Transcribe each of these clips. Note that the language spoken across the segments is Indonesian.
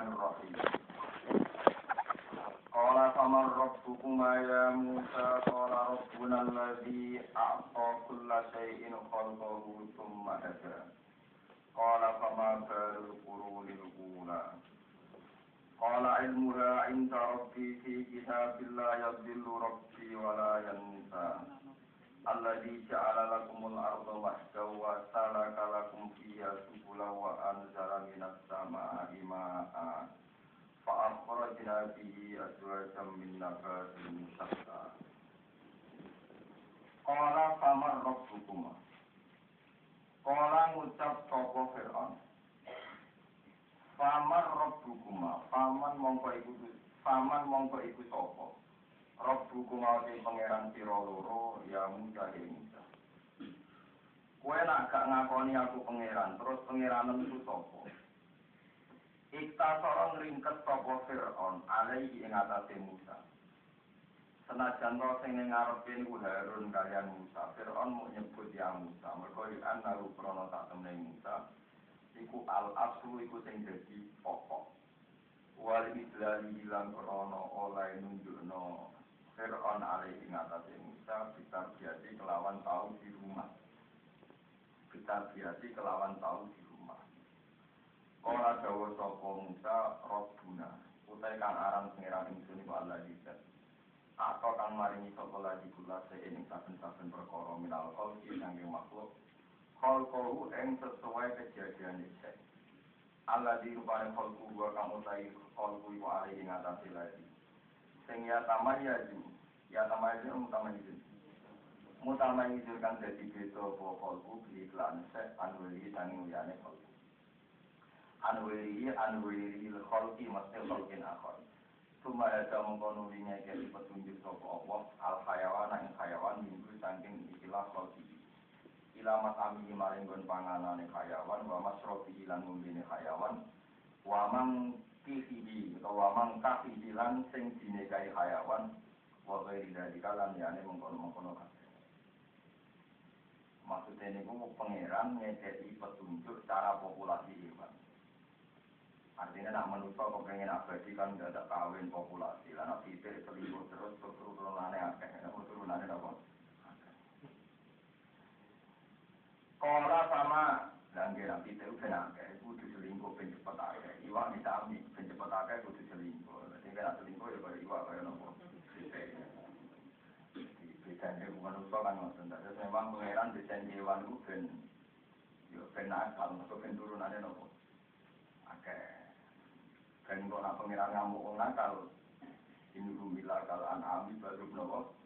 Bismillahirrahmanirrahim. Qala faman rabbukuma ya Musa qala rabbuna alladhi a'ta kulla shay'in khalqahu thumma hada. Qala fama balul qurunil ula. Qala ilmuha 'inda rabbi fi kitabillah yadhillu rabbi. Alladhi ja'ala lakumul arda mahdaw wa salaka lakum fiha subula wa anzala minas sama'i ma'a fa akhrajna bihi azwajan min nabatin shatta Qala famar rabbukuma Qala ngucap sapa Fir'aun. Famar rabbukuma faman mongko iku faman mongko iku sapa Rabbu kumawati pangeran sira loro ya Musa ya Musa. Kowe nak gak ngakoni aku pangeran, terus pangeranem iku sapa? Iktasara ngringket sapa Firaun alaihi ing atase Musa. Senajan to sing ning ngarepe niku Harun kalian Musa, Firaun mau nyebut ya Musa, mergo ana krana tak temne Musa. Iku al aslu iku sing dadi pokok. Wal idlali hilang krana oleh nunjukno Fir'aun alaihi ngatasi Musa kita biasi kelawan tahu di rumah. Kita biasi kelawan tahu di rumah. Kala dawa sopo Musa Rabbuna. Utai kang aran pengiran ingsun iku Allah jidat atau kang maringi sopo lagi kula seini saben-saben perkara minal kholki sangking makhluk. Kholkohu eng sesuai kejadian isek Allah dirupani kholku gua kang utai kholku iku alaihi ngatasi lagi sing ya tamayyazu ya tamayyazu mutamayyiz mutamayyiz kan dadi beda apa kalbu bi iklan se anwili tangi uyane kalbu anwili anwili khalqi mesti khalqin akhir Tuma ada mengkono linya jadi petunjuk sopo Allah al hayawan ing hayawan minggu saking ikilah khalqi. Ilamat ami maring gon panganan hayawan wa masrofi ilan ngumbine hayawan wa mang kifihi utawa mangka fihilan sing dinekai hayawan wa ghairi dalika lan yane mengkono-mengkono kabeh. Maksudnya ini ku pangeran ngekei petunjuk cara populasi hewan. Artinya nak manusia kepengen abadi kan gak ada kawin populasi. Nak pikir selingkuh terus keturunannya akeh. Nak keturunannya apa? Kola sama dan kira kita udah nake, kudu selingkuh ben cepet akeh. Iwak ditami cepet akeh kudu selingkuh. Jadi kena selingkuh ya kaya iwak kaya nopo. Bedanya manusia kan ngoten. Terus memang pangeran desain hewan itu ben yo ben nakal, mergo ben turunane nopo. Akeh. Ben kok nak pangeran ngamuk wong nakal. Ini rumila kal anami baru nopo.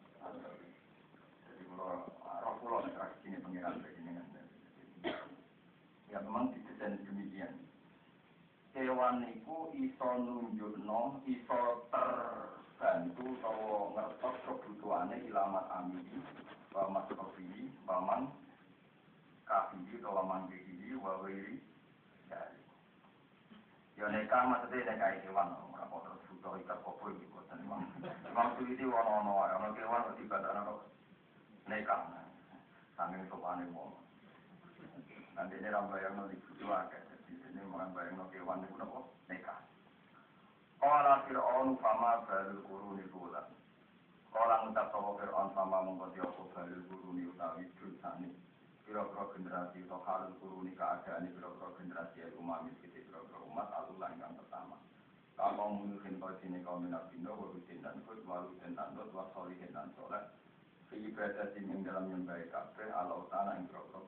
Hewan itu iso nunjukno, iso terbantu atau ngertos kebutuhannya ilamat amili, wamat kofi, waman kafi, atau waman kiri, wawiri, dari. Ya neka maksudnya neka hewan, ora kok terus butuh ikat kopo gitu. Dan memang, memang suwiti wono-wono, ono hewan kok dibadana neka. Saking sopane wong. Nanti ini orang bayang nanti butuh akeh. Orang bayang nanti kewan itu apa? Neka. Kala Fir'aun fama balul kuruni bulan. Kala ngucap sama Fir'aun fama mengkoti apa balul kuruni utawi dusani. Kira-kira generasi atau halul kuruni keadaan kira-kira generasi ya umat miskin kira-kira umat alulan yang pertama. Kalau menuhin kau sini kau minat bino, warusin dan kut, warusin dan dot, wasolihin dan soleh. Ibadah ing dalam nyembah kabeh ala utana ing kira-kira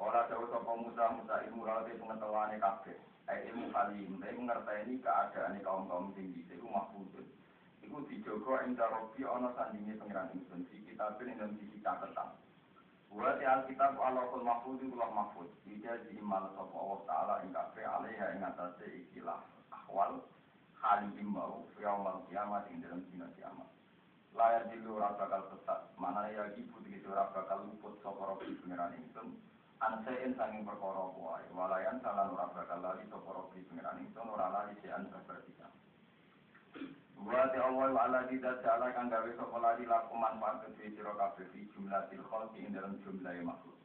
Ora jauh sapa Musa Musa ilmu lagi pengetahuane kabeh. Eh ilmu kalim, tapi mengerteni keadaan kaum kaum tinggi itu mahfudun. Iku dijogo ing darobi ana sandinge pangeran ingsun si kitab ing dalam sisi catatan. Wa ti alkitab Allahul mahfud iku lah mahfud. Ija diimal sapa Allah taala ing kabeh alaiha ing atase ikilah ahwal halim mau yaumal kiamat ing dalam dina kiamat. Layar dilu ora bakal sesat, mana ya ibu begitu ora bakal luput sapa robi pangeran ingsun ansein sanging perkara kuai walayan salah ora bakal lali sapa robi pengiran ingsun ora lali sean berbertika Wa ta awal ala didat ala kang gawe sapa lali laku manfaat kedhe sira kabeh fi jumlah til khalqi ing dalam jumlah makhluk.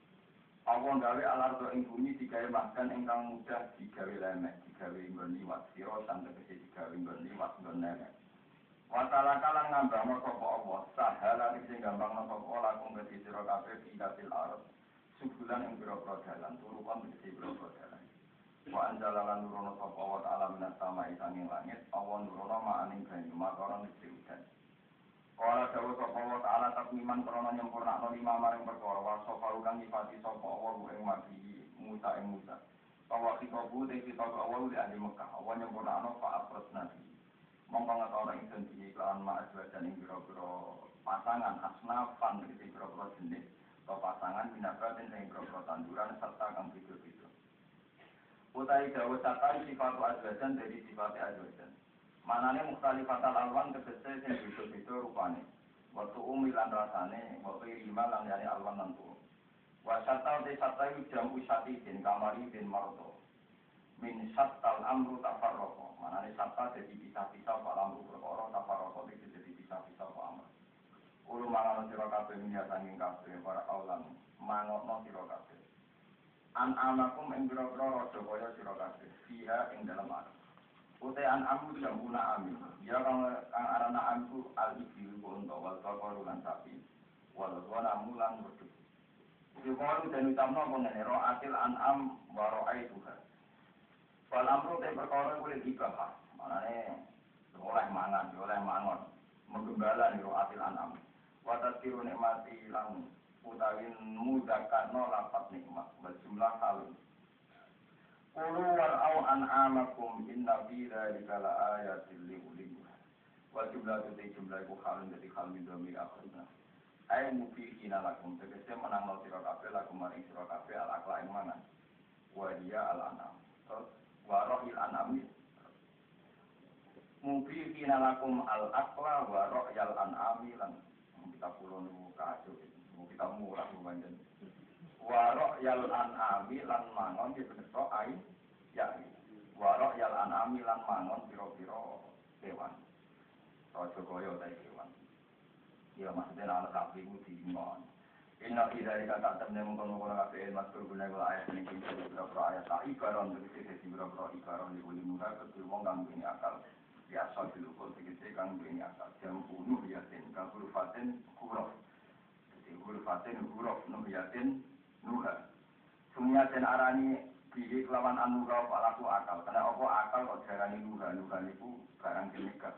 Allah gawe alardo ing bumi digawe makan ingkang mudah digawe lemek, digawe nggon liwat, sira sampe kese digawe nggon liwat nggon lemek. Watala kalang ngambang sapa Allah, sahala sing gampang sapa lakum kedhi sira kabeh fidatil arab. Subulan ing pira-pira dalan, turukan kedhi pira-pira dalan. Wa anjalalan nurono sapa wa ta'ala minas sanging langit, awan nurono ma'aning banyu, makaron kedhi udan. Kala dawa sapa wa ta'ala takmiman krana nyempurnakno lima maring perkara wa sapa kang nyifati sapa wa ing mati Musa ing Musa. Bahwa kita kita ke awal di ahli Mekah, awal nyempurnakno fa afros nabi. Mongko ngetono ingsun di kelawan ma dan ing pira-pira pasangan asnafan iki pira-pira jenis atau pasangan minabatin sing pira-pira tanduran serta kang beda-beda. Utai dawa satai sifat azwajan dari sifat azwajan. Manane mukhtalifatal alwan tegese sing beda-beda rupane. Waktu umi lan rasane, waktu lima lan yani alwan lan tuh. Wasata te sata jam usati bin kamari bin marto. Min satal amru tafarroko. Manane sata jadi pisah-pisah pak amru perkara tafarroko iki jadi pisah-pisah pak amru. Ulu mangono sira kabeh minyak sanging kabeh para aulan mangotno sira kabeh. An amakum ing pira-pira raja kaya sira kabeh. Fiha ing dalam alam. Utean amu jam guna amin. Ya kang kang arana amku al ibil unta wal bakor lan sapi. Wal wana mulan wedhus. Yukalu dan utamna apa ngene ro atil an'am wa ro'ai Tuhan. Wal amru te perkara kuwi ibahah. Manane oleh mangan, oleh mangon. Menggembala ro atil an'am. Wa tadkiru nikmati lan utawi mudzakarno lapat nikmat. Berjumlah halun. Kulu war'au an'amakum inna fi dzalika laayatil liulil Wa jumlah itu jumlah iku halun jadi hal min dhamir akhirna. Ai mufiqina lakum tegese menang sira kabeh lakum maring sira kabeh al akla ing mangan. Wa al anam. Terus wa rohil anami. Mufiqina lakum al akla wa rohyal anami lan kita pulau niku kacau. Kita murah lumayan warok yal an'ami lan mangon di beneso ai ya. Warok yal an'ami lan mangon piro-piro kewan rojo koyo dari kewan ya maksudnya anak sapi itu diingon Inna fi dzalika ta'tamna mengkono-kono kabeh maskur guna kula ayat ini kini beberapa ayat? Tak ibaron tegese dadi beberapa ibaron di uli muka kedue wong kang duweni akal biasa dilukul tegese kang duweni akal jam bunuh yatin kang hurufatin huruf jadi hurufatin huruf nuh yatin nuha. Sumia den arani bihi kelawan anuha palaku akal. Karena apa akal kok diarani nuha. Nuha niku barang jenika.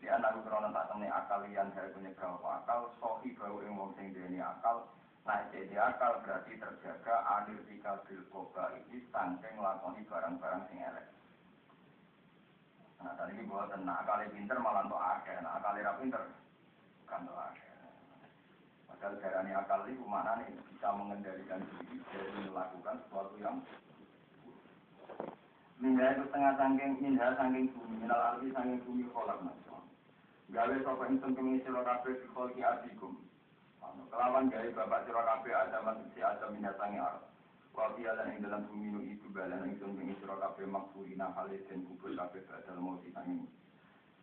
Di anak krono tak temne akal yang saya punya apa akal. Sohi bau ing wong sing duweni akal. Nah, jadi akal berarti terjaga tiga bil koba ini sangking lakoni barang-barang sing elek. Nah, tadi ini buat nah, akali pinter malah untuk akal. Nah, akali ra pinter kan untuk. Padahal darani akal itu mana nih bisa mengendalikan diri dari melakukan sesuatu yang Minha itu setengah sangking, minha sangking bumi, minal arti sangking bumi kolak macam. Gawe sopa insun kemi siro kabe di kolki adikum. Kelawan gawe bapak siro kabe ada masuk si ada minha sangking arti. Wafi ala yang dalam bumi nu itu balan insun kemi siro kabe maksurina halis dan kubur kabe badal mau si sangking.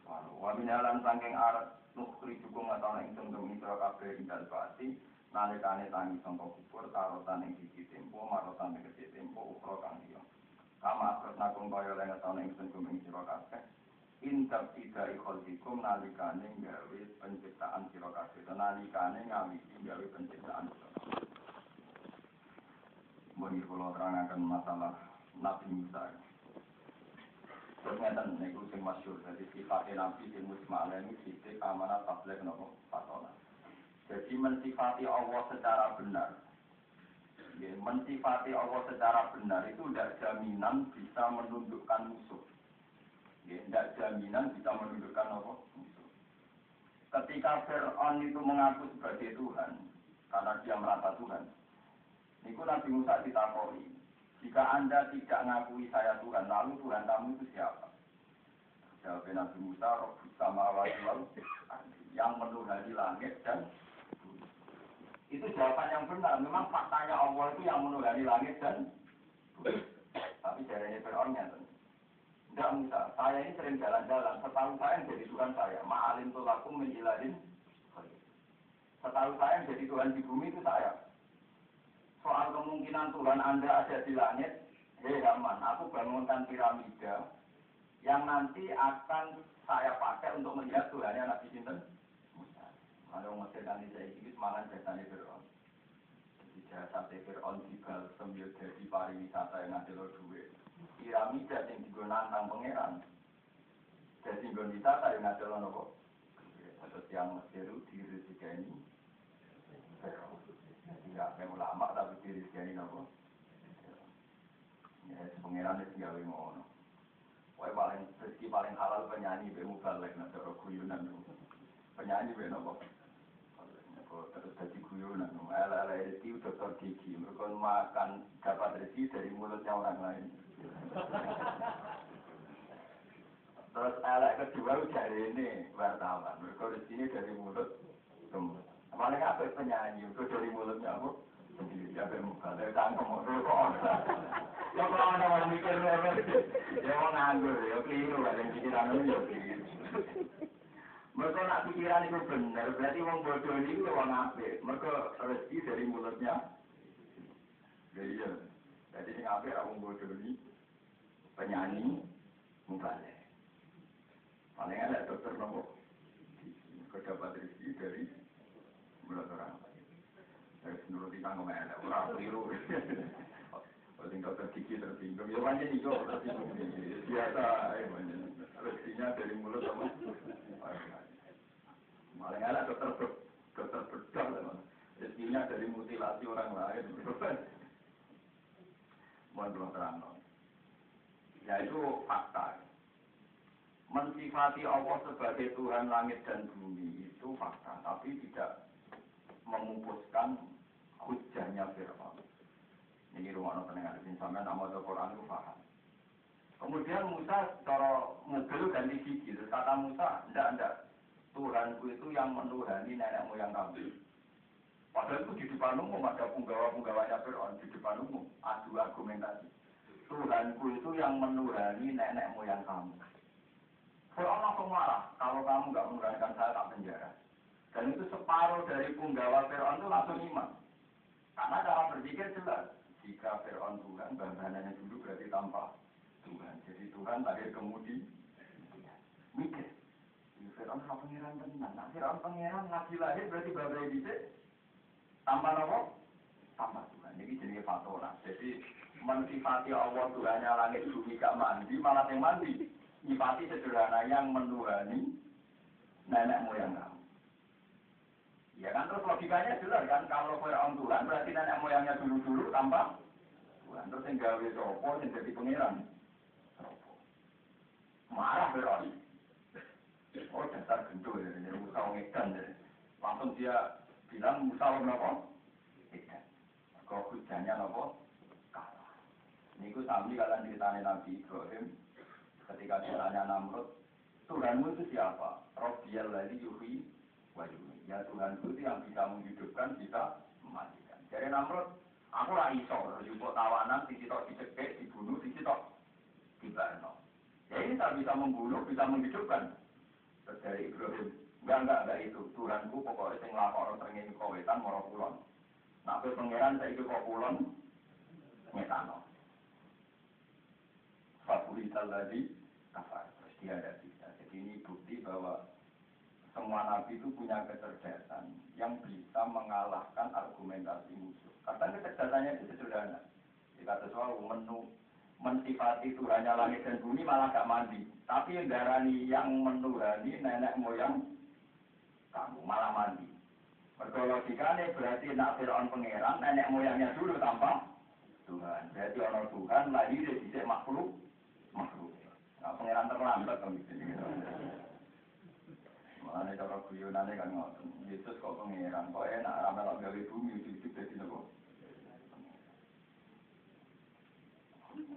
Wa minalan sangking arti nukri cukup ngatau ingsun kemi sira kabeh indal bati nalikane tangi sangka kubur tarotan ing siji tempo marotan ing siji tempo ukra kang liya kama akros nakung kaya lan ngatau ingsun kemi sira kabeh intab tidak ikholdikum nalikane gawe penciptaan sira kabeh nalikane ngawiti gawe penciptaan sira Mungkin kalau terangkan masalah Nabi Musa. Terus ngeten niku sing masyhur dadi sifatnya Nabi sing musma'ala ini sifat amanah tabligh napa fatona. Jadi mensifati Allah secara benar. Ya, mensifati Allah secara benar itu tidak jaminan bisa menundukkan musuh. Ya, tidak jaminan bisa menundukkan apa? Musuh. Ketika Fir'aun itu mengaku sebagai Tuhan, karena dia merasa Tuhan, niku Nabi Musa ditakoi, jika Anda tidak ngakui saya Tuhan, lalu Tuhan kamu itu siapa? Jawab Nabi Musa, Roh sama wal yang menuhani langit dan. Itu jawaban yang benar. Memang faktanya Allah itu yang menuhani langit dan. Tapi caranya Fir'aun Tidak Musa, saya ini sering jalan-jalan. Setahu saya yang jadi Tuhan saya. Ma'alim tulakum min ilahin. Setahu saya yang jadi Tuhan di bumi itu saya. Soal kemungkinan Tuhan Anda ada di langit, hei Haman, aku bangunkan piramida yang nanti akan saya pakai untuk melihat Tuhannya Nabi Sinten. Musa. Kalau Mesir nanti saya ini semangat jasanya Fir'aun. Jadi jasa Fir'aun di Balsem ya jadi pariwisata yang ada lo duit. Piramida yang digunakan tentang pangeran. Jadi gue wisata yang ada lo nopo. Terus yang Mesir itu diri ini. Fir'aun. Ya, kayak ulama tapi diri ini nopo. Ya, pangeran itu gawe ngono. Wah paling rezeki paling halal penyanyi be nanti orang guyonan penyanyi be nopo. Terus jadi guyonan, ala ala rezeki dokter gigi, mereka makan dapat rezeki dari mulutnya orang lain. Terus ala kedua udah ini wartawan, mereka rezeki dari mulut semut. Paling apa penyanyi, itu dari mulutnya apa? Sendiri, apa mubalek, tangkem, kok Ya kalau ada orang mikir ya mau nganggur, ya keliru, ada yang pikiran itu ya keliru. Mereka nak pikiran itu benar, berarti wong bodoh ini wong apik. Mereka rezeki dari mulutnya. Ya iya. Jadi yang apik wong bodoh ini penyanyi mubalik. Paling ada dokter nopo. Mereka dapat rezeki dari mulut orang. Dari menurut kita ngomong orang keliru. Paling dokter gigi tersinggung, ya banyak kok tersinggung biasa. Rezekinya dari mulut sama. Malah ada dokter dokter bedah, rezekinya dari mutilasi orang lain. Mohon belum terang. Ya itu fakta. Mensifati Allah sebagai Tuhan langit dan bumi itu fakta, tapi tidak memupuskan hujahnya Fir'aun. Ini rumah nonton yang ada di sana, nama Quran itu paham. Kemudian Musa cara mobil ganti gigi. Kata Musa, enggak, enggak. Tuhanku itu yang menuhani nenek moyang kami. Padahal itu di depan umum ada penggawa-penggawanya Fir'aun di depan umum. Adu argumentasi. Tuhanku itu yang menuhani nenek moyang kamu. Fir'aun langsung marah. Kalau kamu nggak menuhankan saya tak penjara. Dan itu separuh dari penggawa Fir'aun itu langsung iman. Karena cara berpikir jelas jika Fir'aun Tuhan, banggananya dulu berarti tanpa Tuhan. Jadi Tuhan lahir kemudi. Mikir. Fir'aun sama pengiran tenan. Nah, Fir'aun pengiran lagi lahir berarti babai bisa tanpa nopo? Tanpa Tuhan. Ini jenis fatona. Jadi mensifati Allah Tuhannya langit bumi gak mandi, malah yang mandi. Nyifati sederhana yang menuhani nenek moyang kamu. Ya kan terus logikanya jelas kan kalau Fir'aun Tuhan berarti nenek moyangnya dulu-dulu tanpa Tuhan. Terus yang gawe sopo yang jadi pangeran. Marah Fir'aun. Oh dasar gendul ya, ini Musa ngedan ya. Langsung dia bilang Musa nopo? Edan. Kau hujannya nopo? Kalah. Ini ku sami kalian ceritanya Nabi Ibrahim ketika ditanya Namrud, Tuhanmu itu siapa? Robbiyal lagi yuhi. Ya Tuhan itu yang bisa menghidupkan, bisa mematikan. Jadi Namrud, aku lah iso, yukok tawanan, sisi tok dicekek, dibunuh, sisi tok dibarno. Ya ini tak bisa membunuh, bisa menghidupkan. Terus dari Ibrahim, enggak, enggak, enggak itu. Tuhanku pokoknya sing lakor sering kawetan moro kulon. Nak pe pangeran saya ikut kulon, ngetano. Fakulita tadi, kafar. Terus dia ada bisa. Jadi ini bukti bahwa semua nabi itu punya kecerdasan yang bisa mengalahkan argumentasi musuh. Karena kecerdasannya itu sederhana. Jika sesuatu menu mensifati Tuhannya langit dan bumi malah gak mandi. Tapi yang darani yang menuhani nenek moyang kamu malah mandi. Berlogikanya berarti nak Fir'aun pangeran nenek moyangnya dulu tanpa Tuhan. Berarti orang Tuhan lahir di makhluk makhluk. Nah, pangeran terlambat kan gitu. Makanya cara guyonannya kan ngoten. Yesus kok pangeran, kok enak ramelok gawe bumi ujug-ujug dadi nopo?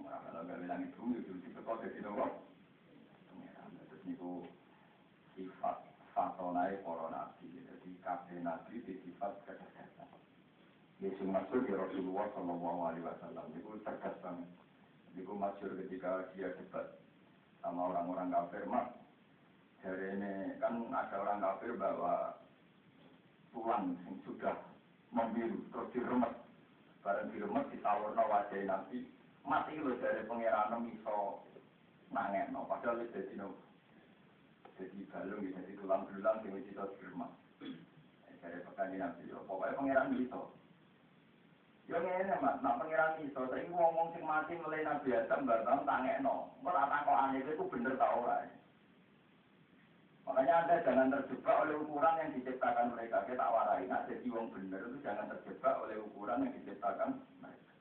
Ramelok gawe langit bumi ujug-ujug kok dadi nopo? Pangeran. Terus niku sifat fatonai para nabi. Jadi kabeh nabi di sifat kecerdasan. Yesus maksud ya Rasulullah Shallallahu Alaihi Wasallam itu cerdas banget. Itu masyur ketika dia debat sama orang-orang kafir, mak dari ini kan ada orang kafir bahwa tulang yang sudah membiru terus diremet Bareng diremet ditawurno wajah Nabi. Mati lho dari pangeran iso nangekno. Padahal wis dadi no. Jadi balung jadi tulang belulang sing wis iso diremet. Dari pekan Nabi yo pokoknya pangeran iso. Yo ngene Mas, nak pangeran iso, saiki ngomong sing mati mulai Nabi Adam bareng tangekno. Engko tak takokane itu bener ta ora. Makanya Anda jangan terjebak oleh ukuran yang diciptakan mereka. Kita warai, nak jadi wong bener itu jangan terjebak oleh ukuran yang diciptakan mereka.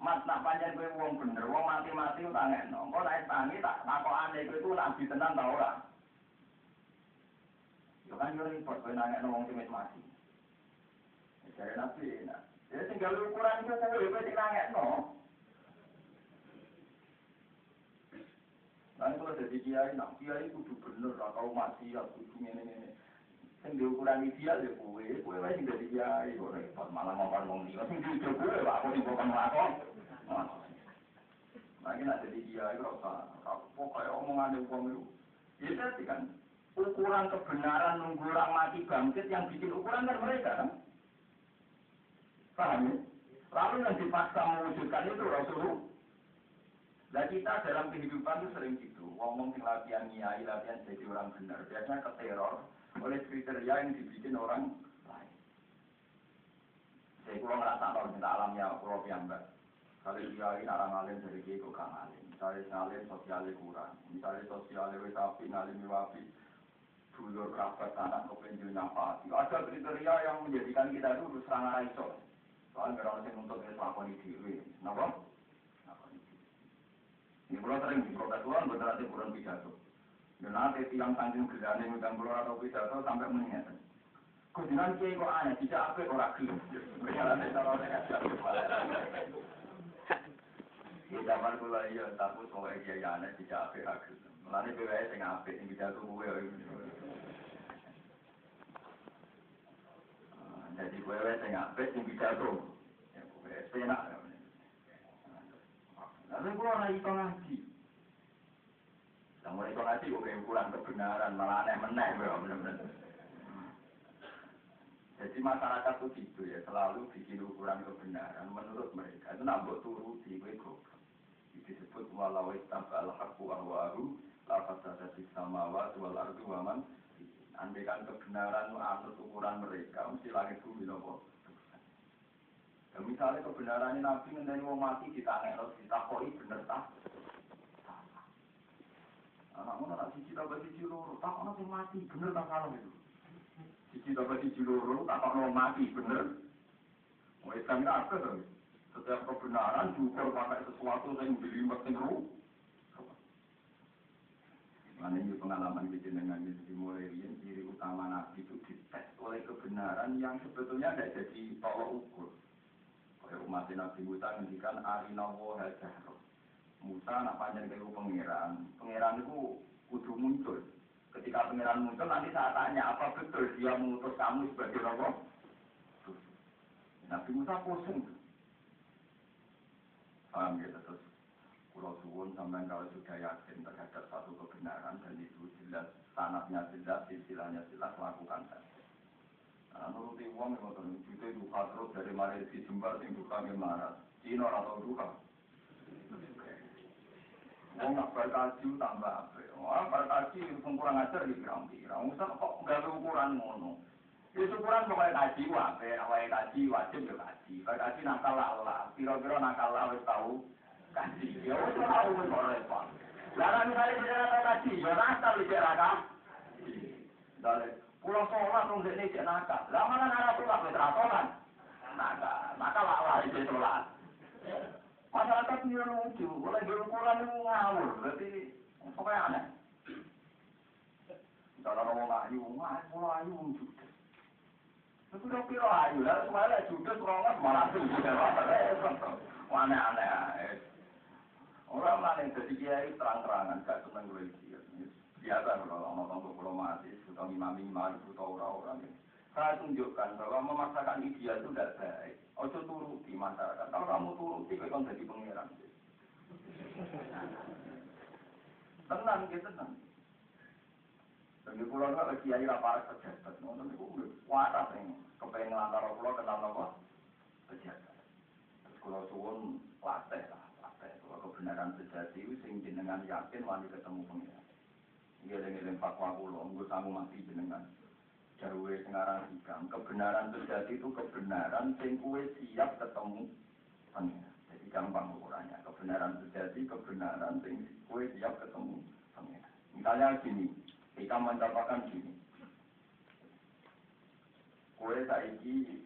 Mat nak panjang gue wong bener, wong mati-mati utangnya no. Kau naik tangi tak takut aneh gue itu nabi tenan tau lah. Yo kan yo repot gue nanya wong simis mati. Jadi nabi, nah. Jadi tinggal ukuran itu gue gue nanya no. Nanti kalau jadi kiai, nak kiai kudu bener, atau masih ya kudu ini ini. Sing diukuran ideal ya kue, kue masih jadi kiai, kok repot malah ngomong ngomong dia. Sing diukur kue, pak aku sing bukan ngelakon. Lagi nak jadi kiai, rasa, pokoknya omongan uang itu. Ya tadi kan, ukuran kebenaran nunggu orang mati bangkit yang bikin ukuran kan mereka kan. Paham ya? Lalu yang dipaksa mewujudkan itu Rasulullah. Nah kita dalam kehidupan itu sering gitu, ngomong sing latihan nyai, latihan jadi orang benar. Biasanya keteror oleh kriteria yang dibikin orang lain. Saya kurang ngerasa kalau minta alamnya pulau piambak. Kalau kiai narang alim dari kiai kok kang alim. Misalnya ngalim sosialnya kurang. Misalnya sosialnya wis api ngalim wapi. Dulur kerabat anak kepenjul nyapati. Ada kriteria yang menjadikan kita itu serangan iso. Soalnya kalau saya nuntut itu lakoni diri. Kenapa? Ini kalau sering di protes uang, betul nanti kurang pidato. Dan nanti tiang tanggung gerane ngundang keluar atau pidato sampai mengingat. Kudinan kiai kok aneh, tidak apa orang gelap. Berjalan kalau Di zaman kula iya takut pokoke kiai aneh tidak apa orang gelap. Mulane PWS sing apik sing pidato kuwe. Jadi kuwe sing apik sing pidato. Ya kuwe enak. Lalu gue orang itu ngaji. Mulai itu ngaji, gue ukuran kebenaran, malah aneh-meneh, bener-bener. Jadi masyarakat itu gitu ya, selalu bikin ukuran kebenaran menurut mereka. Itu nambah turuti, gue. Disebut walau istabal haqqu ahwaru, lafaz ada di samawat wal ardu waman. Andai kan kebenaran menurut ukuran mereka, mesti langit bumi nopo. Ya, misalnya kebenaran Nabi ngenteni wong mati ditanya harus ditakoi bener tak? Anak mana nak siji tambah siji tak sing mati bener tak salah itu. Siji tambah siji loro, tak ono mati bener. Mau Islam ini apa tuh? Setiap kebenaran diukur pakai sesuatu yang dilibat sing ru. Mana ini pengalaman di jenengan ini mulai ciri utama Nabi itu dites oleh kebenaran yang sebetulnya tidak jadi tolok ukur. Kayak umat Nabi Musa ngendikan arina wa hajahro. Musa nak panjang ke pangeran, pangeran itu kudu muncul. Ketika pangeran muncul nanti saya tanya apa betul dia mengutus kamu sebagai robo? Nabi Musa pusing. Paham ya terus Pulau Suwun sampai kalau sudah yakin terhadap satu kebenaran dan itu jelas sanatnya jelas, istilahnya jelas lakukan saja. Nah, nuruti uang yang ngotot itu duka terus dari di jembar sing duka gimana? Cina atau duka? Wong nak berkaji tambah apa? Wah berkaji kurang ajar di pirang-pirang. Usah kok nggak ukuran ngono. Itu ukuran pokoknya kaji wae, awalnya kaji wajib ya kaji. Berkaji nakal lah, piro-piro nakal lah wis tahu kaji. Ya wis tahu wis ora repot. Lah misalnya dia tahu kaji, ya nakal dia rakah. Dalek Pulau sholat dong ini cek nakal. Lah mana nara sholat wis ra sholat. Nakal, nakal lah itu sholat. Masyarakat ini lucu, boleh ukuran itu ngawur, berarti pokoknya aneh. Kalau orang ayu, ngayu, pulau ayu judes. Itu udah piro ayu, lah semuanya judes rongas malah tuh Aneh-aneh. Orang mana jadi kiai terang-terangan, gak seneng gue biasa kalau ke pulau mati, atau imam imam itu atau orang-orang. Saya tunjukkan bahwa memaksakan ideal itu tidak baik. Ojo turuti masyarakat. Kalau kamu turuti, kau kan jadi pangeran. Tenang, gitu tenang. Jadi pulau itu lagi kiai rapar pejabat. Nonton itu waras yang kepengen ngelantar pulau kenal apa? Pejabat. Kalau suwun latih lah, latih. Kalau kebenaran sejati sing jenengan yakin wani ketemu pengiran. Iya dengan fatwa kulo, gue sanggup mati jenengan. Jawa sekarang hikam, kebenaran sejati itu kebenaran sing kue siap ketemu pengiran. Jadi gampang ukurannya. Kebenaran sejati, kebenaran sing kue siap ketemu pengiran. Misalnya gini, kita mencatatkan gini. Kue saiki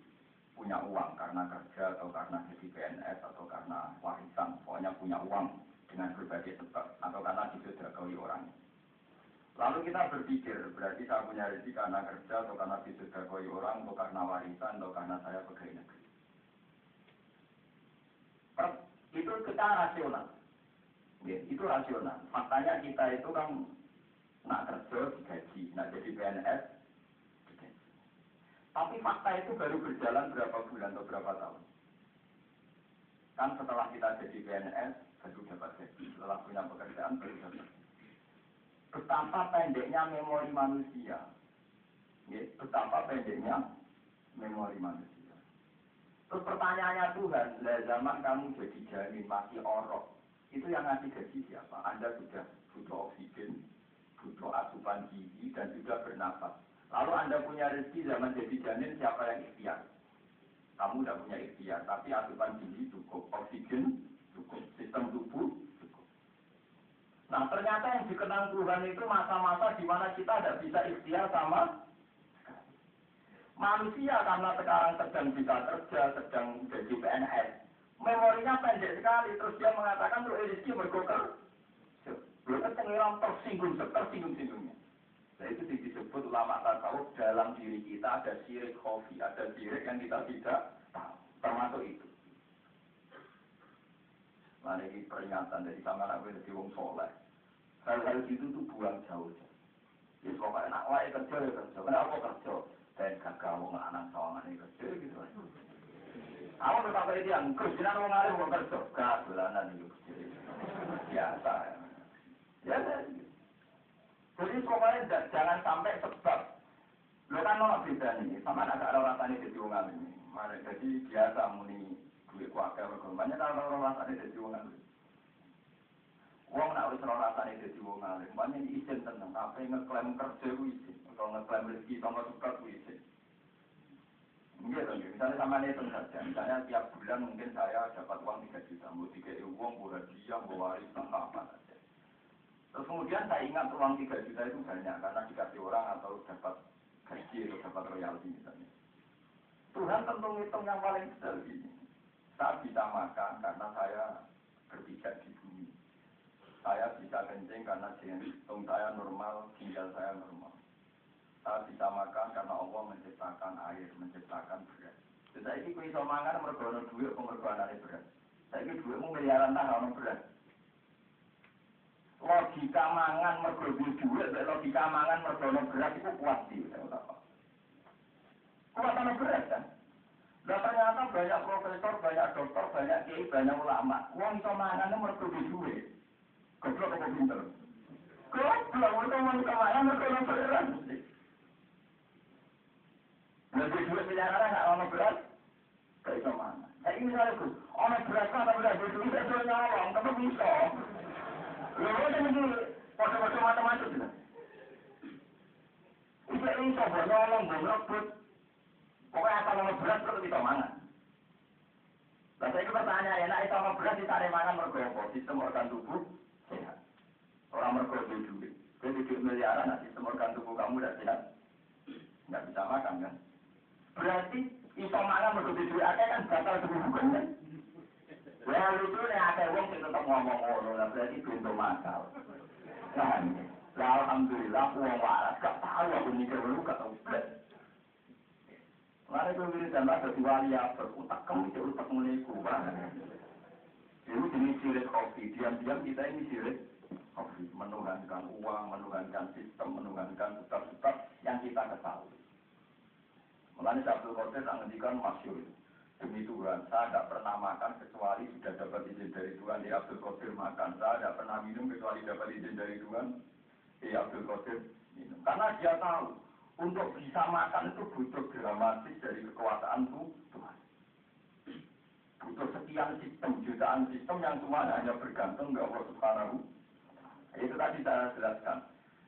punya uang karena kerja atau karena jadi PNS atau karena warisan, pokoknya punya uang dengan berbagai sebab atau karena disodakoi orang. Lalu kita berpikir, berarti saya punya rezeki karena kerja atau karena disodakoi orang atau karena warisan atau karena saya pegawai negeri. Itu kita rasional. Ya, itu rasional. Faktanya kita itu kan nak kerja digaji, nak jadi PNS tapi fakta itu baru berjalan berapa bulan atau berapa tahun. Kan setelah kita jadi PNS, baru dapat gaji. Setelah punya pekerjaan, baru dapat Betapa pendeknya memori manusia. Betapa pendeknya memori manusia. Terus pertanyaannya Tuhan, lah zaman kamu jadi jamin masih orok. Itu yang ngasih gaji siapa? Anda sudah butuh oksigen, butuh asupan gizi, dan juga bernafas Lalu Anda punya rezeki zaman jadi janin, siapa yang ikhtiar? Kamu tidak punya ikhtiar, tapi asupan gizi cukup, oksigen cukup, sistem tubuh. Nah ternyata yang dikenang Tuhan itu masa-masa di mana kita tidak bisa ikhtiar sama Manusia karena sekarang sedang bisa kerja, sedang jadi PNS, memorinya pendek sekali. Terus dia mengatakan, tuh rezeki bergoker. Belum pengiram tersinggung, tersinggung-singgungnya. Nah itu disebut ulama tasawuf dalam diri kita ada sirik kofi, ada sirik yang kita tidak tahu. Termasuk itu. Nah ini peringatan dari sama anak gue jadi wong soleh. Hal-hal gitu tuh buang jauh. Ya pokoknya enak wae kerja ya kerja. Kenapa kerja? Dan gagal wong anak sawangan ini kerja gitu. Aku tetap kayak dia, kerjaan wong alim wong kerja. Gak, bulanan itu Biasa. Ya, ya. Jadi pokoknya jangan sampai sebab. Lo kan mau beda nih, sama anak ada rasanya jadi wong ini. Mana jadi biasa muni duit keluarga berkorbannya kalau orang rasanya jadi wong alim. Wong nak wis ora rasane dadi wong alim, banyak izin tenang, apa ngeklaim kerja ku izin, atau ngeklaim rezeki sama suka ku izin. Iya dong, misalnya sama itu saja, misalnya tiap bulan mungkin saya dapat uang 3 juta, mau 3 uang, mau hadiah, mau warisan, apa saja. Terus kemudian saya ingat uang 3 juta itu banyak karena dikasih orang atau dapat gaji atau dapat royalti misalnya. Tuhan tentu ngitung yang paling besar ini. Saya bisa makan karena saya berpijak di bumi. Saya bisa kencing karena jantung saya normal, ginjal saya normal. Saya bisa makan karena Allah menciptakan air, menciptakan beras. Jadi ini bisa makan mergo duit apa mergo beras. Saya ini duitmu miliaran tak beras logika mangan mergo duit logika mangan mergo berat itu kuat sih kuat ana berat kan Nah ternyata banyak profesor, banyak dokter, banyak kiai, banyak ulama. Iso mangan mergo duit. Goblok apa pinter? Goblok, mergo mau mangan mergo berat. Lebih duit miliaran nggak ono berat, iso mangan. Saya ini misalnya, ono berat kan tapi gak duit, bisa nyolong, tapi bisa. Ya udah ini foto-foto macam-macam. Itu ini coba nolong, gue ngebut. Pokoknya apa nama berat itu bisa mangan. Lalu saya pertanyaan, enak itu sama berat ditarik mangan mergo Sistem organ tubuh sehat. Orang mergo duit. Gue tujuh miliaran, nah sistem organ tubuh kamu udah sehat. Nggak bisa makan kan. Berarti iso mangan mergo duit akeh kan batal tubuh kan. Lah lucu nih ada wong sing tetep ngomong ngono, lah berarti pintu makal. Nah, lah alhamdulillah wong waras gak tahu aku mikir lu gak tahu Mari kowe wiri dan ada wali ya berutak kamu itu utak kubah. Ini jenis sirik kopi, diam-diam kita ini sirik kopi, menuhankan uang, menuhankan sistem, menuhankan sebab-sebab yang kita ketahui. Mulanya Abdul Qadir tak ngendikan masyur itu. Demi Tuhan, saya tidak pernah makan kecuali sudah dapat izin dari Tuhan. Di Abdul Qadir makan. Saya tidak pernah minum kecuali dapat izin dari Tuhan. Di Abdul Qadir minum. Karena dia tahu, untuk bisa makan itu butuh dramatis dari kekuasaan Tuhan. butuh sekian sistem, jutaan sistem yang semuanya hanya bergantung ke Allah Subhanahu. Itu tadi saya jelaskan.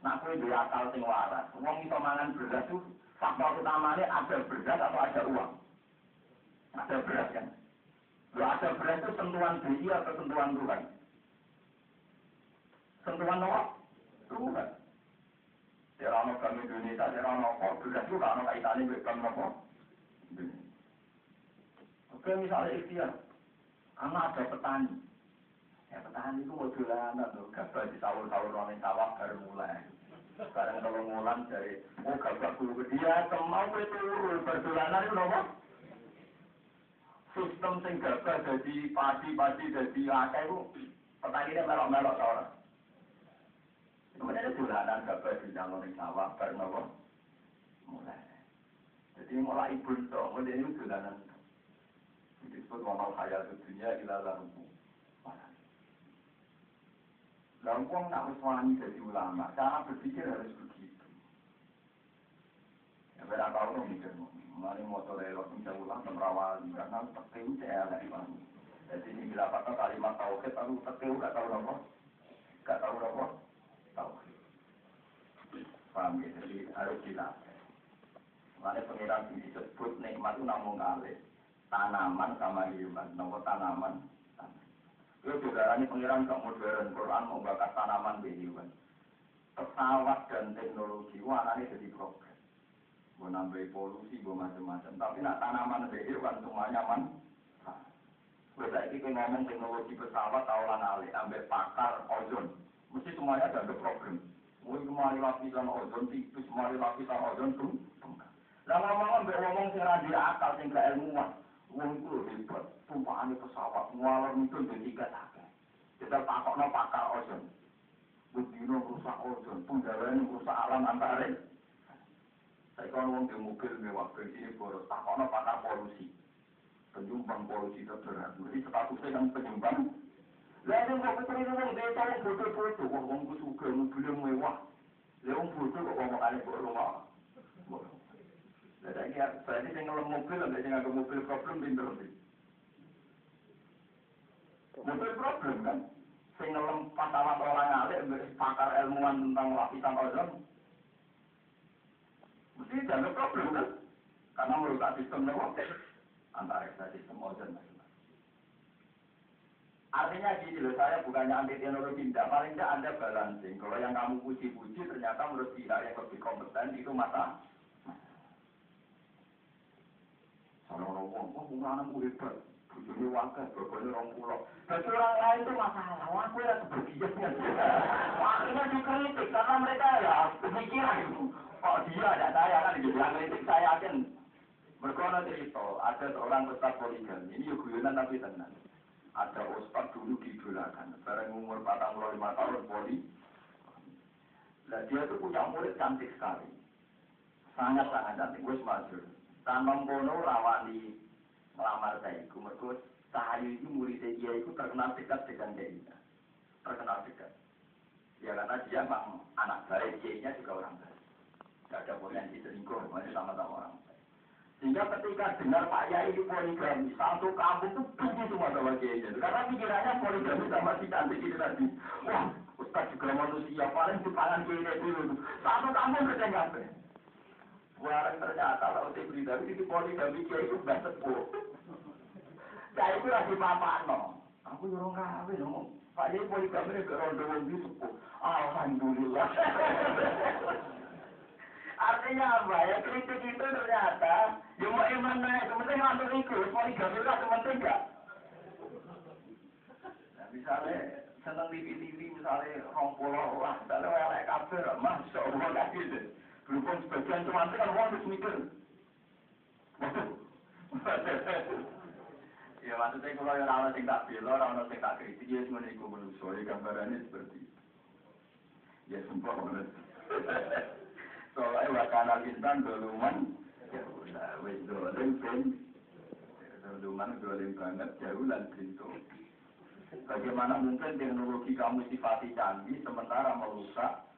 Nah, aku itu akal sing waras. Uang itu mangan beras itu faktor utamanya ada beras atau ada uang. Ada beras kan? Kalau ada beras itu sentuhan BI atau sentuhan Tuhan? Sentuhan apa? Tuhan. Serano kami Indonesia, serano kok beras itu kalau kaitannya dengan apa? Oke, misalnya ikhtiar. Karena ada petani. Ya petani itu jualan tuh, gabah di sawur-sawur orang sawah baru mulai. Sekarang kalau ngulang dari, oh gabah dulu ke dia, kemau itu berdolanan itu apa? Sistem sing gabah jadi padi-padi jadi akeh itu, petani ini melok-melok seorang. Kemudian bulanan gabah di dalam sawah baru apa? Mulai. Jadi mulai ibu itu, kemudian itu bulanan disebut wamal hayat dunia ila larubu. Gampang nak wani jadi ulama, cara berpikir harus begitu. Ya berapa orang mikir, Mari sore elok bisa ulang merawali karena tekeu saya elek Jadi ini bila pakai kalimat tauhid, aku tekeu gak tahu apa, gak tahu apa, tauhid. Paham ya? Jadi harus dilatih. Mana pengiran disebut nikmat itu namun kali tanaman sama hewan, nopo tanaman. Itu juga ini pengiran ke modern Quran mau bakat tanaman di hewan. Pesawat dan teknologi, warnanya jadi problem. Gue nambah polusi, gue macam-macam. Tapi nak tanaman di hewan semuanya man. Gue lagi ngomong teknologi pesawat tahunan alih, ambil pakar ozon. Mesti semuanya ada problem. Gue kemari lapisan ozon, tipis, kemari lapisan ozon tuh. Ngomong ambil ngomong sing akal, sing gak ilmuwan. Wong itu hebat, tumpahannya pesawat, ngalor itu jadi tiga sakit. Kita no pakar ozon. Budino rusak ozon, penggalan rusak alam antara. Saya kan wong di mobil mewah, bensin boros, no pakar polusi. Penyumbang polusi terberat. Jadi statusnya kan penyumbang. Lalu kok ketemu wong desa wong wong wong suka mobil mewah. Lalu aneh rumah. Jadi berarti mobil, ada problem pinter sih. Mobil problem kan? Pasawan orang alik, pakar ilmuwan tentang lapisan. Mesti jadi problem kan? Karena merusak sistem antara sistem ozon Artinya gini loh, saya bukannya anti teknologi, tidak. Paling tidak Anda balancing. Kalau yang kamu puji-puji, ternyata menurut pihak yang lebih kompeten, itu masalah. Orang-orang wong, wah anak hebat. Bujurnya wakil, bapaknya orang pulau. Bagi orang lain itu masalah, wah aku ya sebagian. Akhirnya dikritik, karena mereka ya pemikiran itu. Kok dia ada saya kan dibilang kritik, saya yakin. Mereka cerita, ada seorang ustaz poligami, ini yuk guyonan tapi tenang. Ada ustaz dulu didolakan, bareng umur 45 tahun poli. Nah dia itu punya murid cantik sekali. Sangat-sangat cantik, gue semajur. Tanpa kono rawani melamar saya mereka saya itu murid dia itu terkenal dekat dengan dia. Terkenal dekat. Ya karena dia memang anak baik, dia juga orang baik. Tidak ada potensi selingkuh, masih sama-sama orang. Sehingga ketika dengar Pak Yai poligami, satu kampung itu benci semua sama Kiai Karena pikirannya poligami sama si cantik itu tadi. Wah, Ustaz juga manusia, paling di pangan Kiai dulu. Satu kampung kerja Barang ternyata kalau saya berita itu poligami dia itu gak sepuh. Saya itu lagi papa no. Aku orang kawin no. Pak Yai poligami itu rondo wong di. Alhamdulillah. Artinya apa ya kritik itu ternyata ya mau iman naik sementing ngantuk itu poligami lah sementing enggak. Nah, misalnya seneng TV-TV misalnya rompulo lah, misalnya welek kabel, masya Allah gak gitu. Berhubung sebagian cuma kan orang harus mikir. Ya maksudnya kalau yang orang sing tak bela, orang sing tak kritik, ya cuma ikut manusia, ya gambarannya seperti itu. Ya sumpah banget. Soalnya wakana bintang doluman, udah, wes dolim ben, doluman dolim banget, jauh dan pintu. Bagaimana mungkin teknologi kamu sifati canggih sementara merusak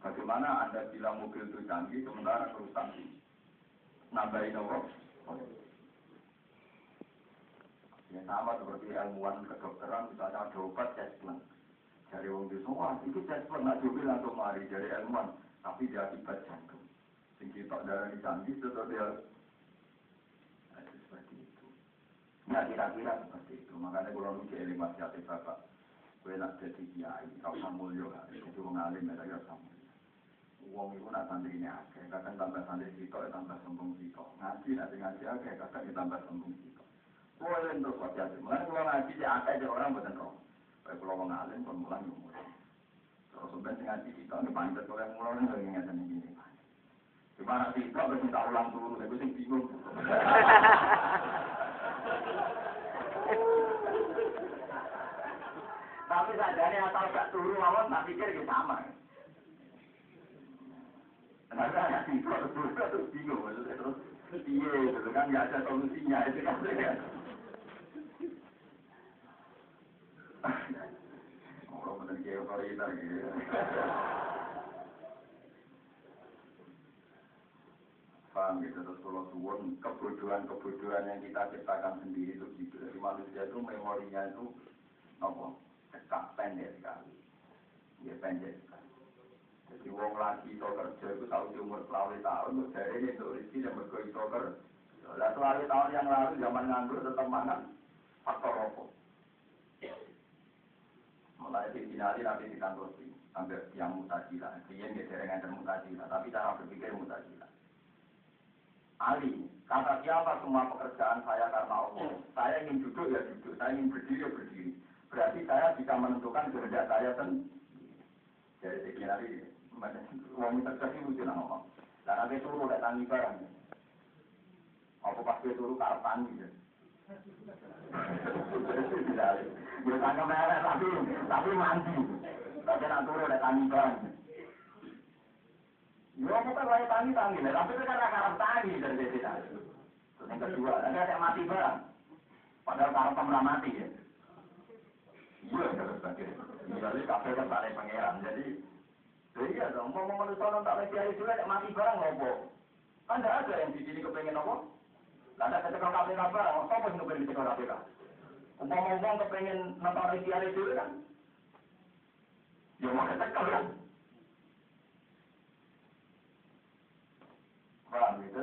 Bagaimana Anda bilang mobil itu canggih, sementara kerusakan nambahin apa? Ya sama seperti ilmuwan kedokteran, misalnya ada obat cespleng. Dari wong desa, wah itu cespleng, nak coba langsung mari dari ilmuwan. Tapi dia akibat jantung. Sing kita darah canggih, tetap dia Nah, seperti itu. Ya kira-kira seperti itu. Makanya kalau nuji eling wasiatnya bapak, gue nak jadi kiai, kau mulio, itu mengalim ya, tapi rasa mulio. Uang itu nak santri ini akeh, kadang tambah santri sitok, ya tambah sombong sitok. Ngaji nanti ngaji akeh, kadang ya tambah sombong sitok. Gue yang terus wasiat, makanya kalau ngaji ya akeh aja orang buatan roh. Kalau mau ngalim, kalau ya mulang. Terus sebenarnya ngaji sitok, ini panjat kalau mulang, ini harus minta ulang dulu, aku sih bingung. Tapi sadari asal gak turu mawon tak pikir ya sama. Kenapa nggak sih kok terus terus bingung terus iya gitu kan nggak ada solusinya itu kan Orang benar kayak otoriter gitu. Paham gitu, terus kalau suwon kebodohan-kebodohan yang kita ciptakan sendiri itu gitu. Jadi manusia itu memorinya itu apa? Dekat pendek sekali. Ya pendek sekali. Jadi wong lagi iso kerja itu tahu umur selawe tahun, dari ini untuk rezeki dan berkoi iso kerja. Lah tahun yang lalu zaman nganggur tetap mangan faktor rokok. Mulai di finali nanti di kantor sih, sampai yang mutajila. Dia nggak sering mutajila, tapi cara berpikir mutajila. Ali, kata siapa semua pekerjaan saya karena Allah. Saya ingin duduk ya duduk, saya ingin berdiri ya berdiri. Berarti saya bisa menentukan kehendak saya sendiri. Jadi ini, uang terjadi lucu lah ngomong. Dan nanti suruh udah tani barang. Apa pas dia suruh karep tani ya. Dia tangga merah tapi tapi mandi. Tapi nanti turun udah tani barang. Ya bukan layak tani tani, tapi itu karena karep tani dari desa yang kedua, ada mati barang. Padahal karep pernah mati ya. Iya, terus sebagai. Jadi kafe kan tani pangeran. Jadi, iya dong. Mau mau manusia tak lagi hari juga mati barang ngopo. Kan ada yang di sini kepengen apa? Ada barang. Siapa yang? Umpama-umpama kepengen juga kan? Ya mau ketekel kan? Paham ya?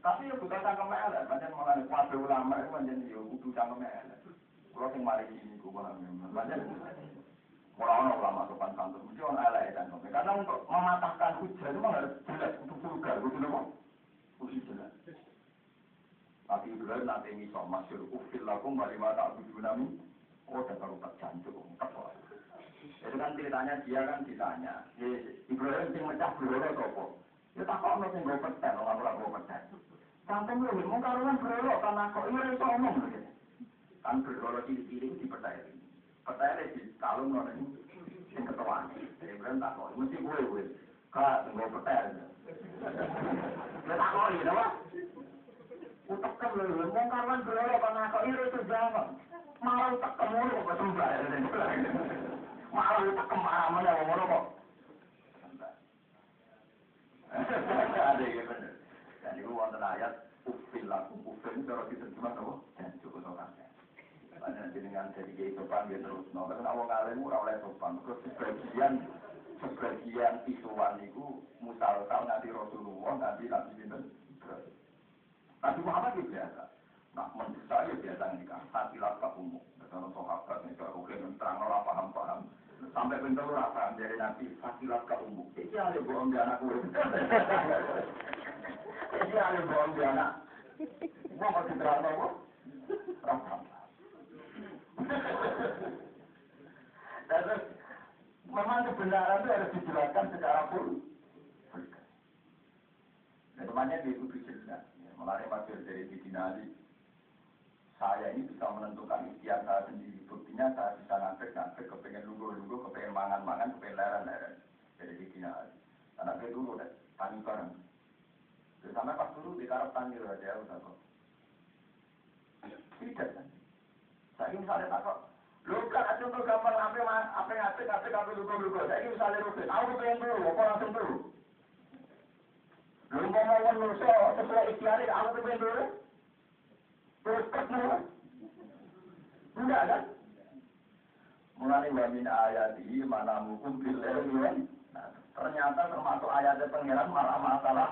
Tapi ya bukan cangkem elek. Macam malah kuasa ulama itu macam ya butuh cangkem elek. Kalau yang mari sini ku paham ya. Macam Orang ulama sopan santun, mesti orang elek dan Karena untuk mematahkan hujan itu harus jelas, untuk vulgar, itu apa? Mesti jelas. Nabi Ibrahim nanti misal masyur ufil lakum balima tak budu nami. Oh, dan baru tak jancuk, Itu kan ceritanya dia kan ditanya, Ibrahim yang mecah atau apa? Ya tak kok ono sing go petel, ora ora go petel. Sampai lu mau karuan berolo karena kok iya iso omong lho. Kan berolo ciri-ciri dipercaya. Percaya di kalung iki. Sing ketuaan. Ben tak kok mesti gue gue. Ka sing go petel. Ya tak kok iki lho. Utek kan lho, mau karuan berolo karena kok Malah tak kemulu kok sembah. Malah tak ke mana mana ngono kok. ada yang benar. Dan itu wonten ayat ufil lakum ufil kalau diterjemah apa? Dan cukup sopan. Karena dengan jadi kiai sopan dia terus no. Tapi awal ngalim ora oleh sopan. Terus sebagian sebagian isuan itu musalsal nanti Rasulullah nanti nanti binten. Nabi Muhammad itu biasa. Nah, mendesak ya biasa nikah. Hatilah kamu. Kalau sahabat nih kalau kalian terang orang paham paham. Sampai bentuk rasa dari nabi fasilat ke umum. Ini ada bohong di anak gue ini ada bohong di anak. Mau masih terasa kok rasa terus memang kebenaran itu harus dijelaskan secara pun Nah, temannya dia itu jelas. Melalui maksud dari Bidinali, saya ini bisa menentukan ikhtiar saya sendiri. Buktinya saya bisa ngantek, kepengen lugu-lugu, kepengen mangan-mangan, kepengen leren-leren. Jadi di Cina. Karena dia dulu deh, tani bareng. Terus sampai pas dulu dikarep tani loh dia udah kok. Tidak kan? Saya misalnya tak kok. Lu kan aja untuk gampang apa apa ngatek ngatek apa lugu-lugu. Saya misalnya rugi. Aku kepengen dulu, apa langsung dulu. Lu mau mau nuso sesuai ikhtiar aku kepengen dulu. Enggak kan? Mulai wa min ayati mana mukum billahi nah, ternyata termasuk ayatnya pangeran malah masalah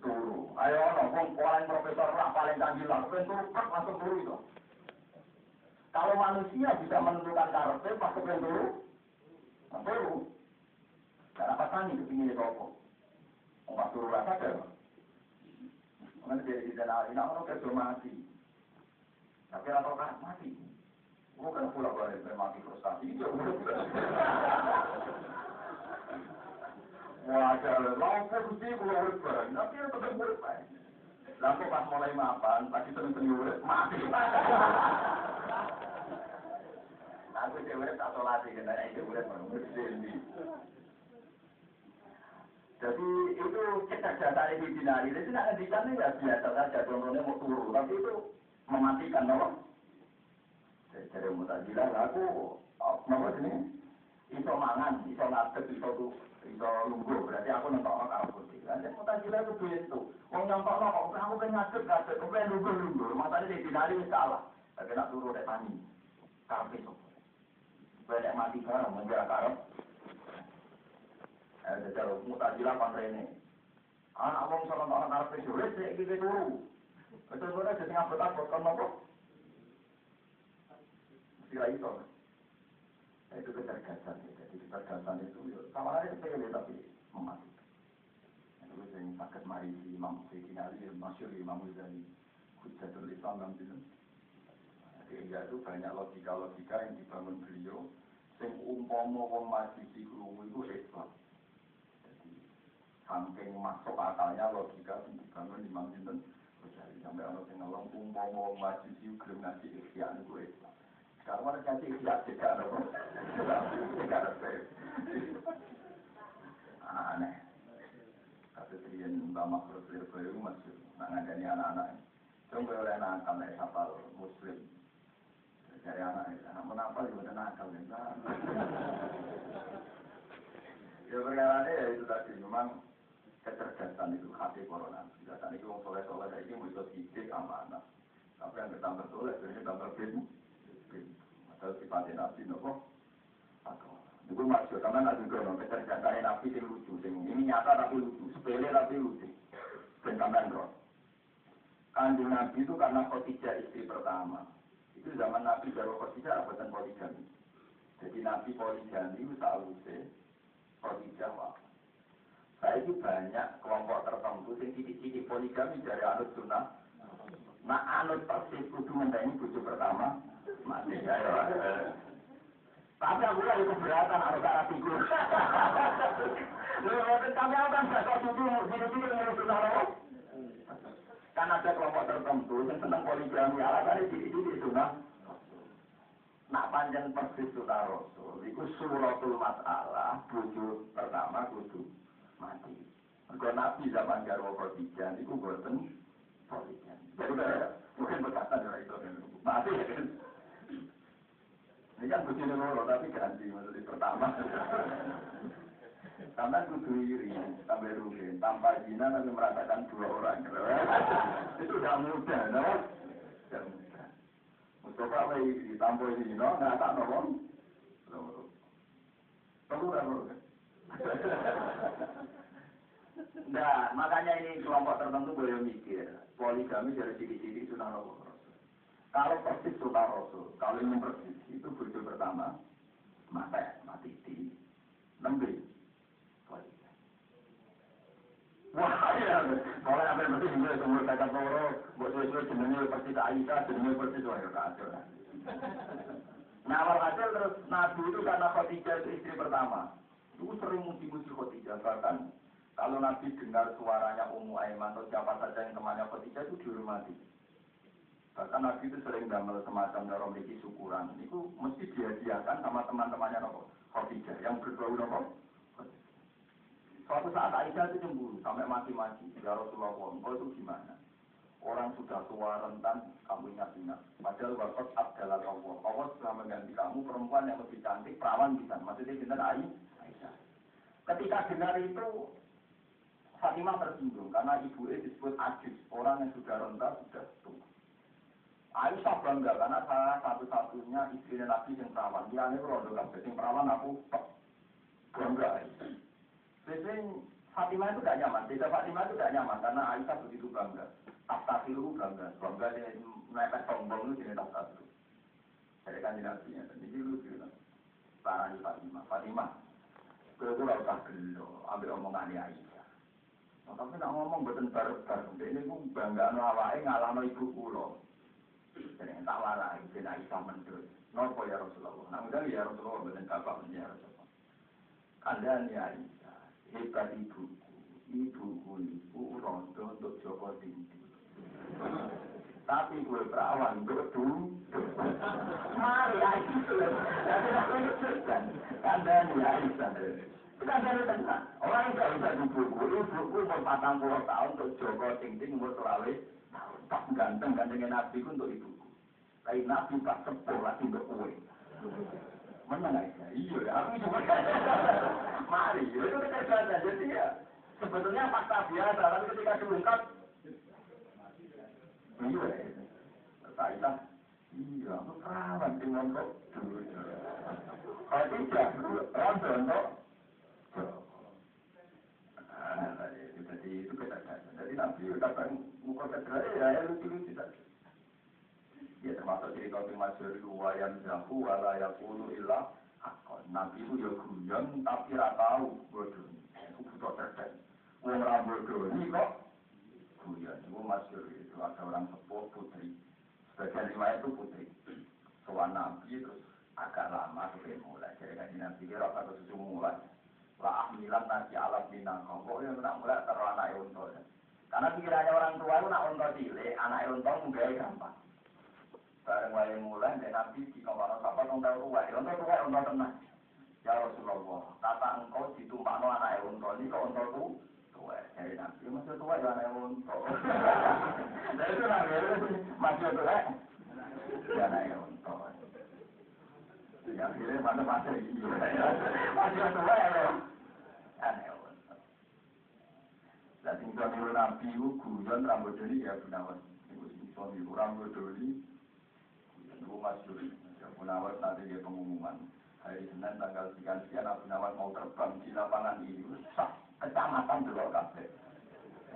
turu. Ayo ono wong paling profesor lah paling canggih lah, ben turu kan masuk turu itu. Kalau manusia bisa menentukan karakter pas kepen turu, turu. Karena apa tani kepingin rokok. Mau turu rasa deh. Mengenai dari di sana, ini orang kerja mati. Tapi atau kan mati. Bukan pula balik mati frustasi. Itu Wajar, lampu mesti pulau urip bareng, tapi ya tetap urip baik. Lampu pas mulai mapan, pasti sering-sering urip, mati. Aku cewek tak sholat, kena itu urip bareng, urip Jadi itu kecerdasan itu binari, itu nak ngendikan ya biasa saja, contohnya mau turun, tapi itu mematikan, no? Mau tak bilang, aku, apa ini? Iso mangan, iso ngadeg, iso tuh iso lungguh. Berarti aku nonton karo putih lan nek mutazila itu begitu wong nyontok kok aku pengen ngadeg ngadeg aku pengen lungguh lungguh. Matane di binari wis salah. Tapi nak turu nek tani karepe sapa. Banyak mati bareng menjaga karep Eh, jadi mutazila panrene anak wong sono nonton karepe sulit sik iki turu betul-betul jadi ngabot abot kon nopo Sila itu, itu kecerdasan. Jadi kecerdasan itu ya, sama aja sepele tapi mematikan. Itu yang sakit mari si Imam Sayyidina Ali, Masyur Imam Ghazali, Hujjatul Islam dan itu. Jadi ya itu banyak logika-logika yang dibangun beliau. Sing umpomo wong majusi krungu itu hebat. Jadi saking masuk akalnya logika yang dibangun Imam Ghazali. Sampai orang yang ngomong umpomo wong majusi gelem ngaji ikhyan itu hebat. Sekarang orang kasih ikhlas juga ada Juga ada Aneh. Kata Trian Mbak Makro Lirboyo masih nak ngajani anak-anak. Coba oleh nakal ya sapal muslim. Dari anak itu, anak menapal juga nakal ya. Ya perkara ya itu tadi memang kecerdasan itu hati corona. Kecerdasan itu orang soleh-soleh ini mau ikut sidik amanah. Tapi yang bertambah soleh, ini tambah bingung. Padahal sifatnya nabi nopo. Itu maksud karena nabi gono kecerdasan nabi yang lucu. Ini nyata tapi lucu, sepele tapi lucu. Dan kamar roh. Kanjeng Nabi itu karena Khadijah istri pertama. Itu zaman Nabi baru Khadijah abatan poligami. Jadi Nabi poligami itu sausé Khadijah. Saya itu banyak kelompok tertentu yang titik-titik poligami dari anut sunnah. Nah anut persis kudu ngenteni bujuk pertama mati ya. Tapi aku lagi keberatan harus arah figur. Lalu kami akan bakal tujuh diri-diri yang sunnah. Kan ada kelompok tertentu yang senang poligami alasannya diri-diri sunnah. Nak panjang persis sunnah Rasul. Itu suratul masalah bujuk pertama kudu mati. Mereka Nabi zaman Garwa Khadijah itu boten poligami. Jadi mungkin berkata dari itu. Mati ya kan. Ini kan loro, tapi ganti maksudnya pertama. Karena kudu iri, sampai rugi. Tanpa zina tapi merasakan dua orang. Itu udah mudah, no? Tidak mudah. Mustafa apa iri, tanpa zina, nggak tak nolong. Perlu kan, kan? Nah, makanya ini kelompok tertentu boleh mikir. Poligami dari sini-sini sudah nolong. Kalau persis sunnah Rasul, kalau yang persis itu bujuk pertama, mati, mati di nembe. Wah, ya, kalau yang persis itu semua kata toro, buat sesuai jenenge persis Aisyah, jenenge persis wah ya kacau. Nah, awal hasil terus Nabi itu karena Khadijah itu istri pertama. Itu sering muji-muji Khadijah, bahkan kalau Nabi dengar suaranya Ummu Aiman atau siapa saja yang temannya Khadijah itu dihormati. Bahkan Nabi itu sering gambar semacam dorong memiliki syukuran. Itu mesti dihadiahkan sama teman-temannya Nopo Khadijah yang berbau Nopo. Suatu saat Aisyah itu cemburu sampai mati-mati. Ya Rasulullah, engkau itu gimana? Orang sudah tua rentan, kamu ingat-ingat. Padahal wakot abdallah Allah. Allah sudah mengganti kamu perempuan yang lebih cantik, perawan bisa. Maksudnya benar Aisyah. Ketika dengar itu, Fatimah tersinggung karena ibu disebut ajus, orang yang sudah renta sudah tua. Aisyah bangga karena saya satu-satunya istri Nabi yang perawan. Dia ini rondo kabeh sing perawan aku tok. Bangga. Jadi Fatimah itu tidak nyaman. Tidak Fatimah itu tidak nyaman karena Aisyah begitu bangga. Tafsiru bangga. Bangga dia mepet sombong itu jenis tafsiru. Jadi kan Nabi ya. Jadi lucu. Parani Fatimah. Fatimah. Kalau gue usah gelo. Ambil omongan Aisyah. Tapi nak ngomong buatan bareng-bareng. Ini gue bangga no awake ngalano ibu kulo. Jadi tak warai, bin Aisyah mendul. Nopo ya Rasulullah. Nah, udah ya Rasulullah, bukan bapak ya Rasulullah. Kalian ya Aisyah, hebat ibuku. Ibuku itu rondo untuk Joko Tinggi. Tapi gue perawan untuk dulu. Mari Aisyah. Kalian ya Aisyah. Kalian tenang. Orang yang bisa ibuku, ibuku umur 40 tahun untuk Joko Tinggi umur selawe Pak ganteng gantengnya Nabi itu untuk ibu. Tapi Nabi pak sepuh lagi untuk kue. Menang aja. Iya, aku cuma mari. Itu kecerdasan. Jadi ya sebetulnya fakta biasa, tapi ketika diungkap, iya. Saya iya, aku perawan di mondok dulu. Kalau tidak, rondo untuk jadi itu kecerdasan. Jadi Nabi katakan muka ya lucu-lucu. Ya termasuk wala yakulu. Nabi itu ya guyon tapi ra tahu bodoh. Itu butuh cerdas. Wong ra kok. Itu masyur itu ada orang sepuh putri. Sebagian itu putri. Soal Nabi terus agak lama kemudian mulai. Jadi kan Nabi kira kata susu mulai. Lah ahmilan nasi alam binang. Kok yang nak mulai anak untuk. Karena pikirannya orang tua itu nak untuk cilik, anak untuk mungkin gampang. Bareng wae mulai dan Nabi di kamar sahabat untuk tua, untuk tua untuk tenang. Ya Rasulullah, kata engkau ditumpakno anak untuk ini kok untuk tu tua. Jadi Nabi masih tua ya anak untuk. Nah itu Nabi masih tua. Ya anak untuk. Ya akhirnya mana masih iya. Masih tua ya. Anak untuk. Dan tinggal Nabi itu guyon rambut ini ya gunawan. Itu sing rambut ini itu masyur. Ya, Munawar nanti dia pengumuman. Hari Senin tanggal sekian sekian Abu Nawar mau terbang di lapangan ini. Sah, kecamatan dulu kafe.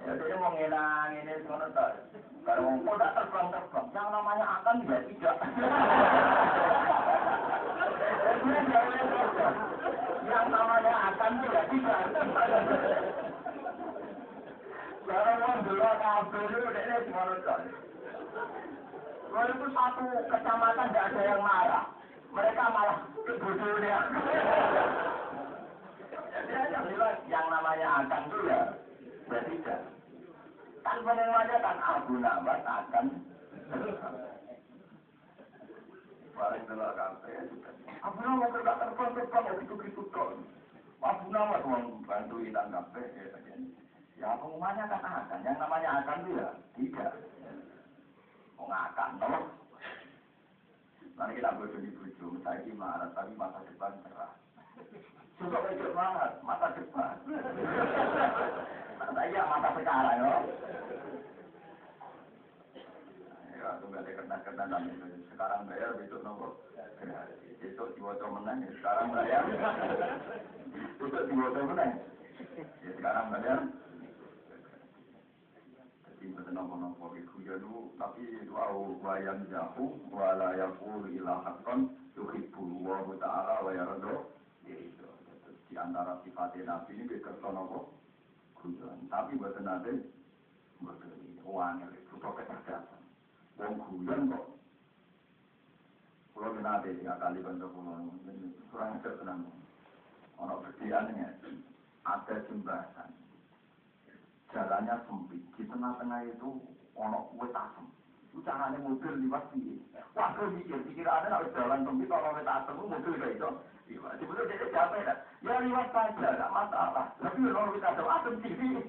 Ya dia mau ngenang ini semua tak. Kalau mau tidak terbang terbang, yang namanya akan ya tidak. yang namanya akan ya tidak. Kalau mau dulu kafe itu. Kalau itu satu kecamatan tidak ada yang marah. Mereka malah bodohnya. Jadi yang jelas yang namanya akan itu ya berbeda. Kan pengumumannya kan Abu Nawas akan Paling telah kafe Abu Nawas tidak terbang terbang mau kok. Abu Nawas mau bantu hitam kafe ya pengumumannya kan akan. Yang namanya akan itu ya tidak mengakan toh. Nanti kita bodoh di bodoh, saya marah, tapi masa depan cerah. Suka wajib banget, masa depan. Saya masa sekarang, ya. Ya, itu nggak ada kena-kena Sekarang bayar, besok nopo. Besok diwajah menang, ya. sekarang bayar. Besok diwajah menang. Ya, sekarang bayar. Jadi nopo-nopo iku ya lu tapi wau wayam jahu wala yaqulu ila haqqan yuhibbu wa ta'ala wa yardo itu di antara sifat nabi ini kerso nopo guyon tapi buat nanti buat ini uang yang butuh kecerdasan wong guyon kok kalau nanti tiga kali bantu pulau. Kurang ajar tenang. Ono berdiannya ada jembatan. Jalannya sempit. Di tengah-tengah itu ono wet asem. Caranya mobil liwat sini. Wah gue mikir pikirannya kalau jalan sempit kalau wet asem mobil kayak itu Sebetulnya dia capek kan? Ya liwat saja, tidak masalah. Tapi kalau kita ada asem sini.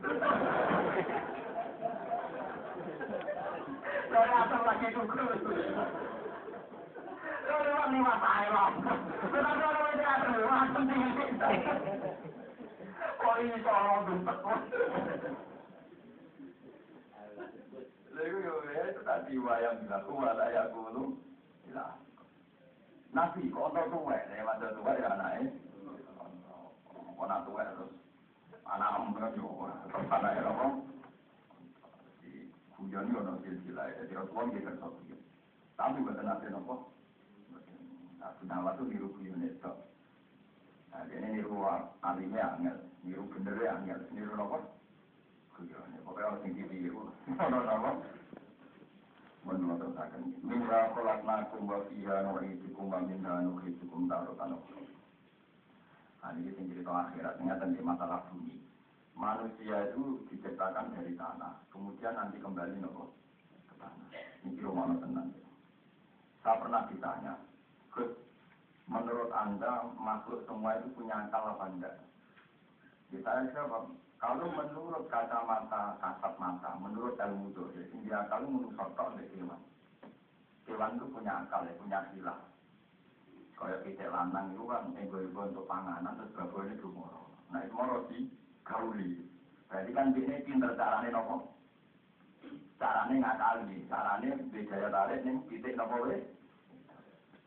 Dari asem lagi dulu. Kalau lewat lewat saya Tetapi kalau kita ada asem sini. Kok ya. Nabi kok ono tuwek, masa tuwek ya anake. Kok ana tuwek terus anak ember yo tetep anake apa? Kuyon yo ono silsilah, jadi Rasulullah nggih kersa. Tapi mboten nate nopo. Nah, Gunawan itu niru kuyon itu. Nah, ini niru alimnya angel, niru benernya angel, niru nopo? Kuyon. Pokoknya harus tinggi niru. Ono nopo? Menurut tersakan. Minha kolaknakum wa fiha nu'idukum wa minha nu'idukum tarutan Nah, ini yang cerita akhirat, ini masalah bumi. Manusia itu diciptakan dari tanah, kemudian nanti kembali nopo ke tanah. Ini kira tenang. Saya pernah ditanya, menurut Anda makhluk semua itu punya akal apa enggak? Ya, saya jawab, kalau menurut kacamata kasat mata, menurut ilmu dohir, dia akal menurut faktor dari hewan. Hewan itu punya akal, ya, punya silah. Kayak kita lanang itu kan ego-ego untuk panganan, terus bapak ini dumoro. Nah itu moro di gauli. Berarti kan ini pinter caranya nopo. Caranya ngakali, caranya beda tarik nih titik nopo we.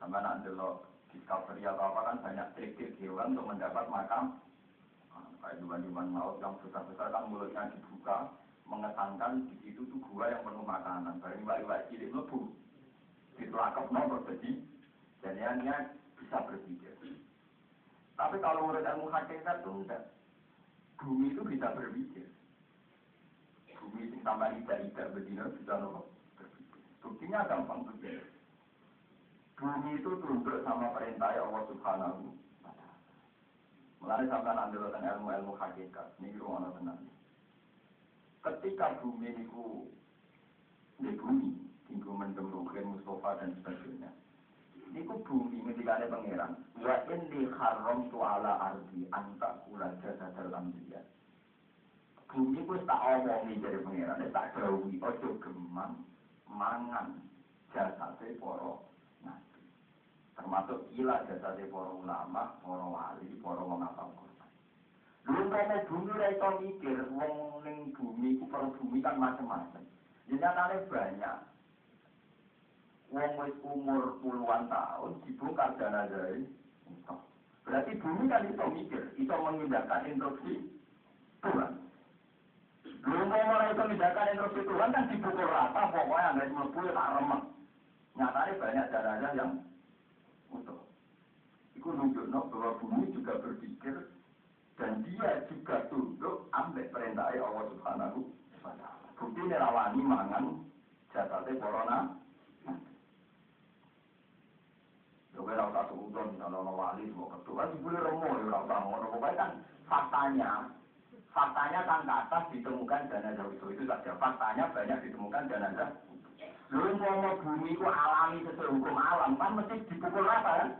Sama nanti lo discovery atau apa kan banyak trik-trik hewan untuk mendapat makam. Kayak hewan-hewan laut yang besar-besar kan mulutnya dibuka mengesankan di situ tuh gua yang penuh makanan. Barang iwak-iwak cilik lebu ditolakap nomor jadi jadinya bisa berpikir. Tapi kalau menurut ilmu hakikat itu enggak. Bumi itu bisa berpikir. Bumi itu tambah tidak-tidak begini bisa nomor berpikir. Buktinya gampang begini bumi itu tunduk sama perintah Allah Subhanahu Mulai sampai nanti tentang ilmu-ilmu hakikat, ini rumah tenang. Ketika bumi itu di bumi, tinggu mendem Mustafa dan sebagainya. Ini ku bumi ketika ada pangeran. Wa inni haram tu ala ardi anta kula jasa dalam dia. Bumi ku tak omongi dari pangeran, tak jauhi, ojo gemang, mangan, jasa poro termasuk gila jasa di para ulama, para wali, para wong apa Dulu mau bumi ra mikir, wong ning bumi ku perlu bumi kan macam-macam. Nyatane banyak. Wong wis umur puluhan tahun dibongkar jenazah Berarti bumi kan iso mikir, iso mengindahkan instruksi Tuhan. Mulai iso mengindahkan instruksi Tuhan kan dipukul rata, pokoknya nggak ya tak remeng. Nyatanya banyak jenazah yang. Itu nunjukno bahwa bumi juga berpikir dan dia juga tunduk ambek perintah Allah Subhanahu wa taala. Bukti rawani mangan jasate corona. Yo ora usah suudon misalnya ono wali semua ketua dibule remo ya ora usah ngono. Pokoknya kan faktanya faktanya kan atas ditemukan jenazah itu itu saja. Faktanya banyak ditemukan jenazah Lalu mau bumi itu alami sesuai hukum alam kan mesti dipukul rata kan?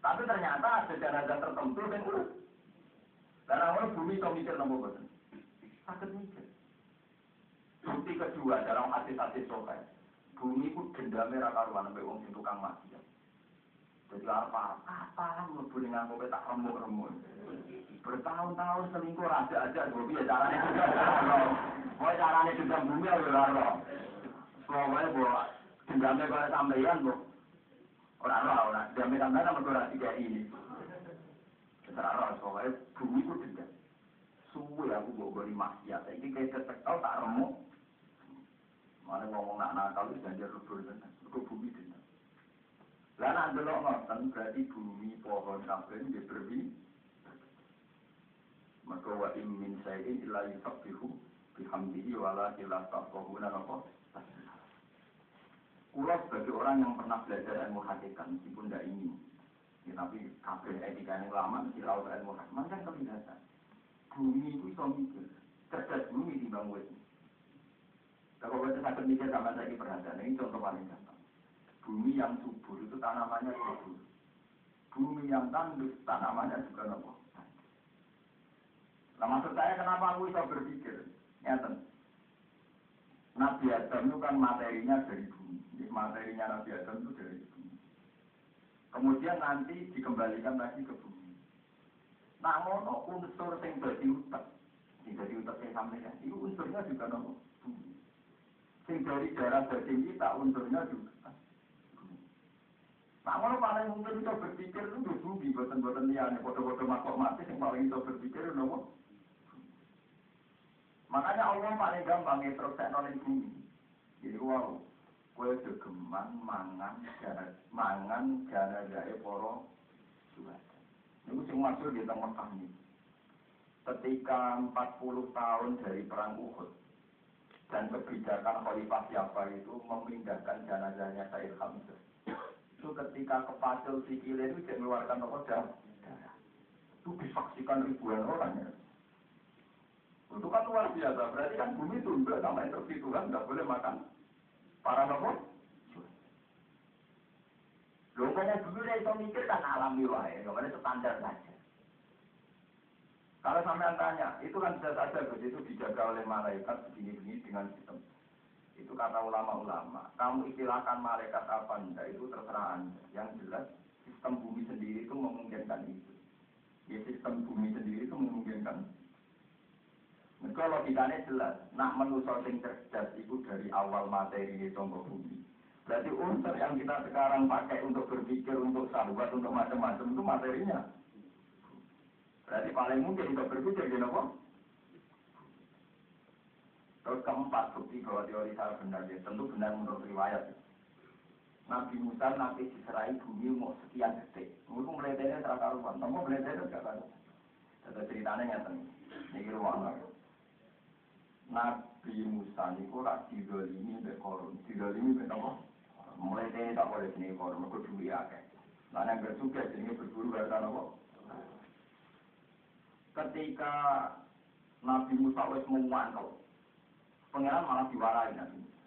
Tapi ternyata ada jenazah tertentu yang urus. Karena orang bumi itu mikir nomor boten. Sakit mikir. Bukti kedua dalam hati-hati sokai. Bumi itu dendamnya raka ruan sampai wong sing tukang mati. Jadi apa? Apa mlebu dengan kowe tak remuk-remuk. Bertahun-tahun selingkuh raja aja, gue biar caranya juga. Mau caranya juga bumi ya ora Pokoknya bahwa dendamnya kalau sampeyan bu, orang roh orang dendamnya sampeyan sama dua tiga ini. Secara roh pokoknya bumi itu dendam. Suwe aku bawa beli maksiat, ini kayak ketekal tak remuk. Mana ngomong nak nakal itu janji lebur tenan, ke bumi dendam. Lah nak delok ngoten berarti bumi pohon kabeh nggih berwi. Maka wa im min sayyidin illa yusabbihu bihamdihi wa la ilaha illa huwa Kulo sebagai orang yang pernah belajar ilmu hakikat, meskipun tidak ingin, ya, tapi kabel etika yang lama mesti tahu ilmu hakikat, kan kelihatan. Bumi itu bisa mikir, cerdas bumi di bangun. Kalau kita sakit mikir sama saya perhatian, ini contoh paling gampang. Bumi yang subur itu tanamannya subur. Bumi yang tandus tanamannya juga nopo. Nah maksud saya kenapa aku bisa berpikir? Nyata. Nabi Adam itu kan materinya dari bumi materinya Nabi Adam itu dari bumi. Kemudian nanti dikembalikan lagi ke bumi. Nah, ngono unsur sing dadi utek, sing dadi utek sing sampeyan, itu unsurnya juga nopo bumi. Sing dari darah daging kita unsurnya juga. Nah, kalau paling mungkin bisa berpikir itu di bumi, buatan-buatan liane, foto-foto makhluk mati, yang paling bisa berpikir itu nopo. Makanya Allah paling gampang introspeksi teknologi bumi. Jadi wow, kue gegeman mangan jana mangan jana jaya poro suara. Itu sing maksud di tempat kami. Ketika 40 tahun dari perang Uhud dan kebijakan Khalifah Jafar itu memindahkan jenazahnya Said Hamzah. Itu ketika kepacul sikile itu mengeluarkan darah. Itu disaksikan ribuan orang ya. Itu kan luar biasa. Berarti kan bumi tunduk sama instruksi Tuhan nggak boleh makan para nopo. Loh, kalau dulu dia itu mikir kan alami wae, nggak itu standar saja. Kalau sampai tanya, itu kan bisa saja begitu dijaga oleh malaikat begini-begini dengan sistem. Itu kata ulama-ulama. Kamu istilahkan malaikat apa enggak itu terserah anda. Yang jelas sistem bumi sendiri itu memungkinkan itu. Ya sistem bumi sendiri itu memungkinkan. Mereka logikanya jelas. Nak menusuk sing cerdas itu dari awal materi di bumi. Berarti unsur yang kita sekarang pakai untuk berpikir, untuk sahabat, untuk macam-macam itu materinya. Berarti paling mungkin untuk berpikir gini apa? Terus keempat bukti bahwa teori saya benar ya, tentu benar menurut riwayat. Nabi Musa nanti diserai bumi mau sekian detik. Mungkin dari terasa ruang, kamu dari gak tahu. Ada ceritanya nyata nih, ini ruang Nabi Musa ini kok didolimi mbek korun, didolimi mbek apa? Mulai ini tak boleh sini kalau mereka duit ya kan. Nah yang bersuka jadi berburu harta nopo. Ketika Nabi Musa wes memantau, pangeran malah diwarai Nabi Musa.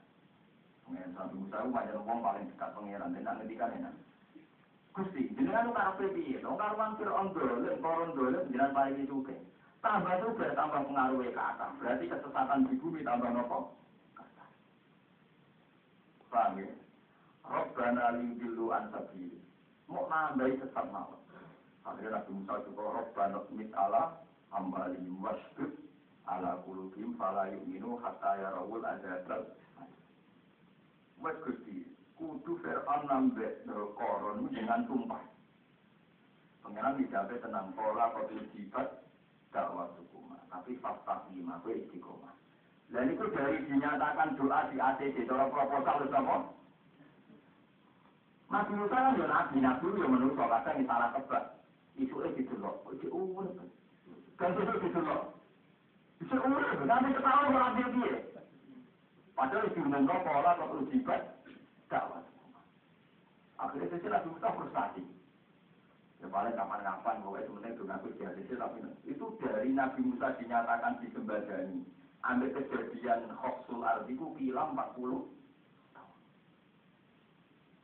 Nabi Musa itu wajar uang paling dekat pangeran dan nanti kan enak. Gusti, jenengan karo piye? Mampir on dolen, koron dolen jenengan paling itu Tambah juga tambah pengaruhnya ke atas. Berarti kesesatan di bumi tambah nopo. Paham ya? Robbana liyudillu an sabili. Mau nambahi sesat mawon. Akhirnya Nabi Musa juga Robbana mit ala ambali wasdud ala kulubim fala yu'minu hatta yarawul azabal Wes Gusti, kudu Fir'aun nambah koron dengan tumpah. Pengiran dijawab tenang pola kotil jibat dakwah sukuma. Tapi fakta lima, gue istiqomah. Dan itu dari dinyatakan doa di ACC, cara proposal itu apa? Nabi Musa kan ya nabi, nabi ya menurut kadang yang salah tebak. Isuke didelok, iki urip. Kan itu didelok. Isu urip, nanti ketahuan ora piye. Padahal diumumkan pola kok ujibat dakwah. Akhirnya sisi Nabi Musa frustasi. Ya paling kapan-kapan, pokoknya sebenarnya itu di hadisnya, tapi itu dari Nabi Musa dinyatakan disembadani. Ambil kejadian Khoksul Ardiku hilang 40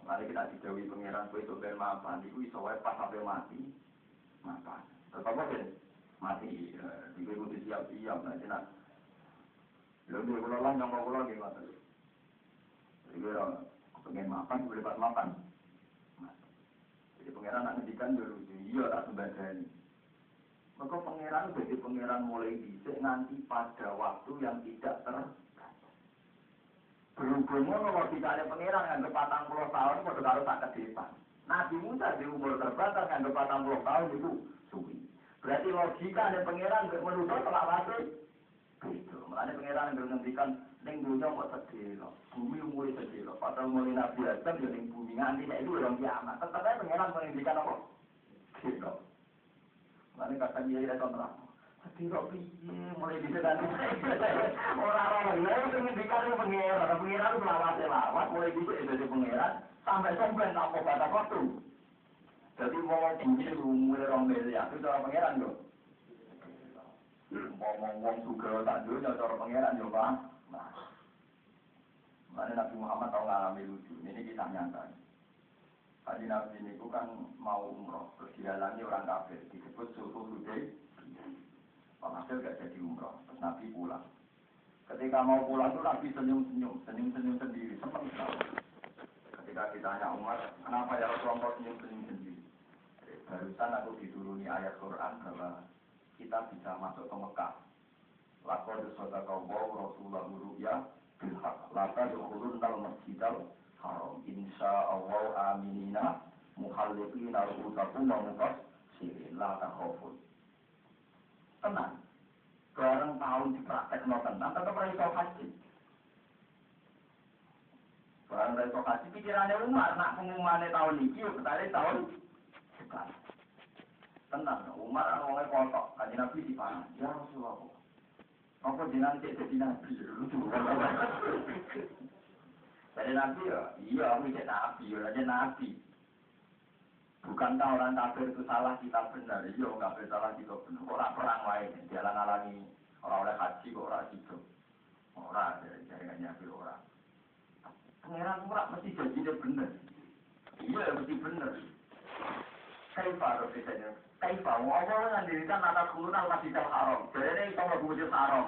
Mari kita dijauhi pengiran kue itu ben maafan, itu iso wae pas sampai mati, maafan. Tetap apa Mati, di kue kudu siap-siap, nah jenak. Lalu dia pulau lah, nyongkok pulau dia mati. Jadi gue pengen makan, gue lepas makan. Jadi pengiran nak ngedikan lucu, iya tak sembadani. Maka pangeran jadi pangeran mulai dicek nanti pada waktu yang tidak ter Berhubung ngono logikane pangeran nganggo patang puluh tahun padha karo sak ke depan. Nabi Musa di umur terbatas nganggo patang puluh tahun itu suwi. Berarti logika dan pangeran menurut selawase itu. Makanya pangeran yang ngendikan ning dunya kok sedih Bumi umur sedih Padahal mulai Nabi Adam ya ning bumi nganti nek itu orang kiamat. Tetap aja pangeran mengendikan apa? Sedih. Makanya kata dia itu terang. Tidak piye mulai bisa tadi. Orang-orang lain itu ngendikan pengeran, itu lawat lawat mulai bisa jadi pengeran sampai sampai tak mau kata waktu. Jadi mau tinggi mulai orang miliar itu cara pengeran. Ngomong ngomong juga tak dulu cara pengeran yo pak. Nah, Nabi Muhammad tahu ngalami lucu. Ini kita nyata. Haji Nabi ini kan mau umroh, terus dihalangi orang kafir, disebut suhu Hudaybiyah. Walhasil gak jadi umroh. Terus Nabi pulang. Ketika mau pulang tuh Nabi senyum-senyum, senyum-senyum sendiri, senang sekali. Ketika ditanya Umar, kenapa ya Rasulullah senyum-senyum sendiri? Barusan aku dituruni ayat Quran bahwa kita bisa masuk ke Mekah. Lakon sota kau bau Rasulullah ya bilhaq. Lata dukhulun al masjidal haram. Insya Allah aminina muhalliqina ru'utakum wa muqassirin. La takhafun. Tenang. Bareng tahun dipraktekno tenang, tetap iso haji. Barang iso haji pikirannya Umar, nak pengumumannya tahun ini, ketari tahun depan. Tenang, Umar kan orangnya kotok, kaji Nabi di panah. Ya Rasulullah, apa jenang cek jadi Nabi? Jadi Nabi ya, iya aku cek Nabi, ya aja Nabi. Bukankah orang kafir itu salah kita benar? Iya, kafir salah kita benar. Orang perang lain, jalan alami orang oleh haji orang itu. Orang dari jaringan Nabi orang. Pangeran murah mesti janjinya benar. Iya, mesti benar. Kaifah harus disanya. Kaifah, Allah mengandirikan atas kurunan masjidil haram. Jadi ini itu masjidil haram.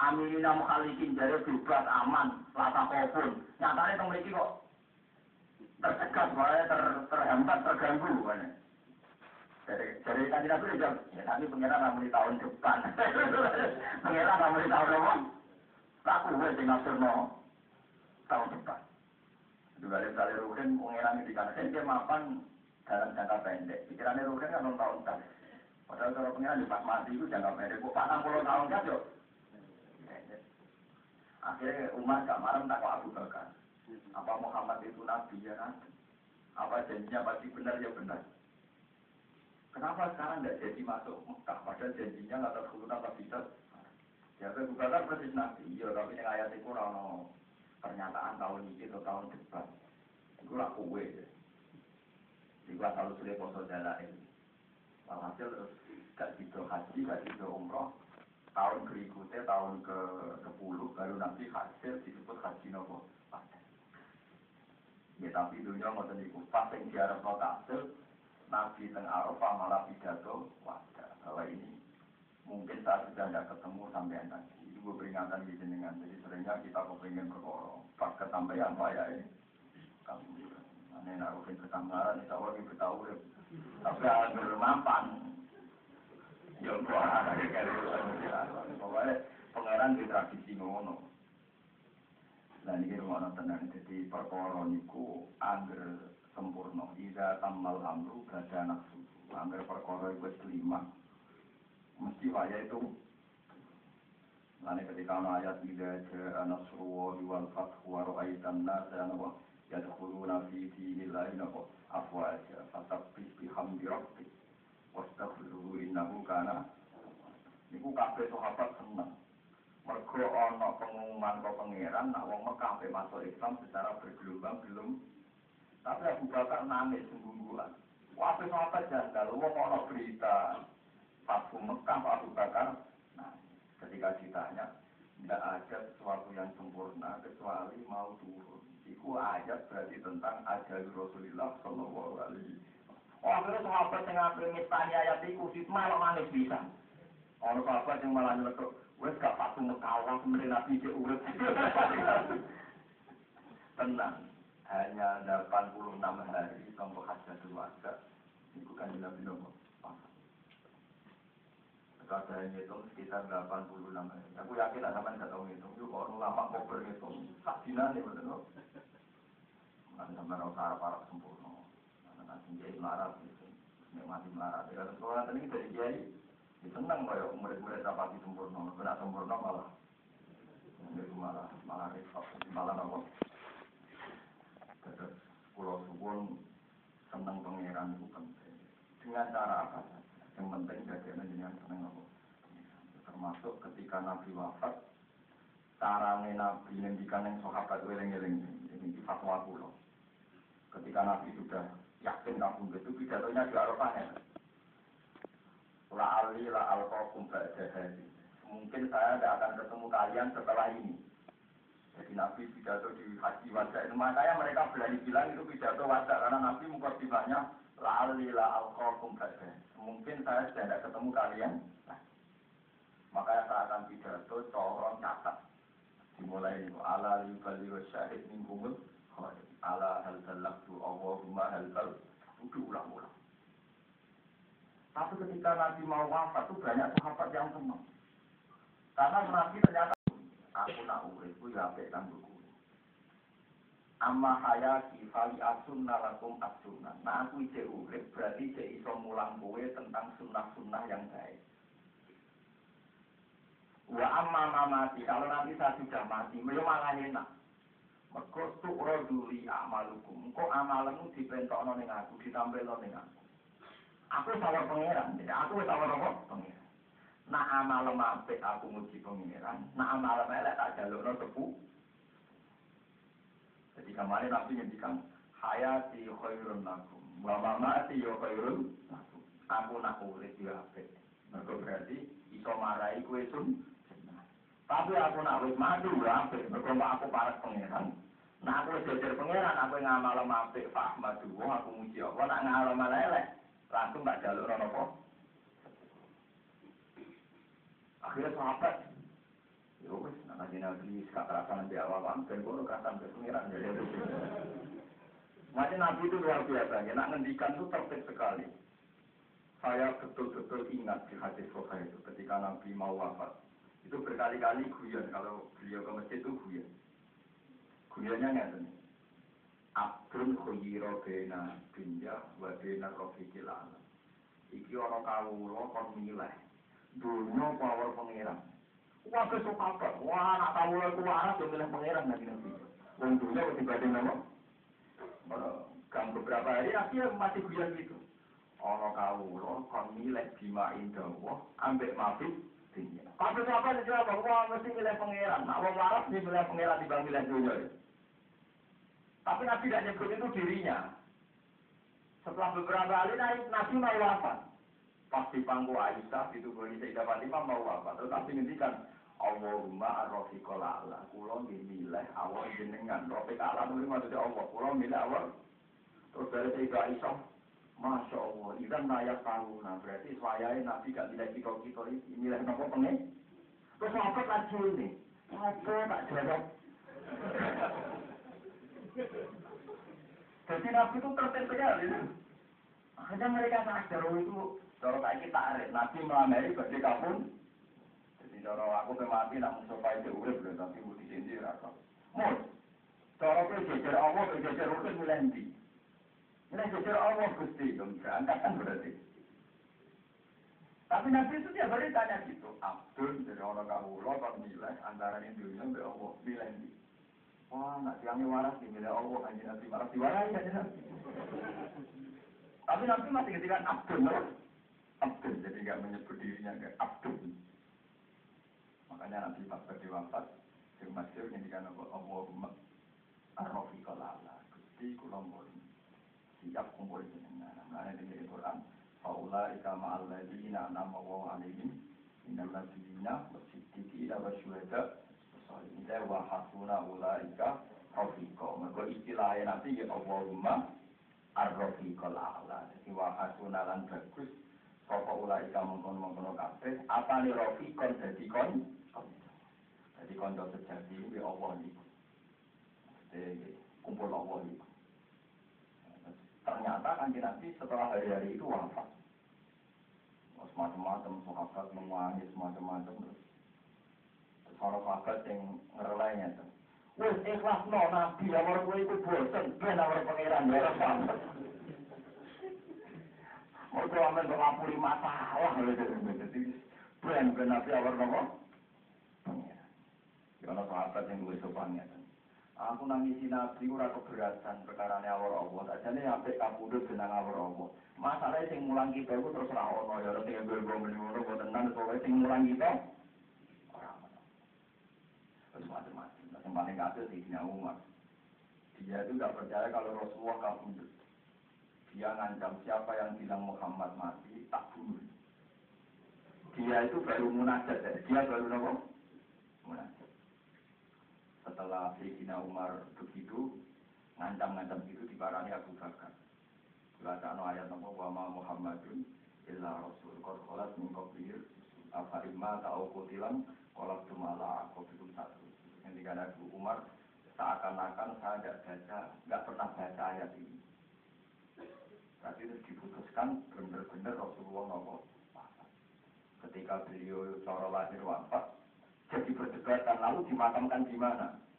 Aminina mukhalikin jadi bebas aman, lata kofun. Nyatanya itu memiliki kok tercegat, ter, terhambat, terganggu. Mana? Jadi, jadi tadi nabi udah ya tadi pengiran namun di tahun depan. pengiran namun di tahun apa? Tak gue tinggal surno tahun depan. Juga ada kali rugen pengiran di kanan. Dia mapan dalam jangka pendek. Pikirannya rugen kan tahun tahun. Padahal kalau pengiran di pas mati itu jangka pendek. Kok 60 tahun kan yuk? Akhirnya umat gak marah tak Abu Bakar. Apa Muhammad itu nabi ya nabi? Apa janjinya pasti benar ya benar? Kenapa sekarang tidak jadi masuk Mekah? Padahal janjinya nggak terhubung apa bisa? Ya Abu Bakar persis nabi. Iya, tapi yang ayat itu rano pernyataan tahun ini atau tahun depan. Itu lah kue. Itu asal usulnya poso jalain. Walhasil terus gak gitu haji, gak gitu umroh. Tahun berikutnya, tahun ke 10 baru nanti hasil disebut haji nopo. Ya tapi dunia mau niku pas yang diarep no hasil Nabi teng Arafah malah pidato wadah bahwa ini mungkin saat sudah tidak ketemu sampai tadi gue peringatan di jenengan jadi seringnya kita kepengen berkorong pas kesampaian ya ini kamu aneh nak mungkin kesambaran insya Allah kita tahu tapi agak mampan ya ada kayak pokoknya pangeran di tradisi ngono Nah ini rumah tenang, jadi perkara niku angger sempurna. Ida tamal amru gada nafsu. Angger perkara itu kelima. Mesti waya itu. Nanti ketika ada ayat ida ja'a nasruwa wal fathu wa ra'aitan nasa yadkhuluna fi dinillahi afwaja fasabbih bihamdi rabbik wastaghfiruhu innahu kana. Niku kabeh sahabat seneng. Mergo ana pengumuman ke pangeran nak wong Mekah pe masuk Islam secara bergelombang belum. Tapi Abu Bakar nangis sungguhan wah sahabat janggal. Wong ana berita Fathu Mekah Abu Bakar nah ketika ditanya tidak ada sesuatu yang sempurna kecuali mau turun itu ayat berarti tentang ajal Rasulullah Shallallahu Alaihi Oh, akhirnya sahabat yang ngambil mistani ayat itu, malah manis bisa. Orang sahabat yang malah nyeletuk, Wes gak patuh mekawan sebenarnya nabi cek urut. Tenang, hanya 86 hari tombol hajatul wada. Itu kan nabi nopo. Kalau saya ngitung sekitar 86 hari. Aku yakin ada teman gak tahu ngitung. Yuk orang lama kok berhitung. Sak dina nih betul. Nanti sampai orang sarap-sarap sempurna. Nanti jadi melarat gitu. Nikmati melarat. Ya, sekolah tadi dari kiai senang kaya murid-murid rapati sempurna, kena sempurna malah itu malah malah repot, malah nopo. Terus pulau suwun senang pangeran itu penting. Dengan cara apa? Yang penting jadi dengan senang nopo. Termasuk ketika Nabi wafat, carane Nabi ngendikan yang sahabat eling-eling ini di fatwa pulau. Ketika Nabi sudah yakin kampung itu pidatonya di Arafah ya la ali la alqakum ba'da. Mungkin saya tidak akan ketemu kalian setelah ini. Jadi Nabi pidato di haji wajah itu makanya mereka berani bilang itu pidato wajah karena Nabi mukadimahnya la ali la alqakum ba'da. Mungkin saya sudah tidak ketemu kalian. Makanya saya akan pidato corong catat. Dimulai itu ala li bali wa syahid min kumul ala hal talaqtu Allahumma hal tal. Ulang-ulang. Tapi ketika Nabi mau wafat itu banyak sahabat yang senang. Karena Nabi ternyata aku nak uripku ya apik kan amma hayati fali asun nalakum asunan. Nah aku ije urip berarti ije iso mulang kowe tentang sunnah-sunnah yang baik. Wa amma mamati, kalau nanti saya sudah mati, ya malah enak. Mergo tu roduli amalukum. Kok amalmu dipentokno ning aku, ditampilno ning aku. Aku sawar pangeran, jadi aku sawar apa? Pangeran. Nak amal apik aku muji pangeran, nak amal elek tak jalukno sepuh. Jadi kemarin Nabi ngendikan hayati khairun lakum, wa mamati yo khairun lakum. Aku nak urip yo apik. Mergo berarti iso marai kowe sun tapi aku nak wis ya apik, mergo aku parek pangeran. Nah aku wis jejer pangeran, aku ngamal apik Pak Ahmad aku muji apa nak ngamal elek. Langsung tak jaluk rono apa. Akhirnya sahabat Yo wis nak nabi nabi nanti awal awal dan kono kerasan ke pangeran jadi Macam nabi itu luar biasa, ya, nak ngendikan itu tertib sekali. Saya betul-betul ingat di hadis Bukhari itu ketika Nabi mau wafat. Itu berkali-kali guyon kalau beliau ke masjid itu guyon. Guyonnya nggak Abdul khuyiro bena dunya wa bena rofiqil alam. Iki orang kawulo kon milih. Dunia power pangeran. Wah besok apa? Wah anak kawulo itu waras yang milih pangeran nanti nanti. Wong dunia kok nama. Gang beberapa hari akhirnya masih guyon gitu. Ono kawulo kon milih bima indah ambek mabit dunia. Tapi apa yang dijawab? Wah, mesti milih pangeran. Nah, wong waras nih milih pangeran dibanding milih dunia. Tapi Nabi tidak nyebut itu dirinya. Setelah beberapa hari Nabi mau wafat. Pasti pangku Aisyah itu boleh Sayyidah Fatimah mau wafat. Tetapi ngendikan Allahumma ar-rafiqal a'la. Kula milih awal jenengan. Rafiq a'la itu maksudnya Allah. Kula milih awal. Terus dari Sayyidah Aisyah Masya Allah, ikan layak tahu. Nah, berarti saya Nabi gak milih kita-kita ini. Milih nopo pengen. Terus apa lagi ini? Apa tak jawab? Jadi Nabi itu tertib sekali. Akhirnya mereka sadar itu, kalau kayak kita arek, Nabi melamari bagi kapun. Jadi kalau aku mati, nak musuh itu urip, tapi mau di sini rasa. Mus, kalau aku jejer Allah, jejer rukun milih ini jujur Allah Gusti, berangkat kan berarti. Tapi Nabi itu tiap hari tanya gitu, Abdul dari orang kamu lo kan nilai antara ini dunia be Allah nilai ini. Wah, nak tiangnya waras nih milih Allah kan Nabi waras diwarai kan Nabi. Tapi Nabi masih ketika Abdul, no? Abdul, jadi nggak menyebut dirinya nggak Abdul. Makanya Nabi pas berdiri wafat, yang masyur ngendikan Allahumma arrofiqal ala, Gusti kulon siap kumpul jenengan. Nah, ini di Quran. Faula ika ma'al ladina nama wa alaihim minal ladina wasiddiqina wa syuhada Wasalihin wa hasuna ulaika rafiqa. Mergo istilahnya nanti ya Allahumma ar-rafiqal a'la. Jadi wa hasuna lan bagus sapa ulaika mengkon-mengkon kabeh apa ni rafiqon dadi kon jadi konco sejati ya Allah niku. Jadi kumpul Allah niku. Ternyata kan Nabi setelah hari-hari itu wafat. Semacam-macam sahabat menangis semacam-macam terus. Orang sahabat yang ngerelainya tuh. Wes ikhlas no Nabi awal gue itu bosan ben awal pangeran ya. Mau tuh amen ngapuri masalah. Jadi ben ben Nabi awal nopo pangeran. Ya sahabat yang gue sopannya tuh. Aku nangisi nabi ora keberatan perkara awal Allah. Ajane sampai kabudut benang awal Allah. Masalahnya sing mulang kita itu terus ora ono ya ora tinggal gue meni ngono kok tenan pokoke sing mulang kita ora. Terus macam-macam. Yang paling Umar. Dia itu tidak percaya kalau Rasulullah kabudut. Dia ngancam siapa yang bilang Muhammad mati tak bunuh. Dia itu baru munajat, dia baru nopo munajat setelah Sayyidina Umar begitu ngancam-ngancam itu diparani Abu Bakar. Bacaan ayat nama wa Muhammadun illa rasul qad khalat min qablih afa imma ta'u qutilan qala tumala qabitum satu. Ketika Abu Umar seakan-akan saya tidak baca, nggak pernah baca ayat ini. Berarti itu diputuskan benar-benar Rasulullah nopo Ketika beliau cara lahir wafat, jadi perdebatan lalu dimakamkan di mana?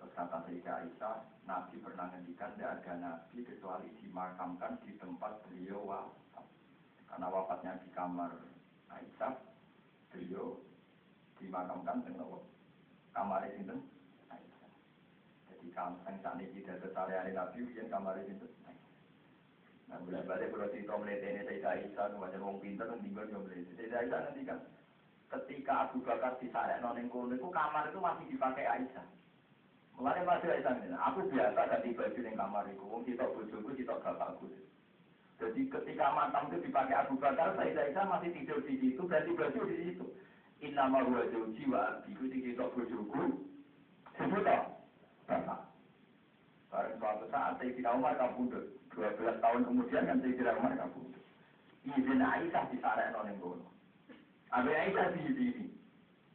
Terus kata Sayyidah Aisyah, Nabi pernah ngendikan tidak ada Nabi kecuali dimakamkan di tempat beliau wafat. Karena wafatnya di kamar Aisyah, beliau dimakamkan dengan kamar itu. Jadi kamar saat ini tidak tertarian Nabi, yang kamar itu Nah, boleh balik kalau cerita melihat ini Sayyidah Aisyah, wajar wong pinter, tinggal yang melihat. Sayyidah Aisyah nanti kan, ketika Abu Bakar kono itu kamar itu masih dipakai Aisyah. Mulanya masih Aisyah ini, aku biasa ganti baju di kamar itu, wong kita bojoku, kita bapakku. Jadi ketika makam itu dipakai Abu Bakar, Sayyidah Aisyah masih tidur di situ, ganti baju di situ. Inama huwa jauji wa abdi, itu kita bojoku, sebut bapak. Barang suatu saat Sayyidina Umar kabundut. 12 tahun kemudian kan Sayyidina Umar kabundut. Izin Aisyah disarek noning kono. Abe Aisyah di sini.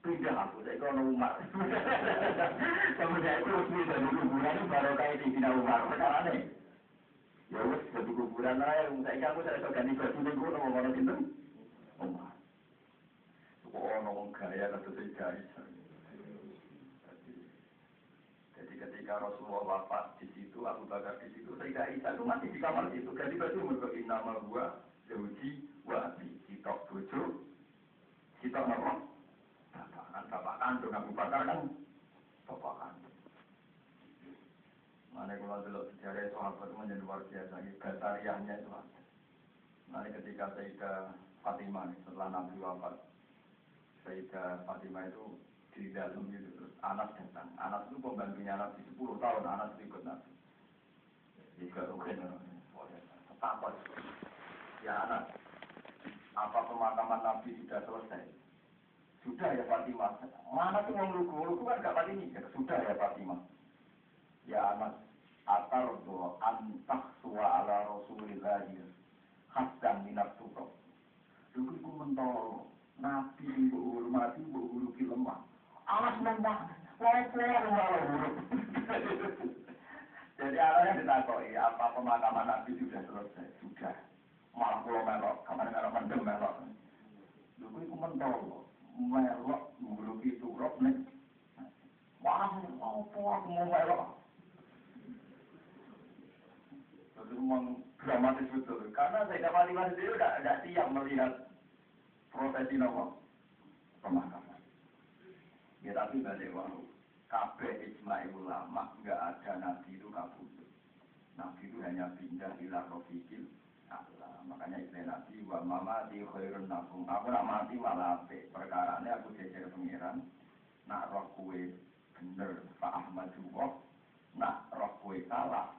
Pindah aku, saya Umar. Kemudian itu resmi dari kuburan baru kayak Sayyidina Umar. Nih. Ya wes kuburan aja. Saya aku saya ganti baju mau ngono sinten? Umar. Gaya kata. Jadi ketika Rasulullah wafat di situ, Abu Bakar di situ, Aisyah itu masih di kamar situ. Ganti baju nama gua, Zauji, wa Abi. Sitok bojo, sitok nama. Bapak kan, kandung Abu Bakar kan, bapak kandung. Mana kalau dulu sejarah sahabat itu menjadi luar biasa, gasariahnya itu ada. Mana ketika Sayyidah Fatimah setelah Nabi wafat, Sayyidah Fatimah itu di dalam gitu terus Anas datang. Anas itu pembantunya Nabi 10 tahun Anas ikut Nabi. Jika mungkin takut ya Anas. Apa pemakaman Nabi sudah selesai sudah ya Fatimah mana tuh mau lugu lugu kan gak pati mikir sudah ya Fatimah ya Anas atar do antah suwa ala rasulillahi khasdan minat suruh Dulu itu mentol Nabi ibu hormati ibu huru lemah alas lemah, malah huruf. Jadi yang ditakoi, apa pemakaman Nabi sudah selesai? Sudah. Malah pulau melok, kamar melok mendem melok. Lalu itu mentol, melok, ngurupi turut nih. Wah, apa aku mau melok? Itu memang dramatis betul. Karena saya dapat lima sendiri tidak siap melihat prosesi nopo pemakaman. Ya tapi balik walau kabeh ijma ulama nggak ada nabi itu kabudut. Nabi itu hanya pindah ila rofiqil. Makanya istilah nabi wa mama di khairun nakum. Aku nak mati malah. Perkara ini aku jejer pengiran. Nak roh kue bener Pak Ahmad juga. Nak roh kue salah.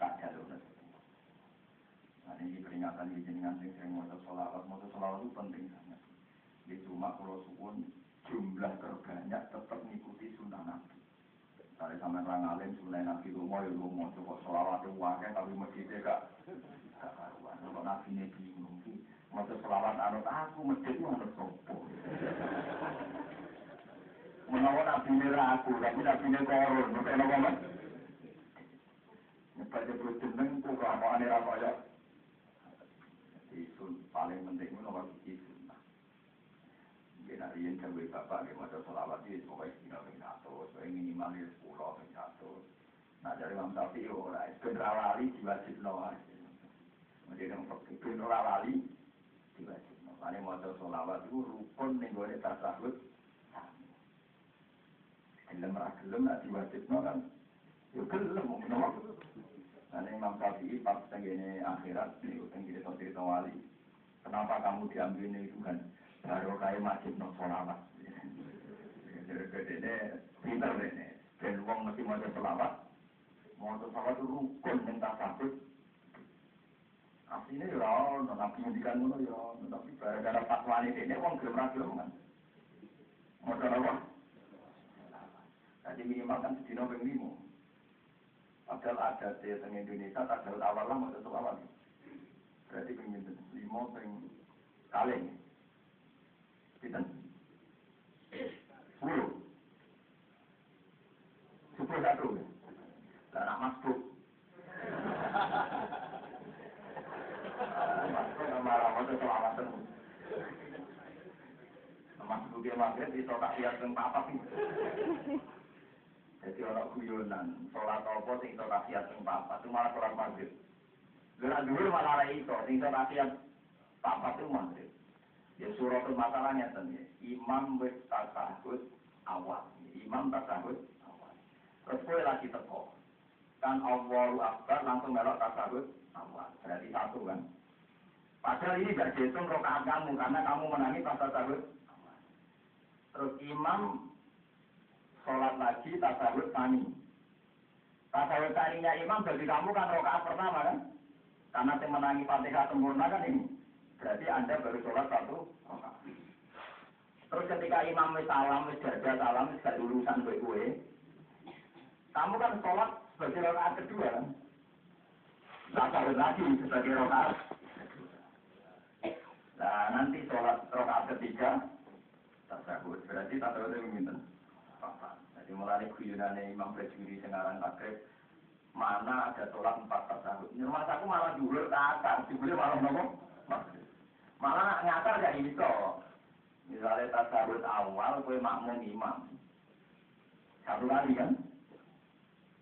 Tak jalur Nah ini peringatan ini jenengan sing sering mau sholawat. Mau sholawat itu penting sangat. Di cuma kalau suwun jumlah terbanyak tetap mengikuti sunnah Nabi. Dari sama orang alim sunnah Nabi mau itu mau coba itu wakil tapi masjidnya gak. Kalau Nabi ini bingung sih. Mau sholawat anut aku masjid itu sopo. Menawa Nabi ini ragu tapi Nabi ini korun. Maka apa mas? Nyebat jeneng ini rakyat. Jadi paling penting itu itu Nah, yang gawe bapak nggih maca selawat iki pokoke dina ping 100, pokoke minimal 10 ping 100. Nah, dari Imam Syafi'i ora ben ra lali diwajibno wae. Nang ben ora lali diwajibno. Ane maca selawat iku rukun ning gone tasawuf. Gelem ra gelem nek diwajibno kan yo gelem menawa. Nah, Imam Syafi'i pas tenggene akhirat niku tenggene cerita wali. Kenapa kamu diambil itu kan? baru kayak masjid no sholawat. Jadi ini pinter ini. Dan uang mesti mau sholawat. Mau sholawat itu rukun yang tak sakit. Aslinya ya, nabi ngendikan ngono ya, tapi gara-gara fatwa ini uang gelem ra gelem kan. Mau sholawat. Jadi minimal kan sedina ping limo. Padahal ada di Indonesia, tanggal awal lah mau sholawat. Berarti ping limo ping kaleng. Pinten? Sepuluh. Sepuluh satu. Dan anak masbuk. Masbuk malah mau selawatan. Masbuk dia maghrib itu tak lihat yang papat. Jadi orang guyonan, sholat apa sing iso tahiyat sing papat, itu malah sholat maghrib. Lha dulu malah ra iso, sing iso tahiyat papat itu maghrib. Ya suratul masalahnya ten ya. Imam wis tasahud awal. Imam tasahud awal. Terus kowe lagi teko. Kan Allahu Akbar langsung melok tasahud awal. Berarti satu kan. Padahal ini gak dihitung rokaat kamu karena kamu menangi pas awal. Terus imam sholat lagi tasawuf tani. Tasawuf taninya imam bagi kamu kan rokaat pertama kan? Karena yang menangi fatihah sempurna kan ini. Berarti anda baru sholat satu. Terus ketika imam salam, wis salam, gak urusan gue. Kamu kan sholat sebagai rokaat kedua kan? Tasawuf lagi sebagai rokaat. Nah nanti sholat rokaat ketiga tasawuf. Berarti tasawuf itu minta. Jadi mulai guyonane Imam Bajuri sekarang takrib mana ada sholat empat tasawuf. Rumah aku malah dulu kata, dulu malah ngomong malah ngatar gak iso. Misalnya tasawuf awal, kue makmum imam. Satu kali kan?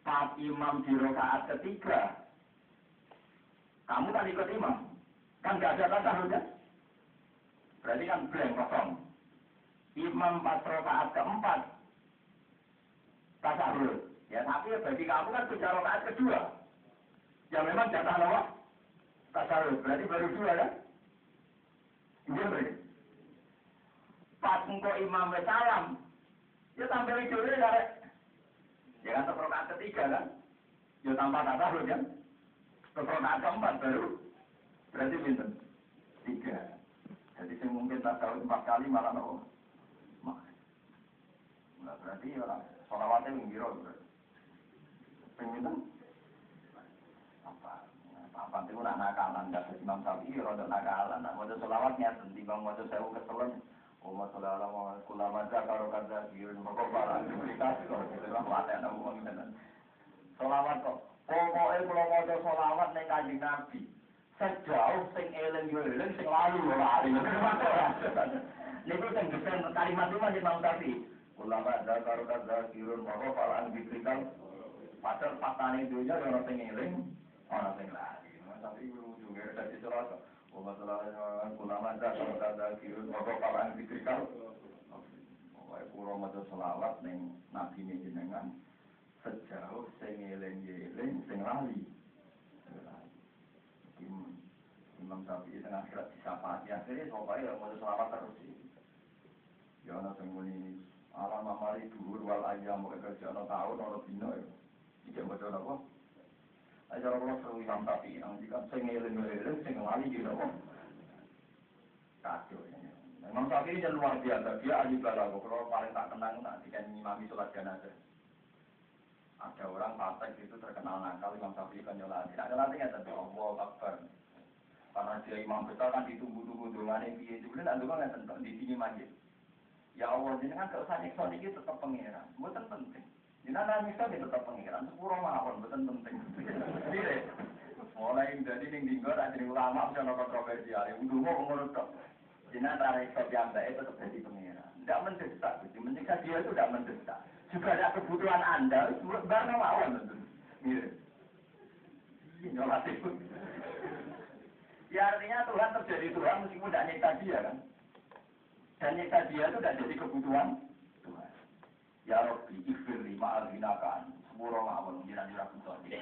Pas imam di rokaat ketiga, kamu kan ikut imam. Kan gak ada tasawuf kan? Berarti kan blank kosong. Imam pas rokaat keempat, tasawuf. Ya tapi bagi kamu kan sudah rokaat kedua. Ya memang jatah nomor tasawuf. Berarti baru dua kan? Iya berarti. Pas engkau imam salam, ya tampil dulu ya Ya kan terus ketiga kan? Ya tanpa tasawuf kan? Terus keempat baru. Berarti pinter. Tiga. Jadi saya mungkin tasawuf empat kali malah nopo. Nah, berarti orang sholawatnya menggiro berarti. Pengen apa? Apa itu nak nakalan, gak Imam Syafi'i rada nakalan. Nak mau sholawatnya nanti bang mau sewu keselen. Oh masalah lama kula maca karo kaza kirim moko barang diberikan kok gitu. Pokoknya kalau mau sholawat ning kanjeng Nabi. Sejauh sing eling yo eling sing lalu yo lali. Niku sing desain kalimat itu masih Imam Syafi'i. Ulama zakar kaza kirun moko falan diberikan. Padahal patane dunya ora sing eling, ora sing lali. Tapi ujungnya dari sholat Maca selawat ning nabi jenengan sejauh sing eling eling sing lali. Imam Syafi'i tengah akhirat disapati akhirnya pokoknya mau selawat terus sih. Ya sing muni alam amali dhuwur wal ayam mau kerja ana tahun ana dina ya. Iki maca napa? Aja ora seru Imam nang jika sing eling-eling sing lali di napa? Kacau ya. Imam Syafi'i ini luar biasa, dia ahli balago. Kalau paling tak kenang nak dikan imami sholat jenazah. Ada orang patek itu terkenal nakal, Imam Syafi'i kan nyolati. Ada latihnya tentu Allah Akbar. Karena dia imam besar kan ditunggu-tunggu dengan yang dia itu. Kemudian ada nggak tentang di sini masjid. Ya Allah, ini kan kalau saya nyiksa tetap pengiran. Bukan penting. Ini anak nyiksa ini tetap pengiran. Sepuluh mawon, bukan penting. Jadi, mulai jadi ning dinggo ada ulama bisa kontroversial. Yang dulu mau ngurut kok. Antara nyiksa yang baik tetap jadi pengiran. Tidak mendesak. Jadi menyiksa dia itu tidak mendesak. Juga ada kebutuhan anda, barang mawon. Mirip. Nyolat itu. Ya artinya Tuhan terjadi Tuhan meskipun tidak nyiksa dia kan. Dan nyiksa dia itu tidak jadi kebutuhan Tuhan. Ya Rabbi, ikhfir lima al-hinakan. Sepuluh mawon, ngira-ngira butuh dia.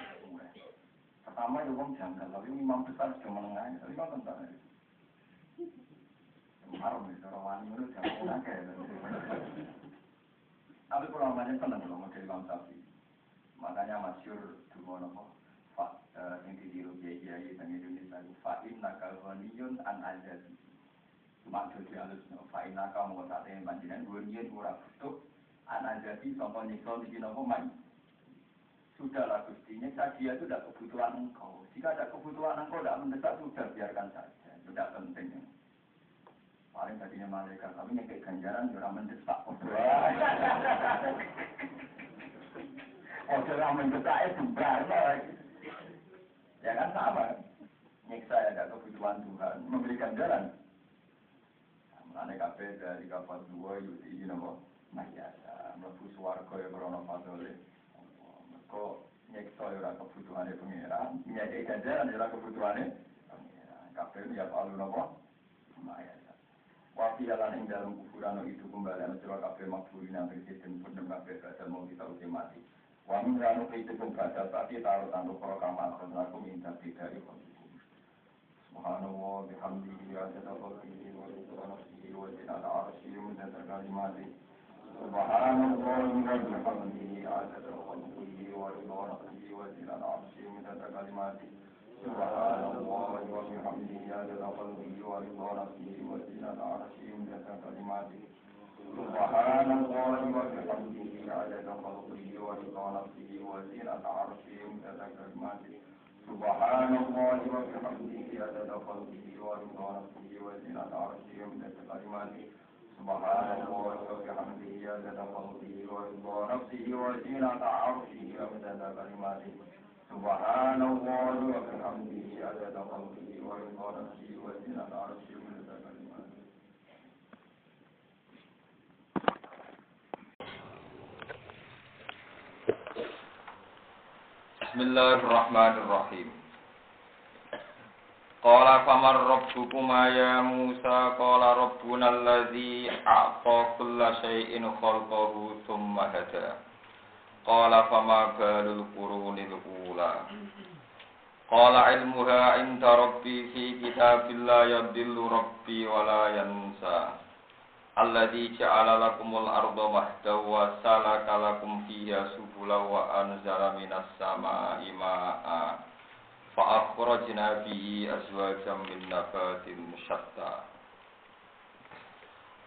Pertama ya wong janggal, tapi imam besar sudah menengah, tapi kan tentang itu. Haram ya, cara wani itu Tapi kalau namanya senang jadi Imam Syafi'i. Makanya masyur dua nopo yang ditiru kiai-kiai dan Indonesia itu fa'in nakal ghaniyun an ajadi maksud di fa'in nakal mau saat ini panjinan ghaniyun kurang butuh an ajadi contoh nyiksa di nopo main sudahlah Gusti nyiksa dia itu tidak kebutuhan engkau. Jika ada kebutuhan engkau tidak mendesak sudah biarkan saja. Tidak penting. Paling tadinya malaikat tapi nyekek ganjaran orang mendesak. Oh, orang mendesak itu lagi. Ya kan sama. Nyiksa ya ada kebutuhan Tuhan, memberikan jalan. Mulane kabeh dari kapal dua yuti ini nopo mayasa, mlebu swarga ya krana fadole. mergo nyekso ya ora kebutuhane pangeran, nyekek ganjaran ya ora kebutuhane pangeran. Kabeh ya palu napa? Maya. Wafi alan ing dalam kuburan itu kembali anu sira kabeh makburi nang sistem pun kabeh badal mau kita uti mati. Wa min ranu tapi taruh tanpa para kamal aku minta dari Subhanallah bihamdihi ya wa wa wa wa wa wa wa kalimatihi Subhanallah wa bihamdihi adada khalqihi wa ridha nafsihi wa zinata arsyihi wa zinata kalimatihi Subhanallah wa bihamdihi adada khalqihi wa ridha nafsihi wa zinata arsyihi wa zinata kalimatihi سبحان الله وبحمده عدد خلقه ورضا نفسه وزنة عرشه ومدة كلماته سبحان الله وبحمده عدد خلقه ورضا نفسه وزنة عرشه ومدة كلماته سبحان الله وبحمده عدد خلقه ورضا نفسه وزنة عرشه ومدة كلماته سبحانه وبحمده عدد خلقه ورضا نفسه وزينة عرشه أبدد كلماته سبحان الله وبحمده عدد خلقه ورضا نفسه وزينة عرشه أبدد كلماته بسم الله الرحمن الرحيم. Qala famar rabbukuma ya Musa qala rabbuna allazi a'ta kulla syai'in khalqahu thumma hada. Qala fama balul qurunil ula. Qala ilmuha inda rabbi fi kitabillah yadillu rabbi wa la yansa. Alladzi ja'ala lakumul arda mahda wa salaka lakum fiha subula wa anzala minas samaa'i maa'a akhrajna bihi azwajan min nabatin syatta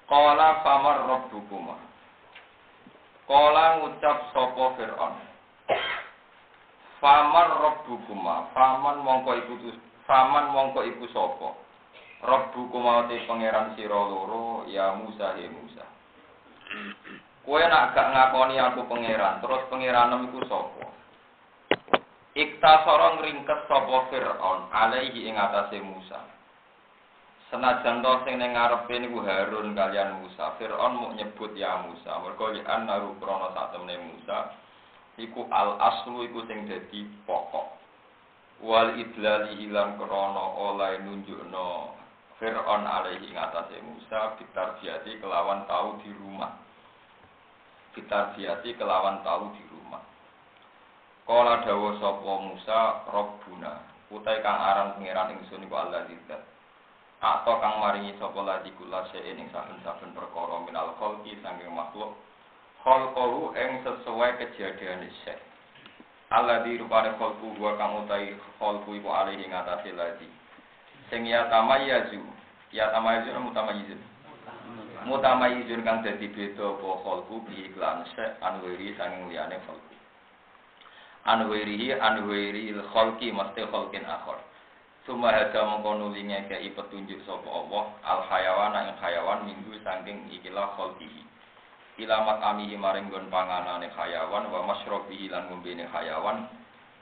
Qala famar rabbukuma Qala ngucap sapa Fir'aun Famar rabbukuma faman mongko iku faman mongko iku sapa kumauti pangeran sira loro ya Musa he Musa. Kowe nak gak ngakoni aku pangeran, terus pangeranem iku sapa? Iktasara ngringkes sapa Firaun alaihi ing atase Musa. Senajan to sing ning ngarepe niku Harun kalian Musa, Firaun mau nyebut ya Musa, mergo li annaru krana satemene Musa iku al aslu iku sing dadi pokok. Wal idlali hilang krana oleh nunjukno Fir'aun alaihi ngatasi Musa bitarbiati kelawan tahu di rumah. Bitarbiati kelawan tahu di rumah. Kala dawa sapa Musa Rabbuna utai kang aran pangeran ingsun iku Allah tidak. Atau kang maringi sapa lagi kula ing saben-saben perkara minal khalqi saking makhluk. Khalqahu ing sesuai kejadian isek. Allah di rupane khalqu gua kang utai khalqu iku alaihi ngatasi lagi sing ya tamayazu ya tamayazu mutamayizun mutamayizun kang dadi beda apa khalqu bi iklan se anwiri sanging liyane khalqu anwiri anwiri il khalqi mesti khalqin akhir Suma hada mengkono linge kei petunjuk sapa Allah al hayawan ing hayawan minggu saking ikilah khalqihi ilamat amihi maring gon panganane hayawan wa masyrabihi lan ngombene hayawan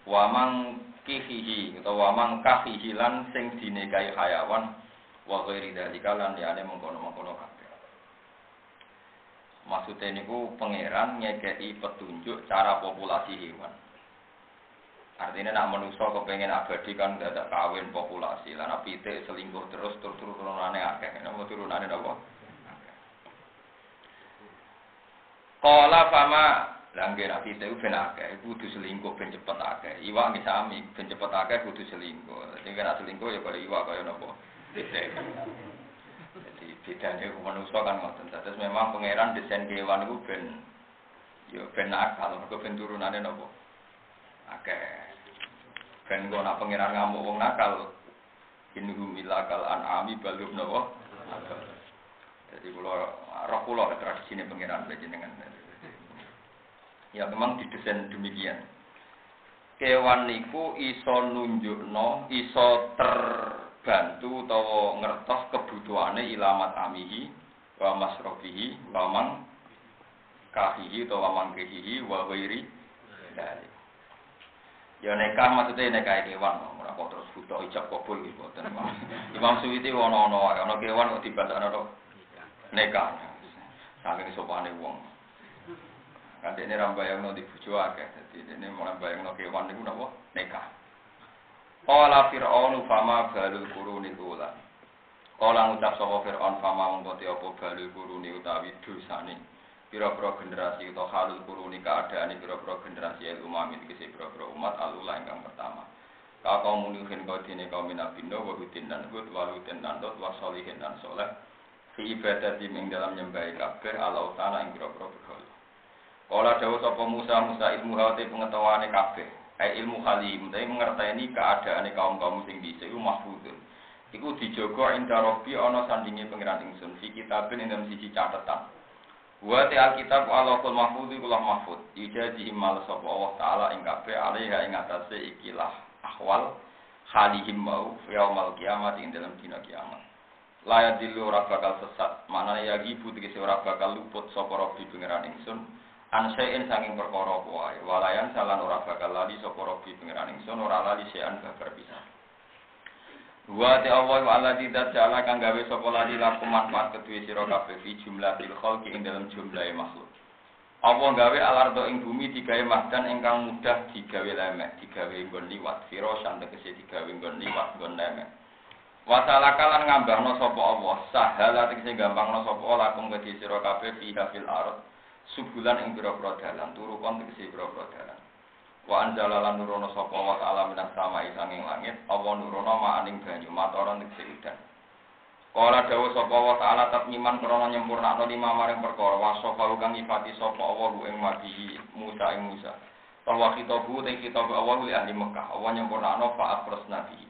wa mang kihihi utawa mang kahihi lan sing dinekai hayawan wa ghairi dalika lan liyane mengkono-mengkono kabeh. Maksudnya niku pangeran ngekei petunjuk cara populasi hewan. Artinya nak manusia kepengen abadi kan ada kawin populasi. Lan apite selingkuh terus tur tur turunane akeh. Napa turunane napa? Kala fama Langge nabi itu ben akeh, kudu selingkuh ben cepet akeh. Iwak nggih sami, ben cepet akeh kudu selingkuh. Dadi nek selingkuh ya kaya iwak kaya napa? Jadi bedane manusa kan ngoten. Terus memang pangeran desain kewan iku ben ya ben akal, mergo ben turunane napa? Akeh. Ben kok nak pangeran ngamuk wong nakal, inhum ilakal an'ami balum napa? Jadi kula roh kula tradisine pangeran dengan Ya memang didesain demikian. Kewan niku iso nunjukno, iso terbantu utawa ngertos kebutuhane ilamat amihi wa masrofihi wa mang kahihi utawa mang kehihi wa dari. Ya nekah maksudnya nekah kewan, ora kok terus butuh ijab kabul gitu. Imam Suwiti ono-ono ana kewan kok dibasakno nekah. Saking sopane wong. Kan dekne ra bayangno di bojo akeh. Dadi dekne mulai bayangno kewan niku napa? Nikah. Qala fir'aunu fama balul quruni ula. Qala ngucap sapa Fir'aun fama mongko te apa balul quruni utawi dosane. Pira-pira generasi utawa halul quruni keadaane pira-pira generasi el umami tegese pira-pira umat alula ingkang pertama. Kakau munuhin kau dini kaum minabindo wa hudin dan hud wa hudin dan dot wa solihin dan soleh fi ibadah ing dalam nyembahi kabeh ala utana ing pira-pira berhala. Kala dawuh sapa Musa Musa ilmu hati pengetahuane kabeh. Ai ilmu halim, tapi mengerteni keadaane kaum-kaum sing dhisik iku mahfudun. Iku dijogo inda rabbi ana sandinge pangeran ingsun fi kitabin ing dalam siji catetan. Wa te alkitab Allahul mahfud iku lah mahfud. Ijazi mal sapa Allah taala ing kabeh alaiha ing ikilah ahwal halihim mau yaumal kiamat ing dalam dina kiamat. Layak dilu ora bakal sesat, manane ya gibu tegese ora bakal luput sapa rabbi pangeran ingsun ansein saking perkara wae walayan salan ora bakal lali sapa robi pangeran ingsun ora lali sean babar Wa ta Allah wa Allah tidak jala kang gawe sapa lali laku manfaat kedue sira kabeh fi jumlah bil khalqi ing dalam jumlah makhluk. Allah gawe alardo ing bumi digawe mahdan ingkang mudah digawe lemek digawe nggon liwat. Firosan tegese digawe nggon liwat nggon lemek. Wasalaka lan ngambahno sapa Allah sahala tegese gampangno sapa lakum kedhi sira kabeh fiha fil ardh subulan ing pira-pira dalan turu kon tegese pira-pira dalan wa anzala lan nurono sapa wa ta'ala minas samai sanging langit apa nurono maaning banyu matoron tegese udan Kala dawuh sapa wa ta'ala tatmiman krana nyempurnakno lima maring perkara wa sapa kang nyifati sapa Allah ing madihi Musa ing Musa. Bahwa kitabu te kitab Allah li ahli Mekah Allah nyempurnakno fa afros nabi.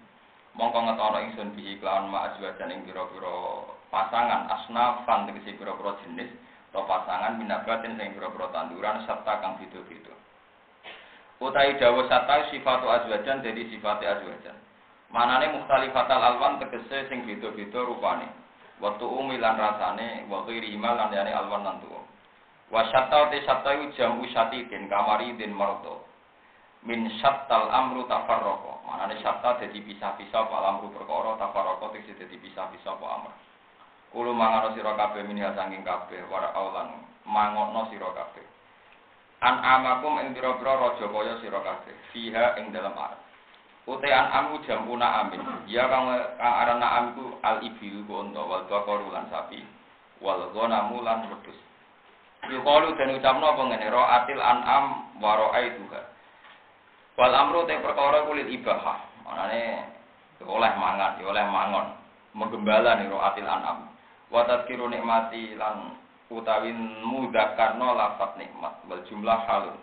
Mongko ngetono ingsun bihi kelawan ma azwajan ing pira-pira pasangan asnafan tegese pira-pira jenis atau pasangan minabatin sing pira-pira tanduran serta kang beda-beda. Utai dawa sata sifatu azwajan jadi sifat azwajan. Manane mukhtalifatal alwan tegese sing beda-beda rupane. Waktu umilan rasane, waktu rima lan yani alwan lan tuwa. Wa syatta te syatta jam usatitin kamaridin marto. Min syattal amru tafarraqa. Manane syatta dadi pisah-pisah apa amru perkara tafarraqa tegese dadi pisah-pisah apa amr. Kulo mangono sira kabeh minha saking kabeh wara aulan mangono sira kabeh. An amakum ing pira-pira raja kaya sira kabeh fiha ing dalam arat. Ute an amu jamuna amin. Ya kang kang aran am iku al ibil ku wal baqaru lan sapi wal ghanamu lan wedhus. Yukalu dan ucapno apa ngene atil an'am wa ra'aituha. Wal amru te perkara kulit ibahah. Manane oleh mangan, oleh mangon. Menggembala nih ro atil an'am. wa tadkiru nikmati lan utawi mudzakarna lafat nikmat wal jumlah halun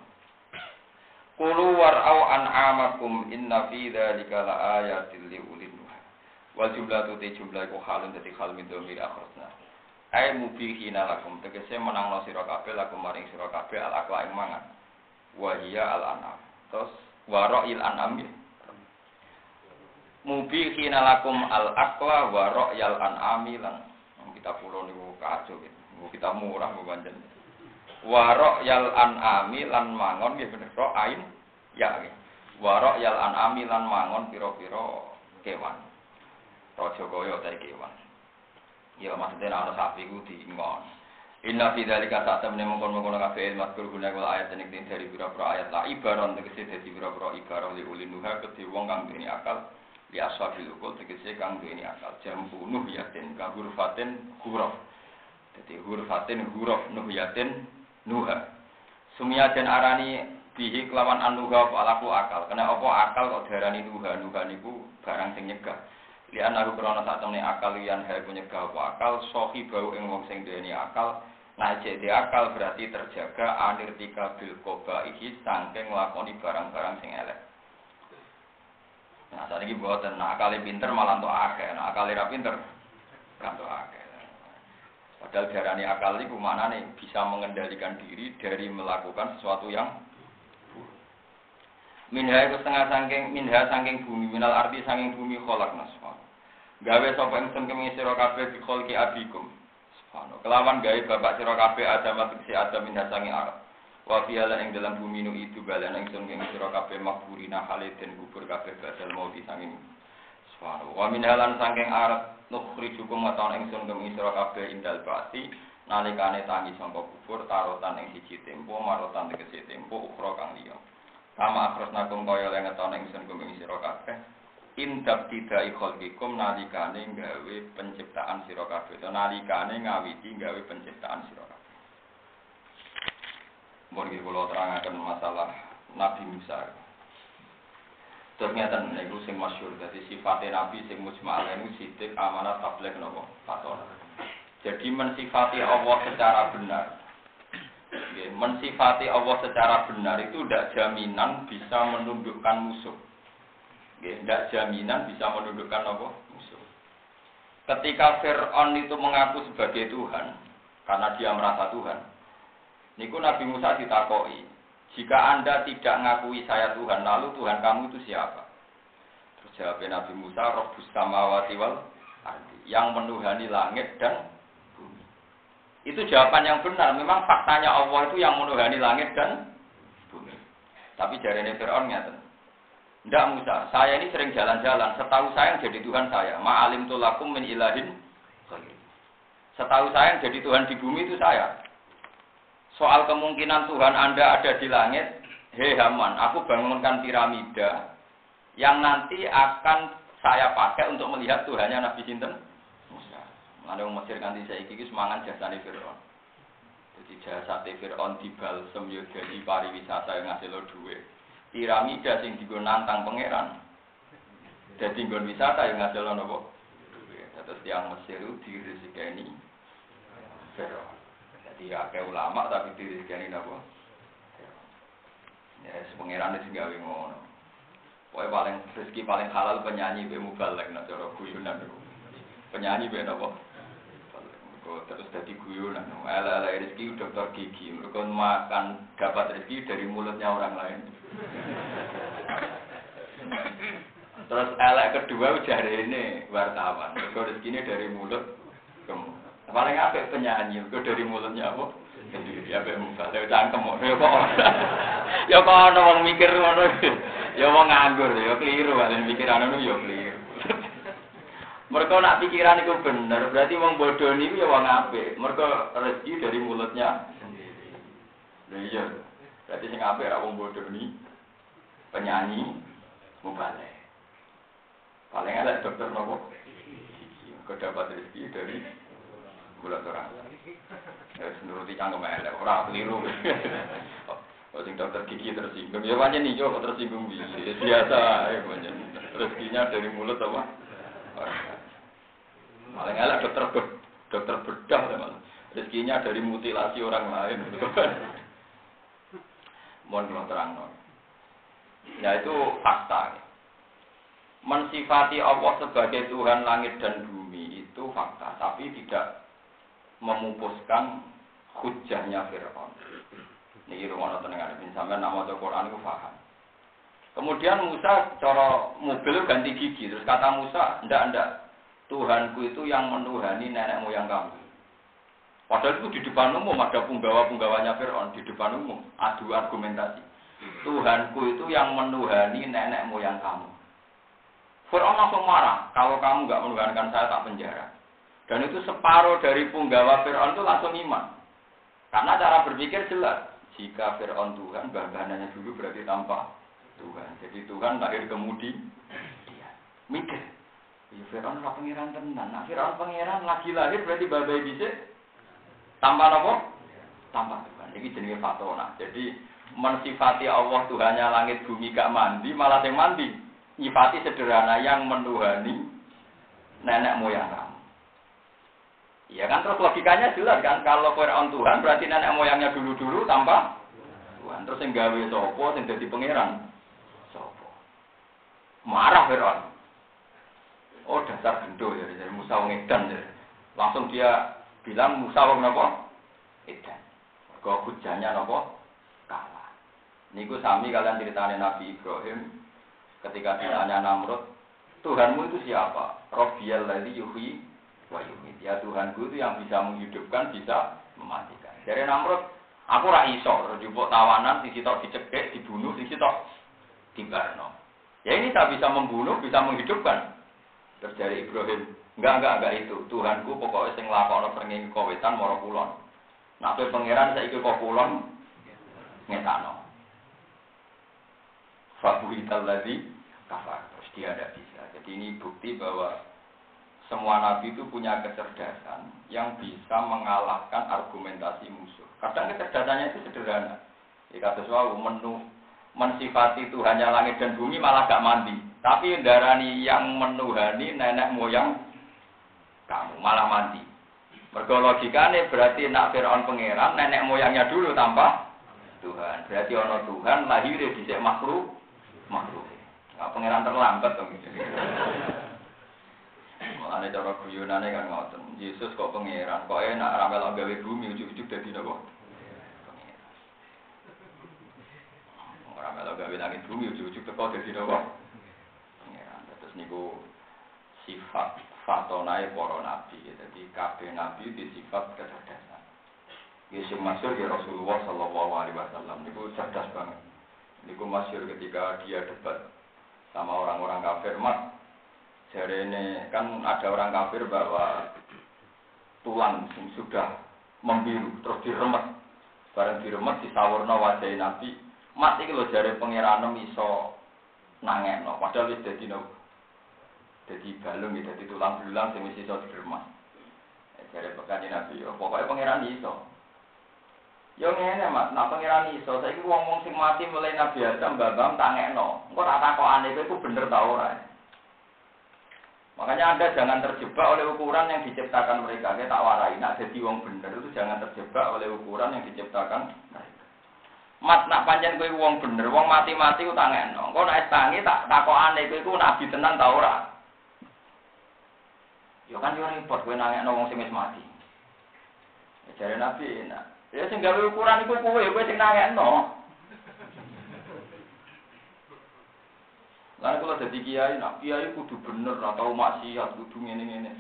Kulu war'au an'amakum inna fi dzalika laayatil liulil. Wal jumlah tu te jumlah iku halun dadi hal min dhamir akhrasna. Ai mubihina lakum tegese menangno sira kabeh lakum maring sira kabeh al akla ing mangan. Wa hiya al anam. Terus wara'il anam ya. Mubihina lakum al akla wa ra'yal an'ami lan kita pulau niku kacau gitu. Kita murah banjir. Warok yal an'ami lan mangon gitu bener ro ain ya. Warok yal an'ami lan mangon piro-piro kewan. Rojo koyo dari kewan. Ya maksudnya ana sapi ku diingon. Inna fi saat temene mongkon-mongkon kabeh ilmu kur guna kula ayat ning dari pira-pira ayat la ibaron tegese dadi pira-pira ibarah li ulin nuha kedhe wong kang duweni akal di aswabil ukul tegese kang duweni akal jam bunuh yatin ka hurfatin huruf jadi hurfatin huruf nuh yatin nuha. Sumia dan arani bihi kelawan anuha alaku akal. Kena apa akal kok diarani nuha? Nuha niku barang sing nyegah. Lian aku krana sak temne akal lian hal nyegah apa akal? Sohi bau ing wong sing duweni akal. Nah, jadi akal berarti terjaga anirtika bil koba iki sangking nglakoni barang-barang sing elek. Nah, saat ini buatan, nah akali pinter malah untuk akeh, nah akali pinter, kan untuk akeh. Padahal darani akal itu nih bisa mengendalikan diri dari melakukan sesuatu yang Minha itu setengah sangking, minha sangking bumi, minal arti sangking bumi kolak nasfah. Gawe sapa ingsun kemi sira kabeh bi kholqi abikum. Subhanahu. Kelawan gawe bapak sira kabeh adam si adam minha sangking arep. Wa ing dalam bumi nu itu balen ingsun ing sira kabeh makburina haliden kubur kabeh badal mau disanging. Subhanahu. Wa min halan saking arep nukhrijukum maton ingsun ing sira kabeh indal bati nalikane tangi sangka kubur tarotan ing siji tempo marotan tegese tempo ukra kang liya. Kama akrasnakum kaya le ngetone ingsun kum ing sira kabeh indab tidai khalqikum nalikane gawe penciptaan sira kabeh. To nalikane ngawiti gawe penciptaan sira kabeh. Mohon kita kalau terangkan masalah Nabi Musa. Ternyata niku sing masyhur dadi sifate Nabi sing mujmal niku sidik amanat tabligh napa fatona. Jadi mensifati Allah secara benar. Mensifati Allah secara benar itu tidak jaminan bisa menundukkan musuh. Tidak jaminan bisa menundukkan apa? musuh. Ketika Fir'aun itu mengaku sebagai Tuhan, karena dia merasa Tuhan, niku Nabi Musa ditakoi, jika Anda tidak ngakui saya Tuhan, lalu Tuhan kamu itu siapa? Terus Nabi Musa, Rabbus samawati wal yang menuhani langit dan bumi. Itu jawaban yang benar. Memang faktanya Allah itu yang menuhani langit dan bumi. Tapi jarinya Fir'aun nyata. Tidak Musa, saya ini sering jalan-jalan. Setahu saya yang jadi Tuhan saya. Ma'alim tulakum min ilahin. Setahu saya yang jadi Tuhan di bumi itu saya soal kemungkinan Tuhan Anda ada di langit, hei Haman, aku bangunkan piramida yang nanti akan saya pakai untuk melihat Tuhannya Nabi Sinten Musa. Yang Mesir kanti saya iki semangat jasa nih Fir'aun. Jadi jasa Fir'aun di balsem yo jadi pariwisata yang ngasih lo duit. Piramida sing digo nantang pangeran. Jadi nggon wisata yang ngasih lo nopo. Terus yang Mesir itu dirizikani Fir'aun. Jadi akeh ulama tapi dirizkani napa? Ya, sepengiran sing gawe ngono. Pokoke paling rezeki paling halal penyanyi be mubalek nek cara guyonan niku. Penyanyi be napa? Kok terus dadi guyonan. Ala-ala rezeki dokter gigi. Mereka makan dapat rezeki dari mulutnya orang lain. Terus elek kedua ujar ini wartawan. Mereka rezekinya dari mulut mulut. Paling apa penyanyi, itu dari mulutnya apa? Sendiri, ya be muka, ya cangkem, ya kok ya kok ada orang mikir ya mau nganggur, ya keliru, ada pikiran itu ya keliru. Mereka nak pikiran itu bener, berarti wong bodoh ini ya wong ape. Mereka rezeki dari mulutnya sendiri. iya, berarti sing ape ra wong bodoh ini penyanyi mubalik. Paling ada dokter nopo. Kedapat rezeki dari gula orang. Ya nuruti cangkem elek, ora keliru. Oh sing dokter gigi tersinggung, ya banyak nih kok tersinggung bisa. Biasa ya banyak. Rezekinya dari mulut apa? Paling elek dokter dokter bedah ya malah. Rezekinya dari mutilasi orang lain. Mohon kalau terang Ya itu fakta. Mensifati Allah sebagai Tuhan langit dan bumi itu fakta, tapi tidak memupuskan hujahnya Fir'aun. Ini rumah tenang bin sampai nama Quran itu paham. Kemudian Musa cara mobil ganti gigi. Terus kata Musa, ndak ndak Tuhanku itu yang menuhani nenek moyang kamu. Padahal itu di depan umum ada punggawa-punggawanya Fir'aun di depan umum adu argumentasi. Tuhanku itu yang menuhani nenek moyang kamu. Fir'aun langsung marah. Kalau kamu nggak menuhankan saya tak penjara. Dan itu separuh dari punggawa Fir'aun itu langsung iman. Karena cara berpikir jelas. Jika Fir'aun Tuhan, bahannya dulu berarti tanpa Tuhan. Jadi Tuhan lahir kemudi. Dia mikir. Ya Fir'aun adalah pengiran tenan. Nah Fir'aun pengiran lagi lahir berarti babai bisa. Tanpa apa? Tanpa Tuhan. Ini jenis fatona. Jadi mensifati Allah Tuhannya langit bumi gak mandi, malah yang mandi. Nyifati sederhana yang menuhani nenek moyang kamu. Ya kan terus logikanya jelas kan kalau Fir'aun Tuhan berarti nenek moyangnya dulu-dulu tanpa Tuhan. Terus yang gawe sopo yang jadi pangeran sopo. Marah Fir'aun. Oh dasar gendo ya dari Musa wong edan ya. Langsung dia bilang Musa wong napa? Edan. Kok hujannya napa? Kalah. Niku sami kalian ceritanya Nabi Ibrahim ketika ditanya Namrud, Tuhanmu itu siapa? Rabbiyal ladzi yuhyi wayumit. Ya Tuhanku itu yang bisa menghidupkan, bisa mematikan. Dari Namrud, aku rak iso, jupuk tawanan, sisi tok dicekek, dibunuh, sisi tok dibarno. Ya ini tak bisa membunuh, bisa menghidupkan. Terus dari Ibrahim, Enggak, enggak, enggak itu. Tuhanku pokoknya sing lakokno perngi kawetan mara kulon. Nah, pangeran saiki kok kulon ngetano. Fabuhital ladzi kafar. Terus dia ada bisa. Jadi ini bukti bahwa semua nabi itu punya kecerdasan yang bisa mengalahkan argumentasi musuh. Kadang kecerdasannya itu sederhana. Ya suau menu mensifati Tuhannya langit dan bumi malah gak mandi. Tapi darani yang menuhani nenek moyang kamu malah mandi. Mergo berarti nak Firaun pangeran nenek moyangnya dulu tanpa Tuhan. Berarti ono Tuhan lahir di makhluk makhluk. Nah, pangeran terlambat dong. Mulane cara guyonane kan ngoten. Yesus kok pangeran, kok enak ra melok gawe bumi ujug-ujug dadi napa? Ora melok gawe langit bumi ujug-ujug teko dadi napa? Pangeran. Terus niku sifat fatonai para nabi. Jadi kabeh nabi di sifat kecerdasan. Yesus masuk ya Rasulullah Shallallahu Alaihi Wasallam. Niku cerdas banget. Niku masyur ketika dia debat sama orang-orang kafir. Mat, jari ini kan ada orang kafir bahwa tulang sudah membiru terus diremet. Bareng diremet disawurno wajah nabi. Mat iki lho jare pangeran iso nangekno. Padahal wis dadi no jadi balung gitu, jadi tulang belulang sing mesti iso diremas. Jadi pekan Nabi, yo pokoknya pangeran iso. Yo ngene Mas, nak pangeran iso, saiki wong wong sing mati mulai Nabi Adam babam tangekno. Engko tak takokane kowe iku bener ta ora? Makanya Anda jangan terjebak oleh ukuran yang diciptakan mereka. Kita tak warai, nak jadi wong bener itu jangan terjebak oleh ukuran yang diciptakan mereka. Mat nak panjang kowe wong bener, wong mati-mati ku tangekno. Engko nek tangi tak takokane kowe iku nabi tenan ta ora? Ya kan yo repot kowe nangekno wong sing wis mati. Ya jare Nabi enak. Ya sing gawe ukuran iku kowe, kowe sing nangekno. Lalu kalau jadi kiai, nak kiai kudu bener, atau maksiat, kudu ngene-ngene.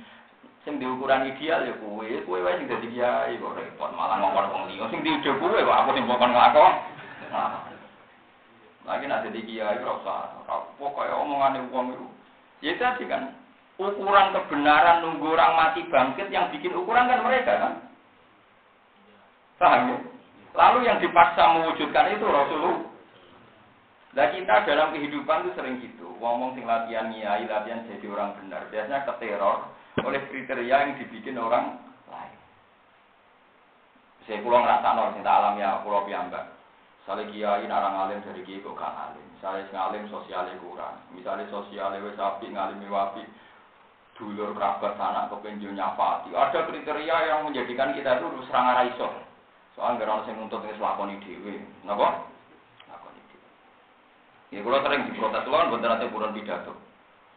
Sing di ukuran ideal ya kowe, kowe wae sing dadi kiai kok repot malah ngomong wong liya. Sing diujo kowe kok aku sing ngomong nglakon. Nah. Lagi nak dadi kiai ora usah, pokoke omongane wong itu. Ya tadi kan, ukuran kebenaran nunggu orang mati bangkit yang bikin ukuran kan mereka kan paham ya? lalu yang dipaksa mewujudkan itu Rasulullah nah kita dalam kehidupan itu sering gitu ngomong sing latihan nyai latihan jadi orang benar biasanya keteror oleh kriteria yang dibikin orang lain saya pulang ngerasa nol cinta alam ya pulau piambak Misalnya kiai narang alim dari kiai kok kan alim. Misalnya ngalim sosialnya kurang. Misalnya sosialnya wes api ngalimi wapi dulur kerabat anak kepenjul nyapati. Ada kriteria yang menjadikan kita itu serang arah iso. Soalnya yang nuntut ini selakoni dewi. Napa? Ya kalau sering diprotes kan bener nanti bulan pidato.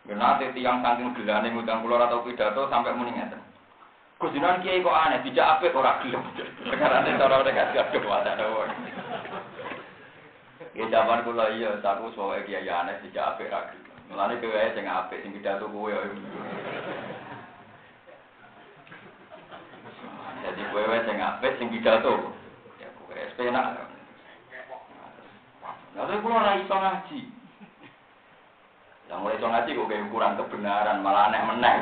Ya nanti tiang saking gelane ngundang pulau atau pidato sampai muni ngeten. Gus kiai kok aneh, tidak apik ora gelem. Cara mereka gak ada wong. Ya zaman kula iya, aku soal kiai aneh tidak apik ora gelem. Mulane kowe ae sing apik sing pidato kowe ya. Jadi kowe wae sing apik sing pidato. Ya kowe penak. Lalu kula ora iso ngaji. Yang mulai iso ngaji kok kayak ukuran kebenaran malah aneh meneh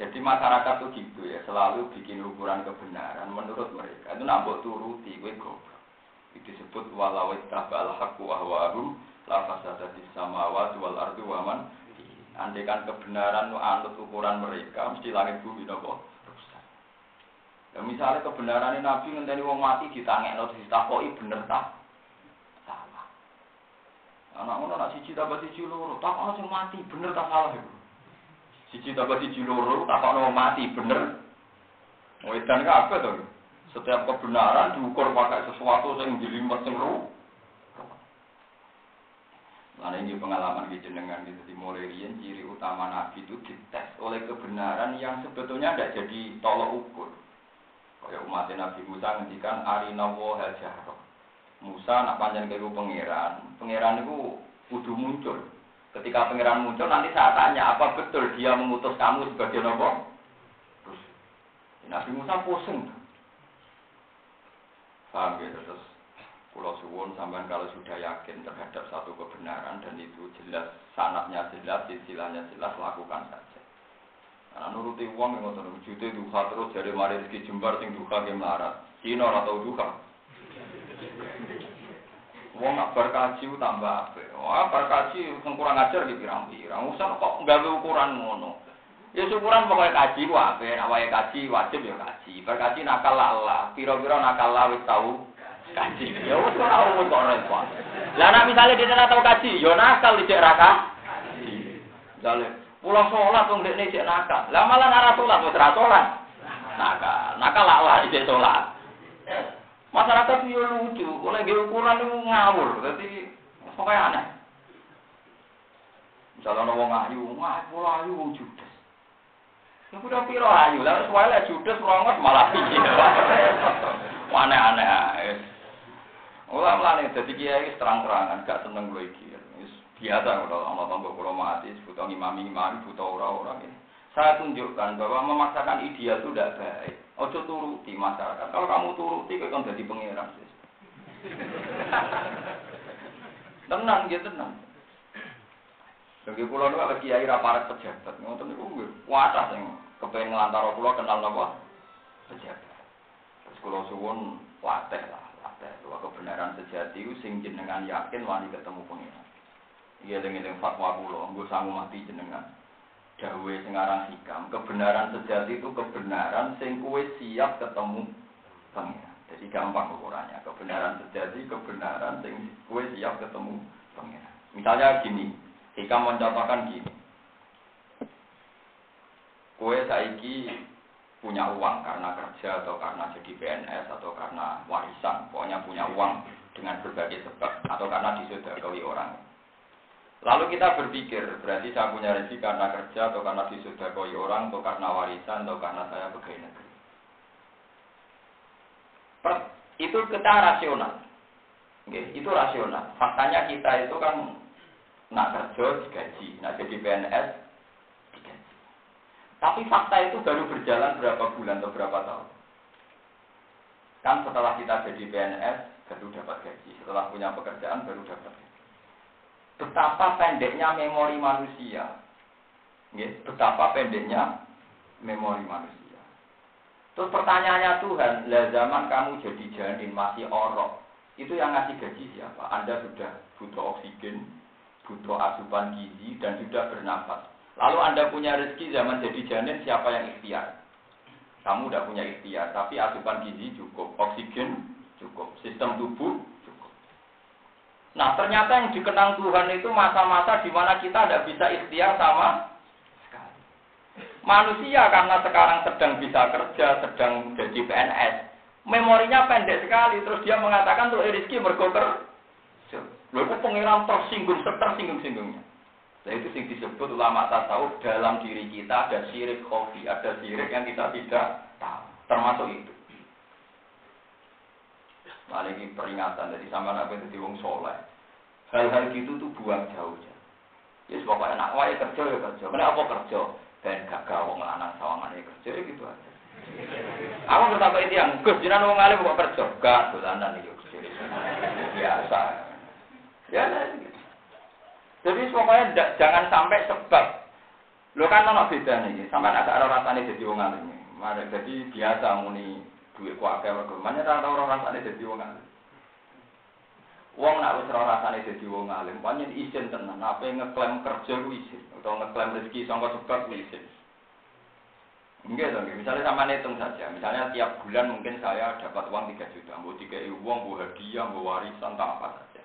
Jadi masyarakat tuh gitu ya, selalu bikin ukuran kebenaran menurut mereka. Itu nambah turuti, gue goblok. Itu disebut walau al haqqu ahwahum la fasadati samawati wal ardi wa man Andaikan kebenaran anut ukuran mereka mesti langit bumi nopo. Ya misalnya kebenaran Nabi ngenteni wong mati ditangekno ditakoki bener tak? Salah. Anak ngono nak siji tambah siji loro, takono sing mati bener tak salah iku. Siji tambah siji loro takono mati bener. Wedan kabeh to. Setiap kebenaran diukur pakai sesuatu yang jelimet sing karena ini pengalaman di jenengan gitu di mulai ciri utama nabi itu dites oleh kebenaran yang sebetulnya tidak jadi tolok ukur. Kayak umat Nabi Musa ngendikan arina wa hajarah. Musa nak panjang ke pangeran, pangeran itu kudu muncul. Ketika pangeran muncul nanti saya tanya apa betul dia mengutus kamu sebagai nopo? Terus Nabi Musa pusing. Paham gitu terus Kulo suwun sampean kalau sudah yakin terhadap satu kebenaran dan itu jelas sanatnya jelas, istilahnya jelas, lakukan saja. Nah, nuruti uang yang ngotot jute duha terus dari mari rezeki jembar sing duha ke melarat. Cina ora tau duha. Wong nak berkaji tambah apik. Wah, berkaji kurang ajar di pirang-pirang. Usah kok gawe ukuran ngono. Ya syukuran pokoknya kaji ku apik, awake kaji wajib ya kaji. Berkaji nakal Allah, pira-pira nakal Allah wis tau kaji. Ya wis ora umum kok repot. Lah nek misale dia ora tau kaji, ya nakal dicek raka. Misale pulang sholat wong dekne cek nakal. Lah malah ora sholat wis ora sholat. Nakal, nakal lah dicek sholat. Masyarakat itu lucu, oleh gaya ukuran itu ngawur, jadi pokoknya aneh. Misalnya wong ayu, ngayu, ayu, wong judes. Ya udah piro ayu, lalu soalnya judes rongot malah piye. Aneh-aneh ae. Ora mlane dadi kiai terang-terangan gak seneng gue. Biasa kalau ana tangga kula mati butuh imam-imam butuh ora-ora ini. Saya tunjukkan bahwa memaksakan ideal itu tidak baik. Ojo turuti masyarakat. Kalau kamu turuti, kau kan jadi pangeran. tenang, gitu tenang. Bagi pulau itu kalau kiai raparat pejabat, ngotot itu gue wadah yang kepengen ngelantar pulau kenal apa pejabat. Terus kalau suwun wateh lah, wateh. Bahwa kebenaran sejati itu sing jenengan yakin wani ketemu pengiran. Iya dengan fatwa pulau, gue sanggup mati jenengan. Dawe sing aran hikam, kebenaran sejati itu kebenaran sing kue siap ketemu pengiran. Jadi gampang ukurannya. Kebenaran sejati, kebenaran sing kue siap ketemu pengiran. Misalnya gini, hikam mencontohkan gini. Kue saiki punya uang karena kerja atau karena jadi PNS atau karena warisan, pokoknya punya uang dengan berbagai sebab atau karena disodakoi orang. Lalu kita berpikir, berarti saya punya rezeki karena kerja atau karena disodakoi orang atau karena warisan atau karena saya pegawai negeri. Per, itu kita rasional. Oke, itu rasional. Faktanya kita itu kan nak kerja digaji, nak jadi PNS digaji. Tapi fakta itu baru berjalan berapa bulan atau berapa tahun. Kan setelah kita jadi PNS baru dapat gaji, setelah punya pekerjaan baru dapat gaji betapa pendeknya memori manusia. Betapa pendeknya memori manusia. Terus pertanyaannya Tuhan, lah zaman kamu jadi janin masih orok, itu yang ngasih gaji siapa? Anda sudah butuh oksigen, butuh asupan gizi, dan sudah bernafas. Lalu Anda punya rezeki zaman jadi janin, siapa yang ikhtiar? Kamu udah punya ikhtiar, tapi asupan gizi cukup, oksigen cukup, sistem tubuh Nah ternyata yang dikenang Tuhan itu masa-masa di mana kita tidak bisa ikhtiar sama sekali. Manusia karena sekarang sedang bisa kerja, sedang jadi PNS, memorinya pendek sekali. Terus dia mengatakan tuh rezeki berkoker. Lalu itu pengiram tersinggung, tersinggung-singgungnya. Nah itu yang disebut ulama tasawuf dalam diri kita ada sirik kopi, ada sirik yang kita tidak tahu. Termasuk itu. Nah, ini peringatan dari sama nabi itu wong soleh. Hal-hal gitu tuh buang jauh ya. Ya pokoknya nak wae kerja ya kerja. Mana apa kerja? Dan gak wong lanang sawangan ya kerja ya gitu aja. Aku bertapa itu yang Gus jinan wong alim kok kerja? Gak dolanan iki kerja. Biasa. Ya gitu. Jadi pokoknya jangan sampai sebab Lo kan ono beda nih, sampai agak ada rasanya jadi wong alim. Mari jadi biasa muni duit kuake mergo. Mana ora ora rasane dadi wong alim. Wong nak wis ora rasane dadi wong alim, pancen izin tenan. Apa ngeklaim kerja ku izin atau ngeklaim rezeki sangka sebab ku izin. Enggak dong, misalnya sama hitung saja. Misalnya tiap bulan mungkin saya dapat uang 3 juta, mau tiga uang, mau hadiah, mau warisan, tak apa saja.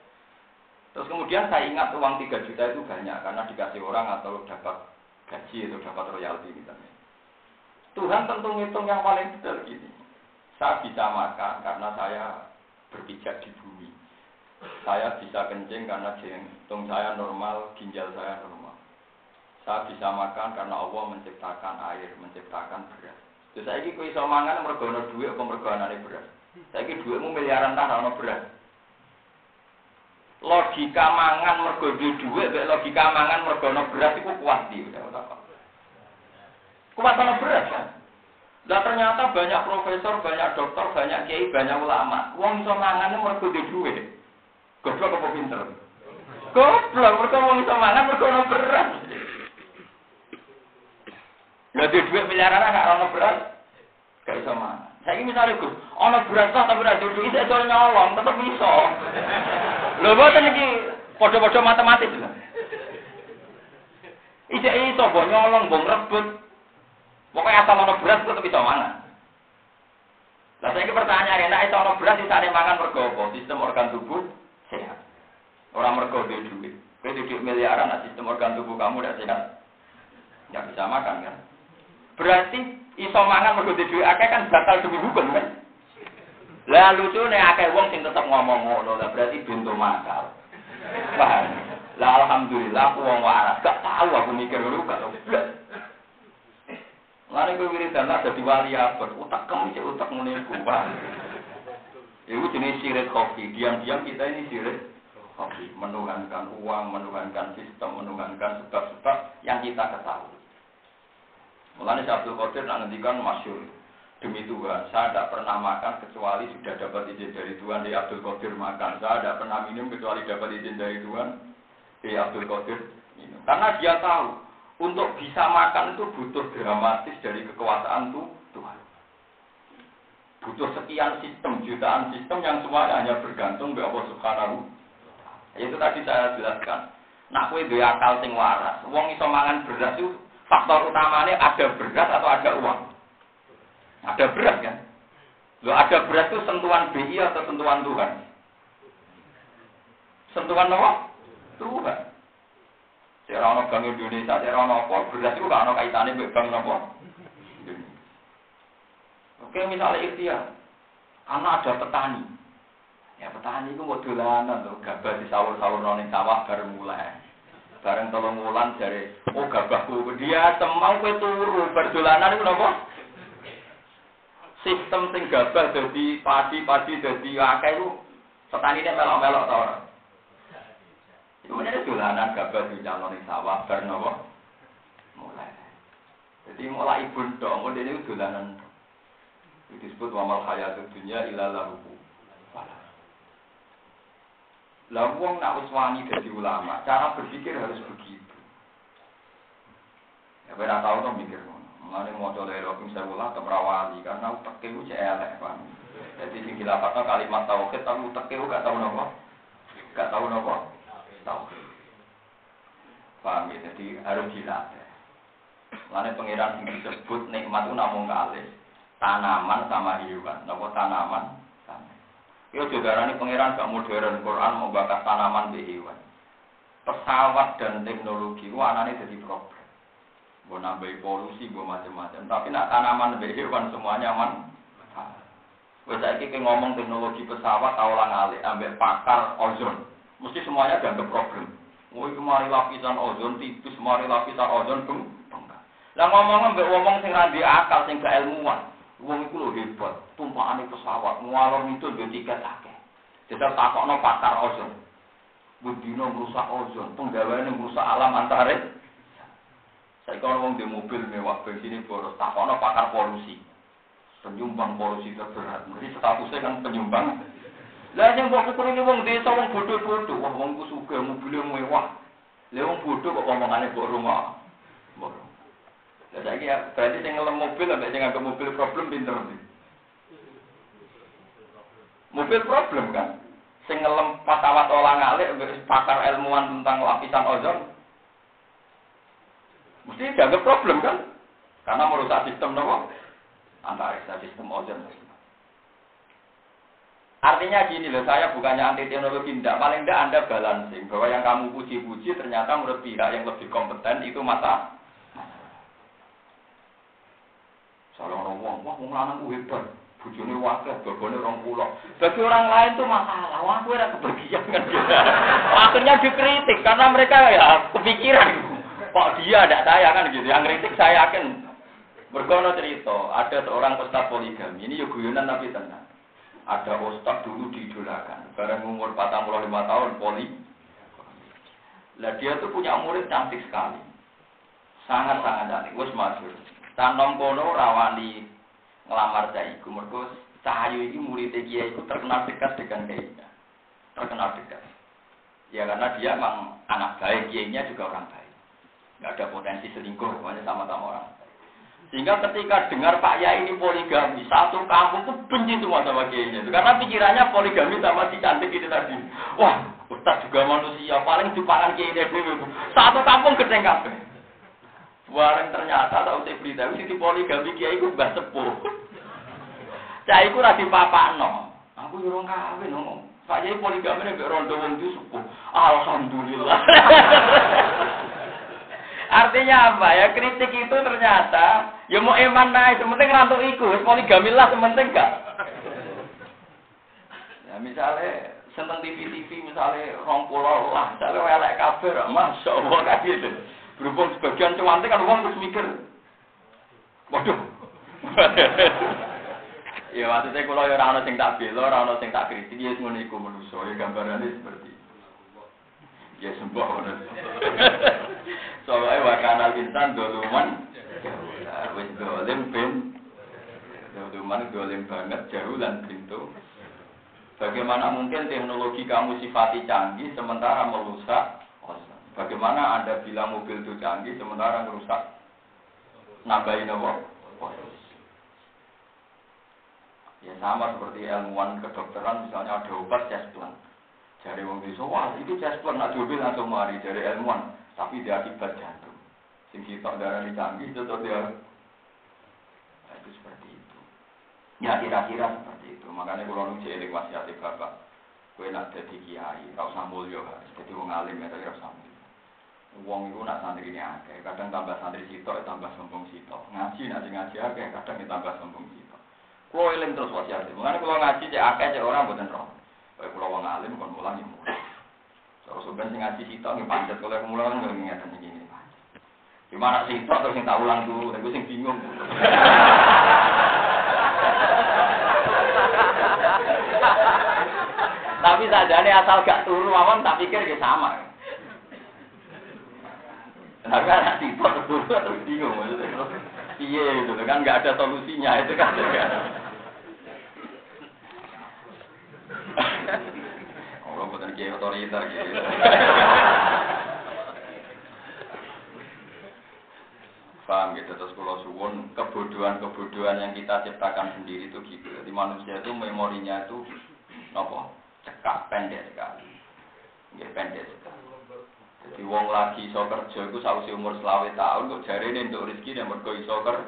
Terus kemudian saya ingat uang 3 juta itu banyak karena dikasih orang atau dapat gaji atau dapat royalti misalnya. Tuhan tentu ngitung yang paling detail gini. Saya bisa makan karena saya berpijak di bumi. Saya bisa kencing karena jantung saya normal, ginjal saya normal. Saya bisa makan karena Allah menciptakan air, menciptakan beras. Terus saya ini iso mangan mergono duit apa mergono beras. Saya ini duitmu miliaran tanah ono beras. Logika mangan mergo duit, logika mangan mergono beras itu kuat di. Kuat ono beras kan? Lah ternyata banyak profesor, banyak dokter, banyak kiai, banyak ulama. Wong iso mangan mergo duwe duit. Goblok apa pinter? Goblok, mergo wong iso mangan mergo ono beras. Lah duwe duit miliaran gak ono beras. Gak iso mangan. Saiki misale Gus, ono beras tapi ora duwe duit iso nyolong, tetep iso. Lho boten iki padha-padha matematis lho. Ijek iso mbok nyolong, mbok rebut. Pokoknya asal ono beras tetep bisa mangan. Lah saiki pertanyaan enak iso ono beras isane mangan mergo apa? Sistem organ tubuh sehat. Orang mergo duwe duit. Kowe duit miliaran, nah sistem organ tubuh kamu udah sehat. Nggak bisa makan kan? Berarti iso mangan mergo duit akeh kan batal demi hukum kan? Lah nih akeh wong sing tetep ngomong ngono, lah berarti bintu makal. Lah alhamdulillah wong waras, gak tahu aku mikir dulu gak Lari gue wiridan lah jadi wali apa? Utak kamu sih utak mulai kubah. Itu jenis sirik kopi. Diam-diam kita ini sirik kopi. Menunggankan uang, menunggankan sistem, menunggankan sebab-sebab yang kita ketahui. Mulanya Abdul Qadir nak ngendikan masyur. Demi Tuhan, saya tidak pernah makan kecuali sudah dapat izin dari Tuhan. Di Abdul Qadir makan. Saya tidak pernah minum kecuali dapat izin dari Tuhan. Di Abdul Qadir minum. Karena dia tahu untuk bisa makan itu butuh dramatis dari kekuasaan tuh Tuhan. Butuh sekian sistem, jutaan sistem yang semuanya hanya bergantung kepada Allah Subhanahu. Itu tadi saya jelaskan. Nak kue dua akal sing waras. Wong iso mangan beras itu faktor utamanya ada beras atau ada uang. Ada beras kan? Lo ada beras itu sentuhan BI atau sentuhan Tuhan? Sentuhan apa? Tuhan. Cara ono Bank Indonesia, cara ono apa, beras itu gak ono kaitannya dengan Bank apa. Oke, misalnya ikhtiar, anak ada petani. Ya petani itu mau dolanan tuh, gabah di sawur-sawur noning sawah baru mulai. Bareng tolong wulan dari, oh gabahku, dia semau kue turu, berdolanan itu apa? Sistem sing gabah jadi padi-padi jadi akeh itu, petani ini melok-melok tau orang. Kemudian dolanan gabah di calon sawah nopo mulai. Jadi mulai ibu dong, kemudian itu dolanan. Itu disebut wamal hayat dunia ilalah ruku. Lah wong nak uswani jadi ulama, cara berpikir harus begitu. Ya benar tahu tuh mikir Mengenai mau coba dari rokim saya ulah ke perawali karena utak itu elek kan. Jadi sing dilapatnya kalimat tauhid tapi itu gak tahu nopo, gak tahu nopo tauhid. Paham ya? Jadi harus dilatih. Lalu pengiran yang disebut nikmat itu namun kali tanaman sama hewan. Nopo tanaman sama. Yo juga ini pengiran gak modern Quran mau bakas tanaman di hewan. Pesawat dan teknologi itu anaknya jadi problem. Gue nambah polusi, gue macam-macam. Tapi nak tanaman di hewan semuanya aman. Wes saiki ngomong teknologi pesawat taulang alih ambek pakar ozon mesti semuanya dianggap problem. Woi kemari lapisan ozon tipis, kemari lapisan ozon beng. Lah ngomong mbek ngomong sing ra akal, sing gak ilmuwan. Wong iku lho hebat, tumpakane pesawat, ngalor itu dia tiket akeh. Jajal takokno pakar ozon. Budino merusak ozon, penggaweane merusak alam antare. Saya kalau ngomong di mobil mewah bensin boros, takokno pakar polusi. Penyumbang polusi terberat. Jadi statusnya kan penyumbang lah yang mbok ini wong desa wong bodoh-bodoh, wah wong sugih mobil mewah. Lah wong bodoh kok omongane mbok rumah. Mbok. Lah saiki ya berarti sing ngelem mobil ambek sing anggap mobil problem pinter. Mobil problem kan. Sing ngelem pesawat olah ngalik pakar ilmuwan tentang lapisan ozon. Mesti dianggap problem kan? Karena merusak sistem nopo? Antariksa sistem ozon. Artinya gini loh, saya bukannya anti teknologi, tidak. Paling tidak Anda balancing. Bahwa yang kamu puji-puji ternyata menurut pihak yang lebih kompeten itu mata. Salah orang wah mau lanang hebat. Bujune wakil, bobone orang pulau. Bagi orang lain itu masalah. Wah, gue ada kebagian kan. Akhirnya dikritik karena mereka ya kepikiran. Kok dia ada saya kan gitu. Yang kritik saya yakin. Berkono cerita, ada seorang peserta poligami. Ini guyonan tapi tenang ada ustaz dulu diidolakan. Barang umur 45 tahun poli. Lah dia tuh punya murid cantik sekali. Sangat-sangat cantik. Wes masyur. Tanom kono rawani ngelamar Caiku. Mergo Cahayu ini murid dia itu terkenal dekat dengan kiainya. Terkenal dekat. Ya karena dia memang anak baik, kiainya juga orang baik. Nggak ada potensi selingkuh, pokoknya sama-sama orang. Sehingga ketika dengar Pak Yai ini poligami, satu kampung tuh benci semua sama kiainya. Karena pikirannya poligami sama si cantik itu tadi. Wah, Ustaz juga manusia, paling dipangan kiainya dulu. Satu kampung gedeng kabeh. Bareng ternyata tahu saya berita, si poligami kiai itu mbah sepuh. Cah iku ra dipapakno. Aku yo ora kawin no. Pak Yai poligami nek rondo wong sepuh. Alhamdulillah. Artinya apa ya? Kritik itu ternyata ya mau eman naik, sementing rantuk iku, poligami lah sementing gak. Ya misalnya seneng TV-TV misalnya rong pulau lah, misalnya welek kabeh, masya Allah kayak gitu. Berhubung sebagian cuantik kan uang terus mikir, waduh. Ya maksudnya kalau ya orang sing tak bela, orang sing tak kritik, ya semua niku manusia. Ya gambarannya seperti. Ya sembah Soalnya wakana insan doluman, wis dolim bin, doluman dolim banget jauh dan pintu. Bagaimana mungkin teknologi kamu sifati canggih sementara merusak Bagaimana Anda bilang mobil itu canggih sementara merusak nambahin apa? Ya sama seperti ilmuwan kedokteran misalnya ada obat jasplan. Dari wong desa, wah itu jasplan nak mobil langsung mari dari ilmuwan, tapi dia akibat jantung. Sing kita darah canggih itu dia nah, itu seperti itu. Ya kira-kira seperti itu. Makanya kalau nunggu eling wasiat bapak, kue nak jadi kiai, rasa usah mulio, jadi wong alim ya tapi rasa mulio. Wong itu nak santri ini akeh, kadang tambah santri sitok, tambah sombong sitok. Ngaji nanti ngaji akeh, kadang tambah sombong sitok. Kulo eling terus wasiat. Mengenai kulo ngaji cek akeh orang mboten roh. Kayak kulo wong alim kon mulang ya mulang. Terus sampeyan sing ngaji sitok nggih pancet kalau mulang nggih ngeten iki ngene. Cuma nak terus sing tak ulang dulu, aku sing bingung. Tapi sajane asal gak turu mawon tak pikir ya sama. Tapi anak sitok terus bingung maksudnya. Iya itu kan nggak ada solusinya itu kan. Kalau bukan kiai otoriter gitu. Paham gitu terus kalau suwun kebodohan-kebodohan yang kita ciptakan sendiri itu gitu. Jadi manusia itu memorinya itu nopo cekak pendek sekali. Ya, pendek sekali. Jadi wong lagi iso kerja iku sausi umur selawe tahun kok jari ini untuk rezeki yang mergo iso kerja.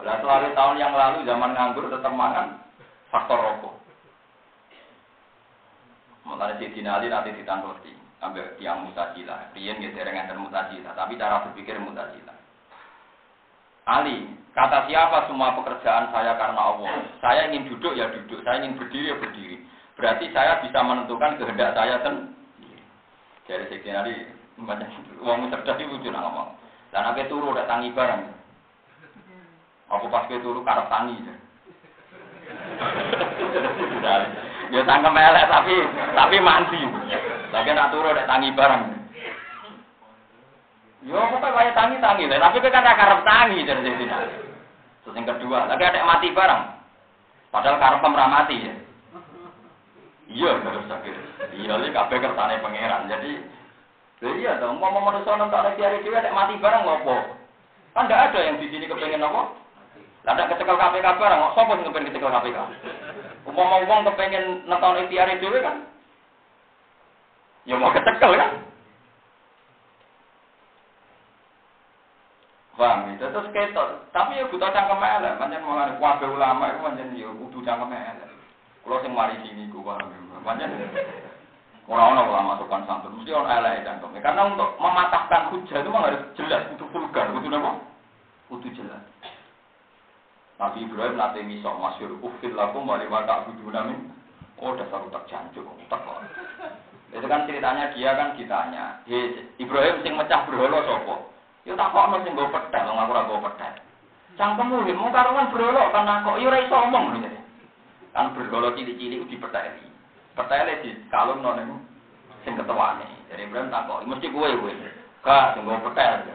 Lah selawe tahun yang lalu zaman nganggur tetap makan faktor rokok. Mulai si dinali nanti ditantuti ambil tiang mutajila. Rian gitu dengan mutajila, tapi cara berpikir mutajila. Ali, kata siapa semua pekerjaan saya karena Allah. Saya ingin duduk ya duduk, saya ingin berdiri ya berdiri. Berarti saya bisa menentukan kehendak saya sendiri. Dari Sekjen Ali, Wong cerdas itu lucu ngomong. Dan aku turu udah tangi bareng. Aku pas ke turu karep tangi. ya tangkem elek tapi tapi mandi. Lagi nak turu udah tangi bareng. Yo apa kaya tangi tangi lah, tapi kan ada karep tangi dari sini. Terus yang kedua, lagi ada mati bareng. Padahal karep mati ya. Iya, terus sakit. Iya, ini kabeh kertane pangeran. Jadi iya dong, mau manusia nonton lagi hari dewa mati barang ngopo? Kan tidak ada yang di sini kepengen apa? Ada kecekel KPK barang, kok sapa sing kepengen kecekel KPK? Umpama wong kepengen nonton ikhtiar dhewe kan? Ya mau kecekel kan? Paham itu terus ketok. Tapi ya butuh cangkem elek, pancen mulane kuwabe ulama iku pancen ya kudu cangkem elek. Kulo sing mari sini ku paham. Pancen Orang-orang ulama sopan santun, mesti orang elek cangkem. Karena untuk mematahkan hujah itu memang harus jelas, itu vulgar, itu apa? Itu jelas. Nabi Ibrahim nanti misok masyur, ufil lakum wali wata abudu namin. Oh dasar utak jancuk, utak kok. Itu kan ceritanya dia kan ditanya, Ibrahim sing mecah berhala sopo. Ya tak kok sing gue pedet, lo ngaku gue pedet. Cangkemmu, mau karuan berhala kan kok, ya ora iso omong. Kan berhala cilik-cilik dipeteli. Pertanyaan di kalung non itu sing ketuane. Jadi Ibrahim tak kok, mesti gue gue. Kak, sing gue petel.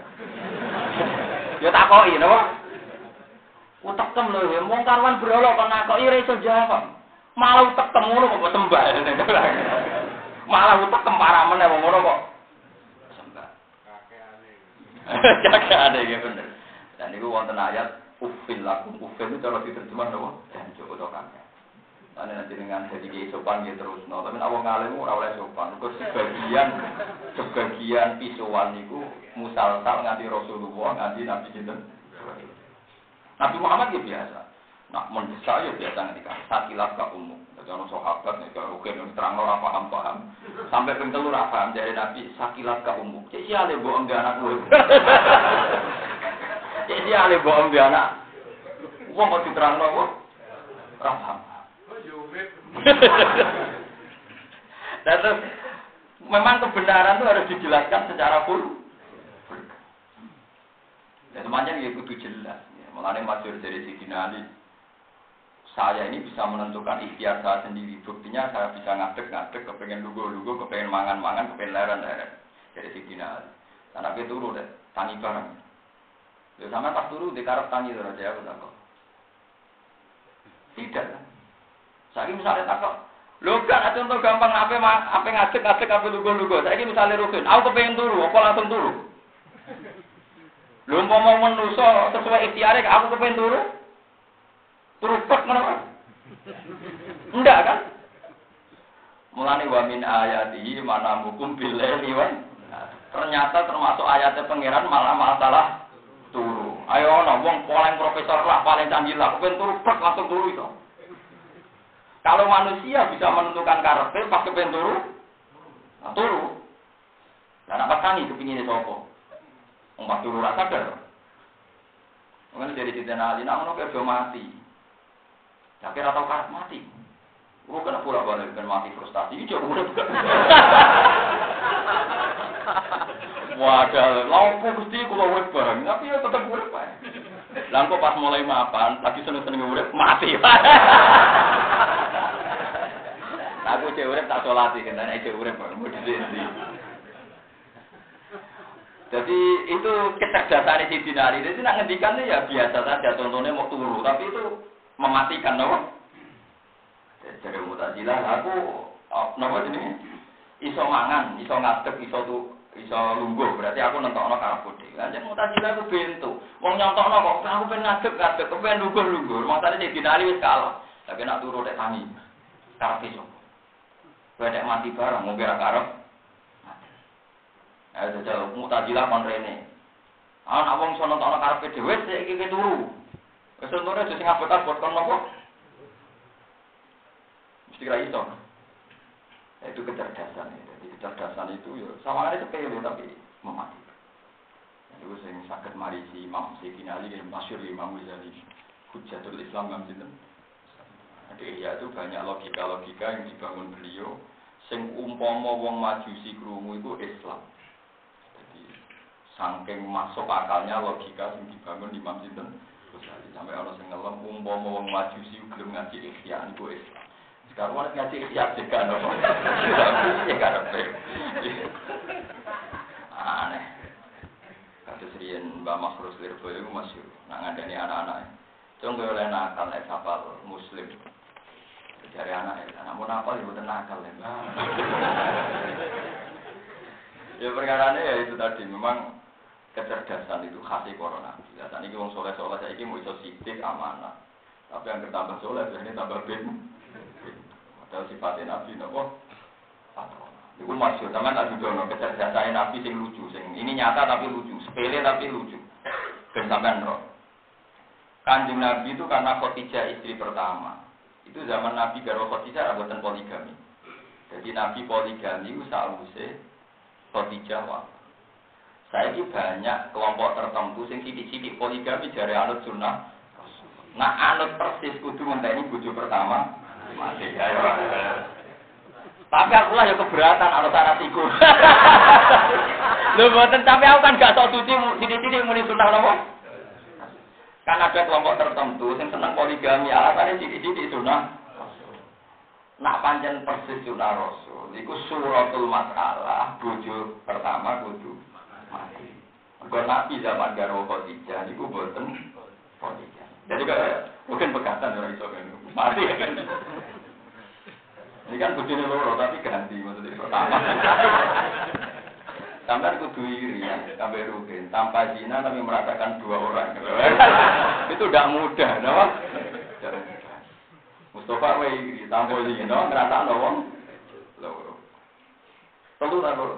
Ya tak kok ini, napa? Utekem lho ya, wong karwan brolo kok nakok ora iso jawab. Malah utekem ngono kok sembah. Malah utekem parah meneh wong ngono kok sembah. Kakekane ya bener. Dan itu wonten ayat ufil lakum ufil itu kalau diterjemah apa? Dan cukup to kakek. Ane nanti dengan jadi kiai sopan gitu terus, no. Tapi awal ngalim ora oleh sopan. Kau sebagian sebagian pisuan itu musalsal nganti Rasulullah nganti Nabi Sinten. Nabi Muhammad ya biasa. Nah, mendesak ya biasa ngetika. Sakilat ka umum. Jadi orang sahabat nih kalau oke terang orang paham paham. Sampai ping telu paham dari Nabi sakilat ka umum. Cek iya le bohong dia anak gue. Cek iya le bohong dia anak. Uang mau diterang kok. Paham. Dan terus memang kebenaran itu harus dijelaskan secara full. Ya semuanya ya kudu jelas. Mulanya masyur dari Siti Ali. Saya ini bisa menentukan ikhtiar saya sendiri. Buktinya saya bisa ngadek-ngadek, kepengen lugu-lugu, kepengen mangan-mangan, kepengen leren-leren. Dari Siti Ali. Karena dia turu deh, tangi bareng. Ya sama pas turu, di karep tangi terus ya, kok. Tidak. Saya misalnya takut, lo kan contoh gampang apa apa ngadek ngadek apa lugu lugu. Saya misalnya rukin, aku kepengen turu, aku langsung turu. Lu mau menuso sesuai ikhtiar aku kepengen turu, turu pek mana? Enggak kan? Mulane wa min ayati mana hukum billahi wa ternyata termasuk ayatnya pangeran malah masalah turu. Ayo ono wong paling profesor lah, paling canggih lah, kepengen turu pek langsung turu itu. Kalau manusia bisa menentukan karakter pas kepengen turu, nah, turu. Dan apa kami kepingin sopo? Umpat turu rasa sadar. Mungkin jadi cerita nali, nak ngono kerja mati. Tapi atau karat mati. Gue kena pula balik ben mati frustasi, itu udah bukan. Wadah, lampu gusti kulo urip bareng, tapi ya tetep urip ae. Lah pas mulai mapan, lagi seneng-seneng urip mati. Aku cek urip tak sholati kan, nek cek urip mau di Jadi itu kecerdasan si Dinari. Jadi nak ngendikan ya biasa saja, contohnya mau turu, tapi itu mematikan, no? Jadi mutajilah, aku, nopo ini, iso mangan, iso ngadeg, iso tu, iso lungguh. Berarti aku nentokno karo budi. Lanjut mutajilah aku bentu. Wong nyontokno kok, aku pengen ngadeg, ngadeg, pengen lungguh, lungguh. Maksudnya si Dinari wis kalah. Tapi nak turu dek tangi, karena besok. Wedek mati bareng, kira karep. Eh, jajal mutajilah kon rene. Ana wong iso nonton karepe dhewe sik iki turu. Wis entune aja sing abot-abot kon nopo? Mesti ra iso. Eh, itu kecerdasan ya. Jadi kecerdasan itu ya sama ada sepele tapi mematikan. Itu sing sakit marisi Imam Sayyidina Ali yang masyhur Imam Ghazali. Hujatul Islam Imam Sinten. Di ya itu banyak logika-logika yang dibangun beliau. Sing umpama wong majusi krungu itu Islam. Saking masuk akalnya logika yang dibangun Imam Sinten. Sampai orang sing ngelem umpama wong majusi belum ngaji ikhya itu Islam. Sekarang orang ngaji ikhya juga nopo. Ya karepe. Aneh. Kados riyen Mbak Makhrus Lirboyo masih nak ngandani anak-anak. Contoh oleh nakal, hafal muslim. Dari anak ya, namun apa ya bukan nakal ya. ya perkara ya itu tadi memang kecerdasan itu khas corona. Ya tadi kita soleh soleh saya ini mau iso sidik amanah. Tapi yang bertambah soleh ini tambah bin. Ada sifatnya nabi nopo. Itu masyur, sama tak juga kecerdasan nabi sing lucu, sing ini nyata tapi lucu, sepele tapi lucu. Ben sampean roh. Kanjeng Nabi itu karena Khotijah istri pertama. Itu zaman Nabi Garo Khadijah buatan poligami. Jadi Nabi poligami itu sausé Khadijah wah. Saya ini banyak kelompok tertentu sing sidik-sidik poligami dari anut sunnah. Nah anut persis kudu ngenteni bojo pertama mati. Ayo. Tapi aku lah ya keberatan anut syarat iku. Lho mboten tapi aku kan gak tau suci sidik-sidik muni sunnah napa? Kan ada kelompok tertentu yang senang poligami, alasannya sidik-sidik sunnah. Nak panjang persis sunnah rasul. Iku suratul masalah, buju pertama kudu mati. Nabi zaman garwa khotijah, iku boten khotijah. Jadi kayak mungkin pegatan orang iso kan. Mati. Ini kan bojone loro tapi ganti maksudnya pertama. Sampai kudu iri ya, sampai rugen. Tanpa zina tapi merasakan dua orang. Itu tidak mudah, mudah. Mustafa wae iri, tanpa zina ngerasa no loro. Telu tak loro.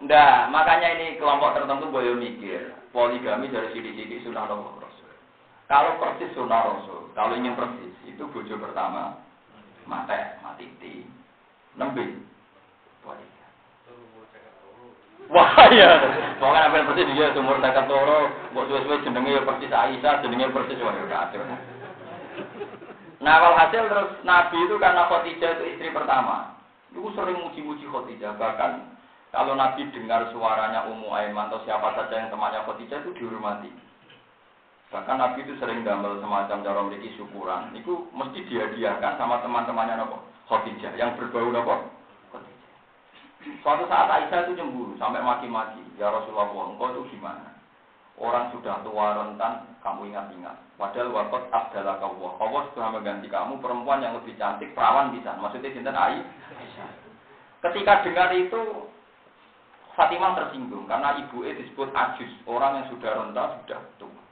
Ndak, makanya ini kelompok tertentu boleh mikir. Poligami dari sidik-sidik sunnah Rasul. Kalau persis sunnah Rasul, kalau ingin persis, itu bojo pertama, mate, matiti, nembe, poligami. Wah ya, pokoknya apa persis dia sumur tekan toro, buat suwe-suwe jenenge ya persis Aisyah, jenenge persis wah kacau. Nah kalau hasil terus Nabi itu karena Khadijah itu istri pertama, itu sering muji-muji Khadijah bahkan kalau Nabi dengar suaranya Ummu Aiman atau siapa saja yang temannya Khadijah itu dihormati. Bahkan Nabi itu sering gambar semacam cara memiliki syukuran. Itu mesti dihadiahkan sama teman-temannya nopo Khadijah yang berbau Khadijah. Suatu saat Aisyah itu cemburu sampai maki-maki. Ya Rasulullah, engkau itu gimana? Orang sudah tua rentan, kamu ingat-ingat. Padahal wakot adalah kau. Allah sudah mengganti kamu perempuan yang lebih cantik, perawan bisa. Maksudnya cinta Aisyah. Ketika dengar itu Fatimah tersinggung karena ibu E disebut ajus, orang yang sudah renta sudah tua.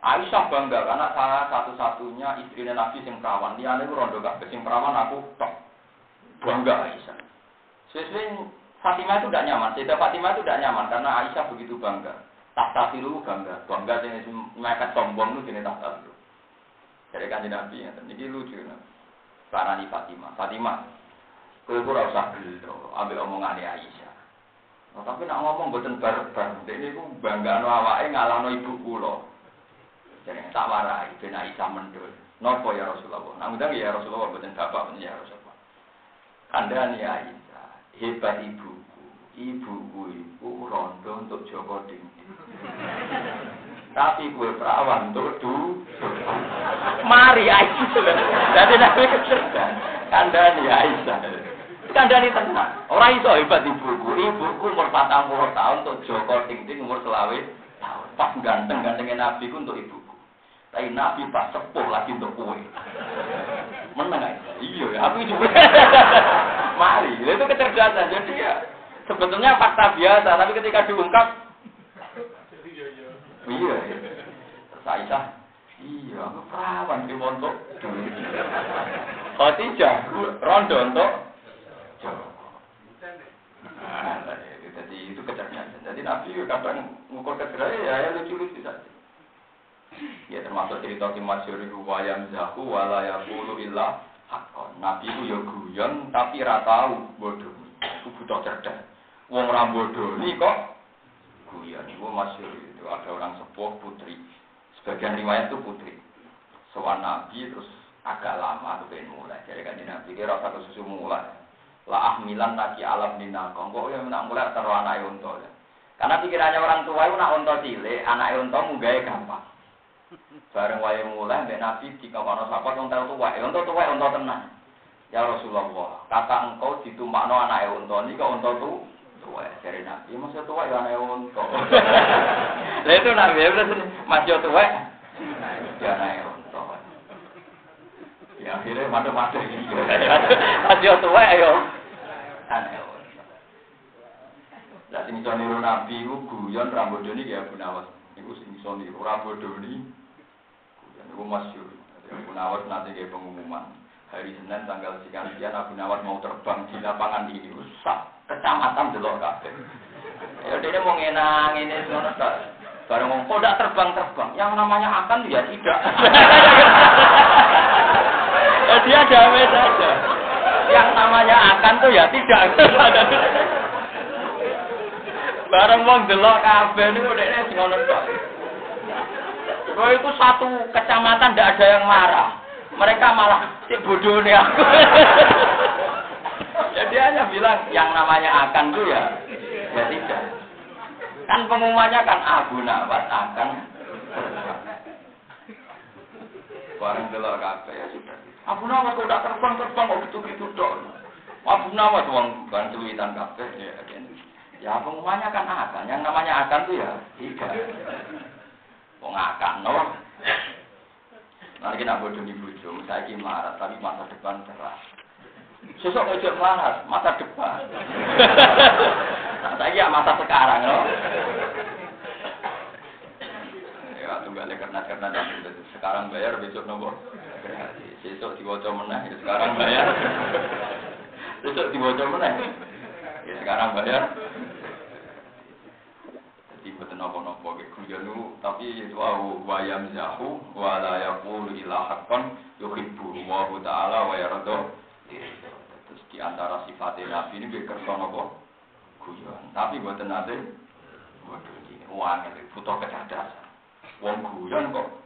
Aisyah bangga karena saya satu-satunya istri Nabi yang perawan. Dia itu rondo gak sing perawan aku tok. Bangga Aisyah. Sesuai Fatimah itu tidak nyaman. Tidak Fatimah itu tidak nyaman karena Aisyah begitu bangga. Tak tafiru bangga. Bangga jenis mereka sombong itu jenis tak tafiru. Dari kanji Nabi ya. Ini lucu. Karena Fatimah. Fatimah. Kau itu rasa gitu. Ambil omongan Aisyah. Nah, tapi nak ngomong buatan bareng-bareng, ini ku bangga no awake ngalano ibu kulo. Jadi tak warai, ben Aisyah mendul. Nopo ya Rasulullah? Nah, udah ya Rasulullah buatan bapak ya Rasulullah. Anda nih Aisyah, hebat ibuku. Ibuku itu rondo untuk Joko Dingding. Tapi gue perawan untuk du. Mari Aisyah. Jadi nabi kecerdasan. Anda nih Aisyah. Kandani tenang. Orang itu hebat ibuku. Ibuku umur 40 tahun untuk Joko Tingting umur selawe tahun. Pas ganteng-gantengnya Nabi ku untuk ibuku. Tapi Nabi pas sepuh lagi untuk kue. Menang. Iya ya, aku juga. Mari, itu kecerdasan. Jadi ya sebetulnya fakta biasa, tapi ketika diungkap Iya. Aisyah, iya, aku perawan di montok. Khadijah, rondo untuk Nah, jadi itu kecerdasan. Jadi Nabi kadang mengukur kecerdasan ya, ya lucu-lucu saja. Ya termasuk cerita Kimasyur itu wayam zahu walayakulu illa hakon. Nabi itu ya guyon tapi ratau bodoh. Itu butuh cerdas. Wong ora bodoh ini kok guyon. Itu masyur itu ada orang sepuh putri. Sebagian riwayat itu putri. Soal Nabi terus agak lama tuh mulai. Jadi kan Nabi kira rasa susu mulai la ahmilan lagi alam dinakong kok yang nak mulai terus anak unta ya. karena pikirannya orang tua itu nak unta cilik anak unta munggah gampang. Bareng wae mulai mbek nabi dikono sapa wong tau tua unta tua unta tenang ya Rasulullah kata engkau ditumpakno anak unta niki kok unta tu? Tua dari nabi masa tua ya anak unta. Lah itu nabi ya masih tua ya anak Ya akhirnya mata-mata ini. Masih tua ya. Aneh. Lah sing iso niru nabi ku guyon Rambodoni ya Abu Nawas. Iku sing iso niru Rambodoni. Guyon iku masyhur. Abu Nawas nanti kayak pengumuman. Hari Senin tanggal sekian Abu Nawas mau terbang di lapangan ini. Rusak. Kecamatan delok kabeh. Ya dia mau ngenang ini semua Bareng ngomong, kok terbang-terbang? Yang namanya akan ya tidak. ya dia damai saja. Yang namanya akan tuh ya tidak. Bareng wong delok kabeh niku dekne sing ngono itu satu kecamatan tidak ada yang marah. Mereka malah si bodoh nih aku. Jadi hanya bilang yang namanya akan tuh ya, ya tidak. Kan pengumumannya kan Abu Nawas akan bareng delok kabeh ya sudah. Abu Nawas kok udah terbang terbang kok gitu gitu dong. Abu Nawas wong kan cuitan kabeh ya. Ya pengumumannya kan akan. Yang namanya akan tuh ya tiga. Wong akan, no. Nanti kita bodoh di bojo, saya ini marah, tapi masa depan cerah. Sesok ojo marah, masa depan. saya ya masa sekarang, no. Tunggal karena karena sekarang bayar besok nopo. Besok diwaca meneh, ya sekarang bayar. Besok diwaca meneh. Ya sekarang bayar. Jadi betul nopo-nopo ke kujanu tapi itu au wayam zahu wala yaqulu ila haqqan yuhibbu wa ta'ala wa yarda. Terus di antara sifat Nabi ini gue kersa nopo guyon. Tapi buat nate waduh ini uang itu butuh kecerdasan. Wong guyon kok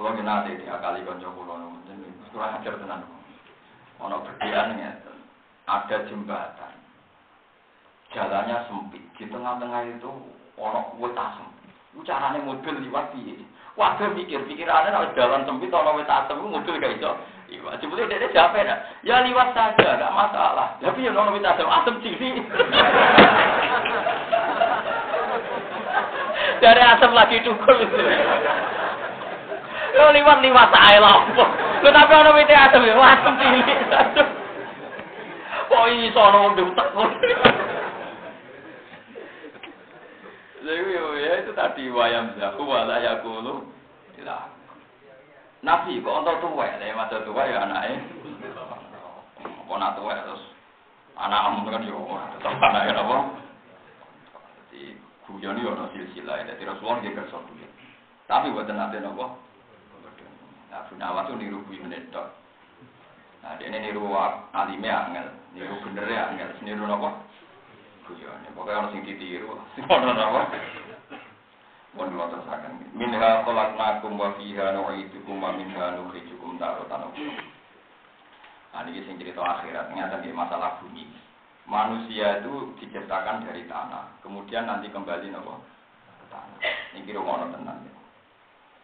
Kulo ki nate diakali kanca kulo niku kurang ajar tenan. Ono berdian ngeten. Ada jembatan. Jalannya sempit. Di tengah-tengah itu ono wit asem. Iku carane mobil liwat piye? Waduh mikir, pikirannya kalau jalan sempit ono wit asem mobil gak iso. Iya, sebetulnya dia capek nah. Ya liwat saja, gak masalah. Tapi ya ono wit asem, asem cilik. Dari asem lagi tukul itu. Lo liwat-liwat ae lho. Lo tapi ana wite asem ya, asem cilik. Kok iso ana wong utek Jadi ya itu tadi wayam zahu wala yakulu tidak. Nabi kok untuk tua ya, masa tua ya anaknya. Kok nak tua terus anak kan yo tetap anaknya apa? Jadi guyon yo ono silsilah, jadi Rasulullah dia kerja Tapi buat nanti nopo, Nah, punya awas niru bui menetok. Nah, ini niru alimnya angel, niru bener ya angel, niru nopo. Guyon, pokoknya harus sing ditiru. Ono nopo. Mohon dulu terusakan. Minha khalaqnakum wa fiha nu'idukum wa minha nukhrijukum daratan ukhra. Nah, ini sing cerita akhirat, ternyata di masalah bumi. Manusia itu diciptakan dari tanah, kemudian nanti kembali nopo ke tanah. Ini kira ngono tenang.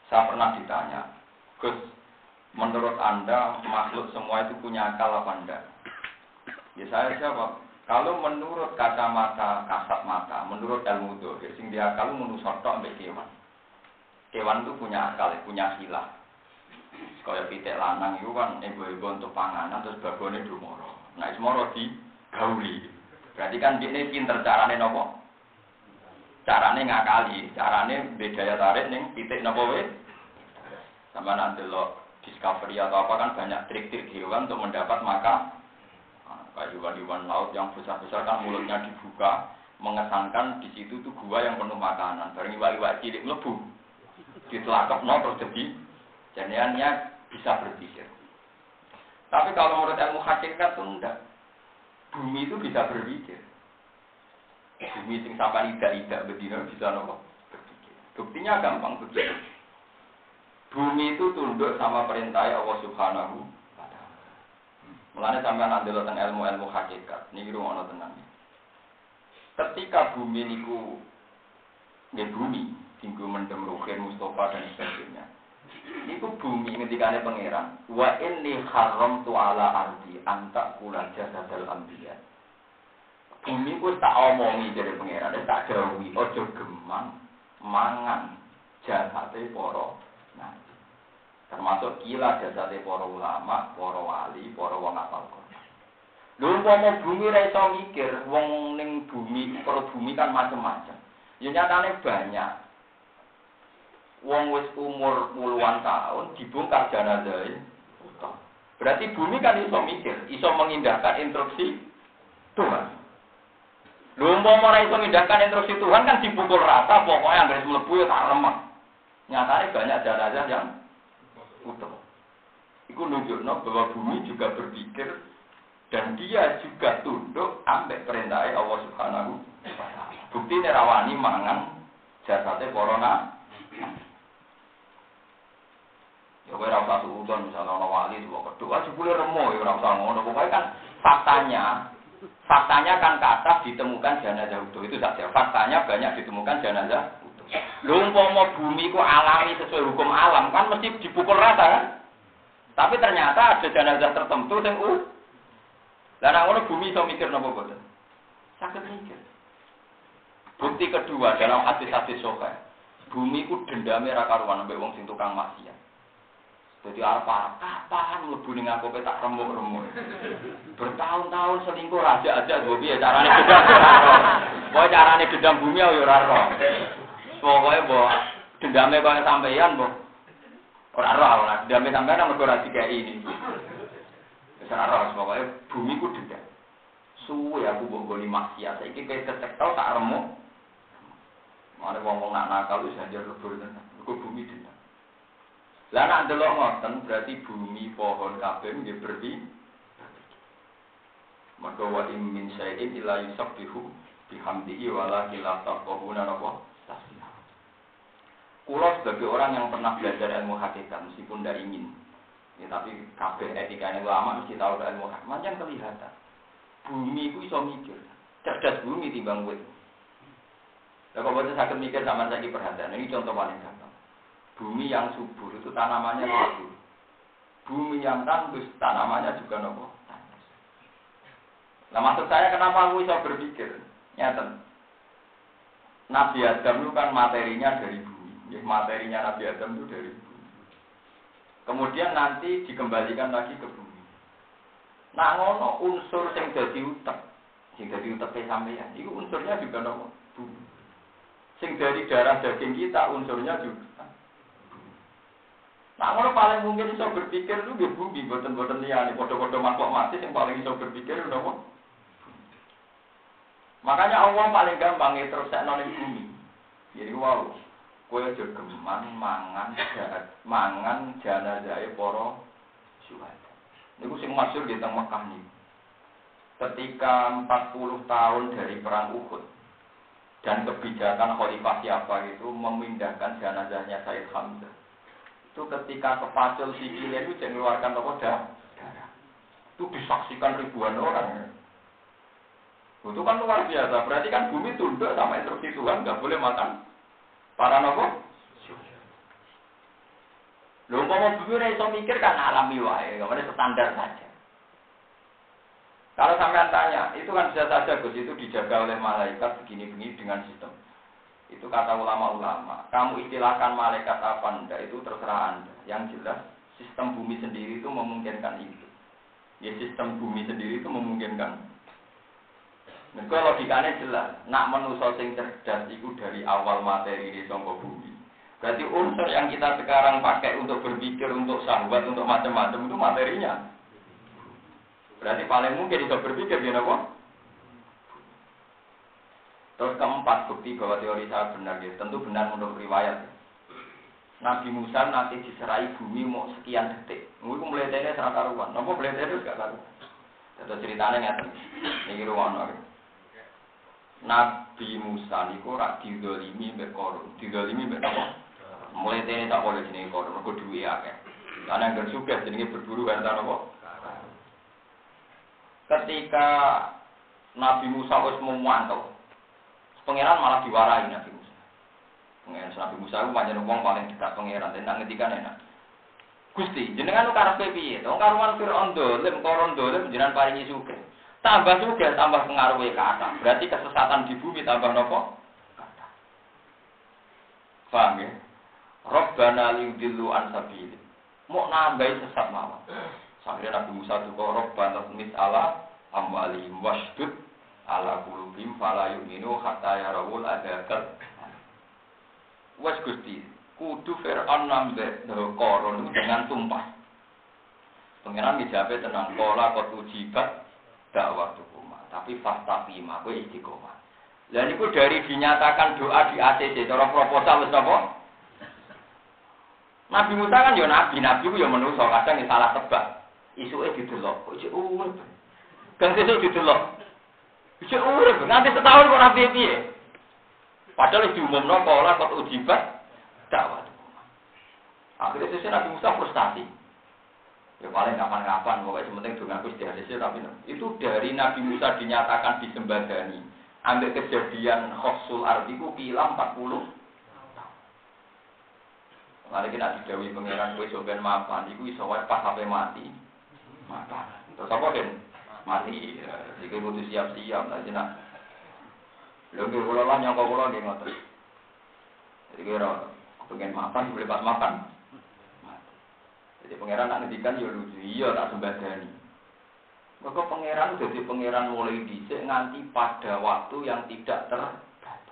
Saya pernah ditanya, Gus, menurut Anda makhluk semua itu punya akal apa enggak? Ya saya jawab, kalau menurut kacamata kasat mata, menurut ilmu dohir, sing dia kalau menurut sotok ambil kewan. Kewan itu punya akal, punya hilah. Kaya pitik lanang itu kan ibu-ibu untuk panganan terus babone dumoro. Nah, semoro di gauli. Berarti kan dia pinter carane nopo? Carane ngakali, carane beda ya tarik ning pitik nopo weh sama nanti lo discovery atau apa kan banyak trik-trik hewan untuk mendapat makan. Nah, kayak hewan-hewan laut yang besar-besar kan mulutnya dibuka, mengesankan di situ tuh gua yang penuh makanan. Bareng iwak-iwak cilik lebu, ditelakap no terus jadi jadiannya bisa berpikir. Tapi kalau menurut ilmu hakikat itu enggak. Bumi itu bisa berpikir. Bumi sing sampai tidak-tidak bedino bisa nopo berpikir. Buktinya gampang begitu. Bumi itu tunduk sama perintah Allah Subhanahu wa taala. Mulane sampean andel tentang ilmu-ilmu hakikat, niki rumono tenan. Ketika bumi niku nggih bumi, tinggu mendem ruhin Mustafa dan sebagainya. Niku bumi ngendikane pangeran, wa inni haramtu ala ardi anta kula jasadal anbiya. Bumi ku tak omongi dari pangeran, tak jauhi, ojo gemang mangan jasate para Termasuk kila jasate para ulama, para wali, para wong apal. Lho umpama bumi ra iso mikir, wong ning bumi, para bumi kan macam-macam. Ya nyatane banyak. Wong wis umur puluhan tahun dibongkar jenazah. Berarti bumi kan iso mikir, iso mengindahkan instruksi Tuhan. Lho umpama ora iso mengindahkan instruksi Tuhan kan dipukul rata pokoknya anggere mlebu ya tak remah. Nyatane banyak jenazah yang utuh. Iku nunjukno bahwa bumi juga berpikir dan dia juga tunduk ambek perintah Allah Subhanahu wa taala. Bukti nerawani mangan jasate corona. Ya kowe ora usah suudon misalnya ana wali tuwa keduk aja boleh remo ya ora usah ngono. Pokoke kan faktanya faktanya kan kata ditemukan jenazah utuh itu saja. Faktanya banyak ditemukan jenazah Lho umpama bumi ku alami sesuai hukum alam kan mesti dipukul rata kan? Tapi ternyata ada jenazah tertentu yang uh. Lah nek ngono bumi iso mikir napa boten? Sakit mikir. Bukti kedua dalam hadis-hadis sokai. Bumi ku dendamnya raka karuan sampai wong sing tukang maksiat. Jadi apa? Kapan mlebu ning aku tak remuk-remuk. Bertahun-tahun selingkuh raja aja gue piye carane gedam. Pokoke carane gedam bumi ya ora ro. Pokoke mbok dendame kaya sampeyan mbok ora ro ora dendame sampeyan mergo ora dikeki ini. Wis ora ro pokoke bumi ku dendam. Suwe aku mbok goni maksiat kowe kecek tau tak remuk. Mane wong-wong nak nakal wis anjir lebur tenan. Mergo bumi dendam. Lah nak delok ngoten berarti bumi, pohon, kabeh nggih berbi. Maka wa in min syai'in illa yusabbihu bihamdihi wa la ilaha napa. Kulo sebagai orang yang pernah belajar ilmu hakikat meskipun tidak ingin. Ya, tapi kabeh ini lama mesti tahu ilmu hakikat. Macam kelihatan. Bumi itu iso mikir. Cerdas bumi timbang wit. Lah kok sakit mikir sama saya perhatian. Ini contoh paling gampang. Bumi yang subur itu tanamannya subur. Bumi yang tandus tanamannya juga nopo. Nah maksud saya kenapa aku bisa berpikir? Nyata. Nabi Adam itu kan materinya dari bumi. Ya, materinya Nabi Adam itu dari bumi. Kemudian nanti dikembalikan lagi ke bumi. Nah ngono unsur yang jadi utak, yang jadi utak sampeyan, itu unsurnya juga nopo bumi. Sing dari darah daging kita unsurnya juga Nah, kalau paling mungkin bisa berpikir itu di bumi, buatan-buatan nih, kode-kode makhluk mati yang paling bisa berpikir itu apa? Makanya Allah paling gampang itu terus noning bumi. Jadi wow, kue jogeman mangan jahat, mangan jana jaya poro syuhada. Ini sing masyur di tengah Mekah nih. Ketika 40 tahun dari perang Uhud dan kebijakan Khalifah siapa itu memindahkan jenazahnya Said Hamzah itu ketika kepacul sikilnya itu jangan mengeluarkan apa darah. Itu disaksikan ribuan orang. Itu kan luar biasa. Berarti kan bumi tunduk sama instruksi Tuhan, nggak boleh makan para nopo. Lho mau bumi ora iso mikir kan alami wae, nggak standar saja. Kalau sampean tanya, itu kan bisa saja Gus itu dijaga oleh malaikat begini-begini dengan sistem. Itu kata ulama-ulama. Kamu istilahkan malaikat apa anda itu terserah anda. Yang jelas sistem bumi sendiri itu memungkinkan itu. Ya sistem bumi sendiri itu memungkinkan. Kalau logikanya jelas, nak menuso sing cerdas itu dari awal materi di songko bumi. Berarti unsur yang kita sekarang pakai untuk berpikir, untuk sahabat, untuk macam-macam itu materinya. Berarti paling mungkin bisa berpikir, ya nopo? Terus keempat bukti bahwa teori saya benar ya, tentu benar menurut riwayat. Nabi Musa nanti diserai bumi mau sekian detik. Mungkin mulai dari serang karuan. Nopo mulai dari gak. Itu ceritanya nggak Ini ruang Nabi Musa niku rak didolimi mbek korun. Didolimi mbek apa? Mulai dari tak boleh jenenge korun, mergo duwe akeh. Karena yang juga jenenge berburu harta apa? Ketika Nabi Musa wis mau Pangeran malah diwarai Nabi Musa. Pangeran Nabi Musa itu banyak wong paling dekat pangeran dan nak ngedikan enak. Gusti, jenengan lu karepe piye? Wong karuan Firaun dolim, koron dolim jenengan paringi sugih. Tambah sugih, tambah pengaruhnya kata. Berarti kesesatan di bumi tambah nopo? Kata. Paham ya? Robbana liudillu an. Mau nambahi sesat mawon. Sampai Nabi Musa juga Robbana mis ala amwalihim wasdud ala kulubim fala yu'minu hatta yarawul adakat wes Gusti kudu Fir'aun nambe koron dengan tumpah Pengiran dijabe tenang pola kot ujibat dakwah tukuma tapi fasta pima kowe istiqomah. Lah niku dari dinyatakan doa di ACC cara proposal wis apa? Nabi Musa kan ya nabi, nabi ku ya manusa, kadang ya salah tebak. Isuke didelok, kok iki urip. Kan didelok, bisa urip, nanti setahun kok nabi piye? Padahal diumumno pola kok ujibat dakwah. Akhirnya sesuai Nabi Musa frustasi. Ya paling kapan-kapan, pokoknya sementing dengan aku istihadah tapi itu dari Nabi Musa dinyatakan disembadani. Ambil kejadian khosul arti ku kila 40 Lalu kita didawi pengiran kue soben mapan, itu iso pas sampai mati. Mapan. Terus apa kan? Mati. Jika butuh siap-siap, nanti nak Lho nggih kula lah nyangka nggih ngoten. Jadi kira pengen makan boleh pas makan. Jadi pangeran nak ngendikan ya lucu, iya tak sembadani. Maka pangeran jadi pangeran mulai dhisik nganti pada waktu yang tidak terbatas.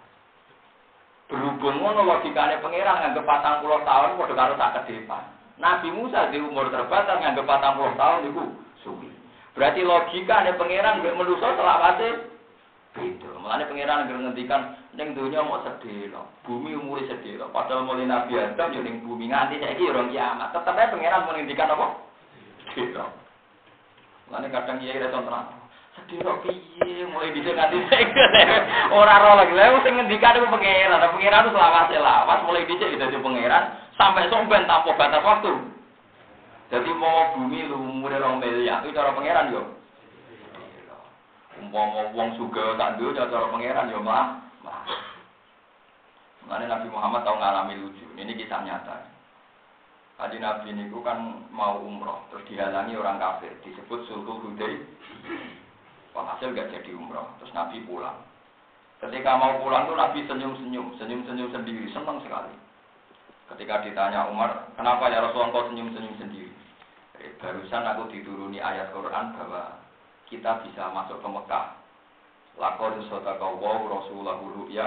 Berhubung ngono logikane pangeran nganggep 40 tahun padha karo sak ke depan. Nabi Musa di umur terbatas nganggep 40 tahun itu Berarti logikane pangeran mbek manusa selawase beda. Mulane pangeran nggak ngendikan ning donya mau sedelo, bumi umure sedelo. Padahal mulai Nabi Adam ning bumi nganti saiki orang kiamat. Tetep ae pangeran mengendikan apa? Sedelo. Mulane kadang kiai ra terang. Sedelo piye mulai bisa nganti saiki. Ora ora lagi lha sing ngendikan iku pangeran. Pangeran itu selawase lawas mulai dhisik dadi pangeran sampai somben tanpa batas waktu. Jadi mau bumi lu umure rong miliar itu cara pangeran yo. Umpama wong suga tak duwe cara pangeran yo mah. Mengenai Nabi Muhammad tahu ngalami lucu. Ini kisah nyata. Tadi Nabi niku kan mau umroh, terus dihalangi orang kafir, disebut sulhul hudai. Hasil gak jadi umroh, terus Nabi pulang. Ketika mau pulang tuh Nabi senyum-senyum, senyum-senyum sendiri, senang sekali. Ketika ditanya Umar, kenapa ya Rasulullah kau senyum-senyum sendiri? Eh, barusan aku dituruni ayat Quran bahwa kita bisa masuk ke Mekah. Lakon sodaka waw Rasulullah ru'ya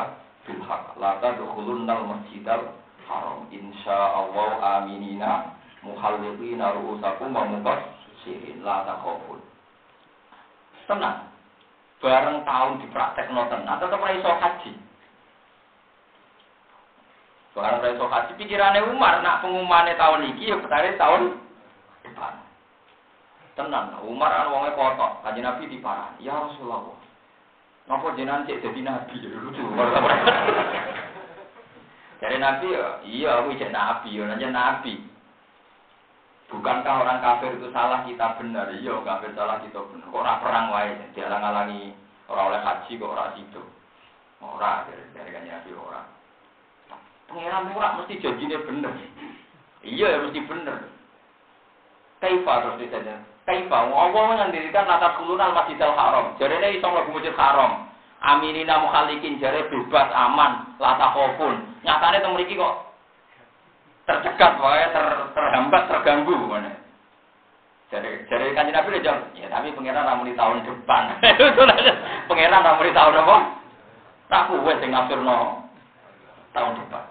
bil haq. Lata dukhulunnal masjidal haram. Insya Allah aminina muhalliqina ru'usakum wa mubassirin. La takhofun. Tenang. Bareng tahun dipraktek noten. Atau tetap iso haji. Bareng iso haji. Pikirannya Umar. Nak pengumumannya tahun ini. Ya petari tahun depan. Tenang, Umar kan wongnya kotor, kaji Nabi diparah. Ya Rasulullah, ngapa jenengan cek jadi Nabi? Lucu. Jadi Nabi ya, iya aku cek Nabi, ya nanya Nabi. Bukankah orang kafir itu salah kita benar? Iya, kafir salah kita benar. Kok orang perang wae, dihalang-halangi orang oleh haji kok orang situ. Orang dari dari kan Nabi orang. Pengiran murah mesti janjinya bener. Iya, ya mesti bener. Kaifa terus ditanya, Kaifa Allah mengandirikan latar kulunan Masjidil Haram. Jarene iso mlebu Masjid Haram. Aminina mukhalikin jare bebas aman, lata khofun. Nyatane teng mriki kok tercegat wae ter, terhambat terganggu mana. Jadi jadi kanjeng Nabi jawab, ya tapi pangeran ramu di tahun depan. pangeran ramu di tahun apa? Tak kuwe sing ngafirno tahun depan.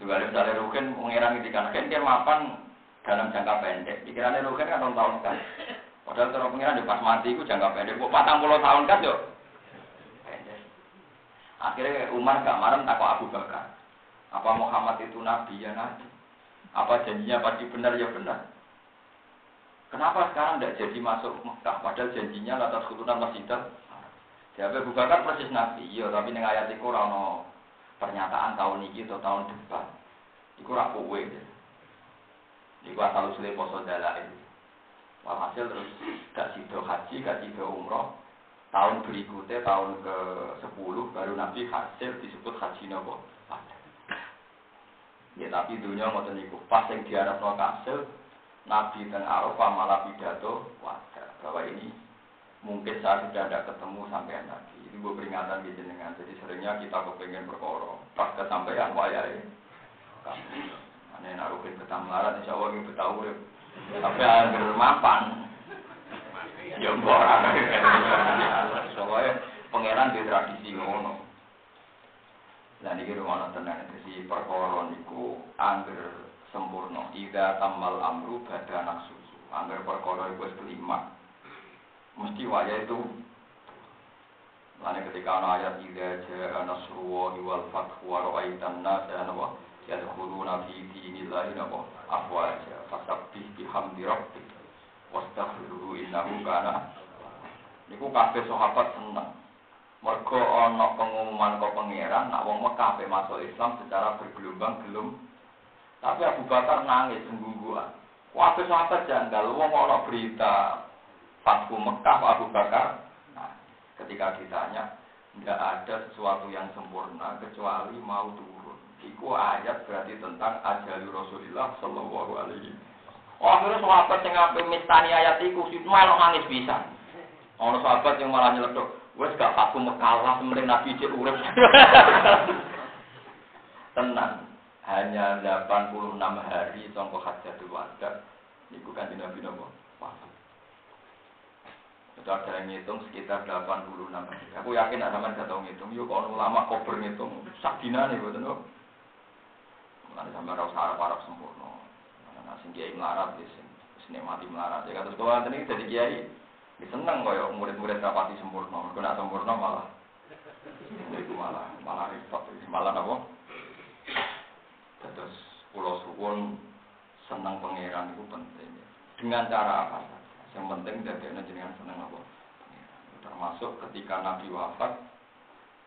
Ada misalnya rugen pangeran ketika kan dia mapan dalam jangka pendek. Pikirannya Rugen kan orang tahun kan. Padahal kalau pengiran di pas mati itu jangka pendek. Kok patang puluh tahun kan yuk. Akhirnya Umar gak marah takut Abu Bakar. Apa Muhammad itu nabi ya nabi? Apa janjinya pasti benar ya benar? Kenapa sekarang tidak jadi masuk Mekah? Padahal janjinya atas keturunan masjidah. Jadi Abu Bakar persis nabi. Iya, tapi dengan ayat itu orang pernyataan tahun ini atau tahun depan. Iku rak kowe. Iku asal usulnya poso dalail. Walhasil terus gak sido haji, gak sido umroh. Tahun berikutnya, tahun ke 10 baru Nabi hasil disebut haji nopo. Ya tapi dunia ngoten niku pas yang diarepno kasil Nabi dan Arafah malah pidato wajar bahwa ini mungkin saya sudah tidak ketemu sampai lagi. Ini gue peringatan di jenengan. Jadi seringnya kita kepengen berkorong pas kesampaian wayai. Ane naruhin betah melarat insya Allah ini betah urip. Tapi anggar mapan. Ya mbok Soalnya pangeran di tradisi ngono. Lah niki rumono tenan dadi perkara niku angger sempurna. Ida tamal amru bada anak susu. Angger perkara iku wis kelima. Mesti waya itu Lalu ketika ana ayat ida ja'a nasrullahi wal fathu wa ra'aitan nasa napa yadkhuluna fi dinillahi napa afwaja fasabbih bihamdi rabbik wastaghfiruhu innahu kana niku kabeh sahabat seneng Mergo ana pengumuman kok pangeran nak wong Mekah pe masuk Islam secara bergelombang gelum. Tapi Abu Bakar nangis sungguhan. Waktu sahabat janggal wong ana berita Fatku Mekah Abu Bakar. Ketika ditanya, tidak ada sesuatu yang sempurna kecuali mau turun. Iku ayat berarti tentang ajal Rasulullah Shallallahu Alaihi. Oh, akhirnya sahabat yang ngambil mistani ayat itu, sih malah nangis bisa. Ono sahabat yang malah nyeletuk, Wes gak paku mekalah, sementing Nabi cek urip. Tenang, hanya 86 hari sangka hajatul wada. Niku kan Nabi nopo? Itu ada yang ngitung sekitar 86 hari. Aku yakin ada man gak tau ngitung. Yuk kalau ulama kober ngitung, sak dina nih betul nopo. Mulane sampe ora usah arep sempurna. Nah, sing kiai melarat wis sing mati melarat. Ya kados kula tadi jadi kiai Ya, seneng kaya murid-murid rapati sempurna. Mergo nek sempurna malah itu malah malah repot. Malah apa? Terus pulau suwun seneng pangeran itu penting. Dengan cara apa. Yang penting dadekne jenengan seneng apa? Termasuk ketika Nabi wafat,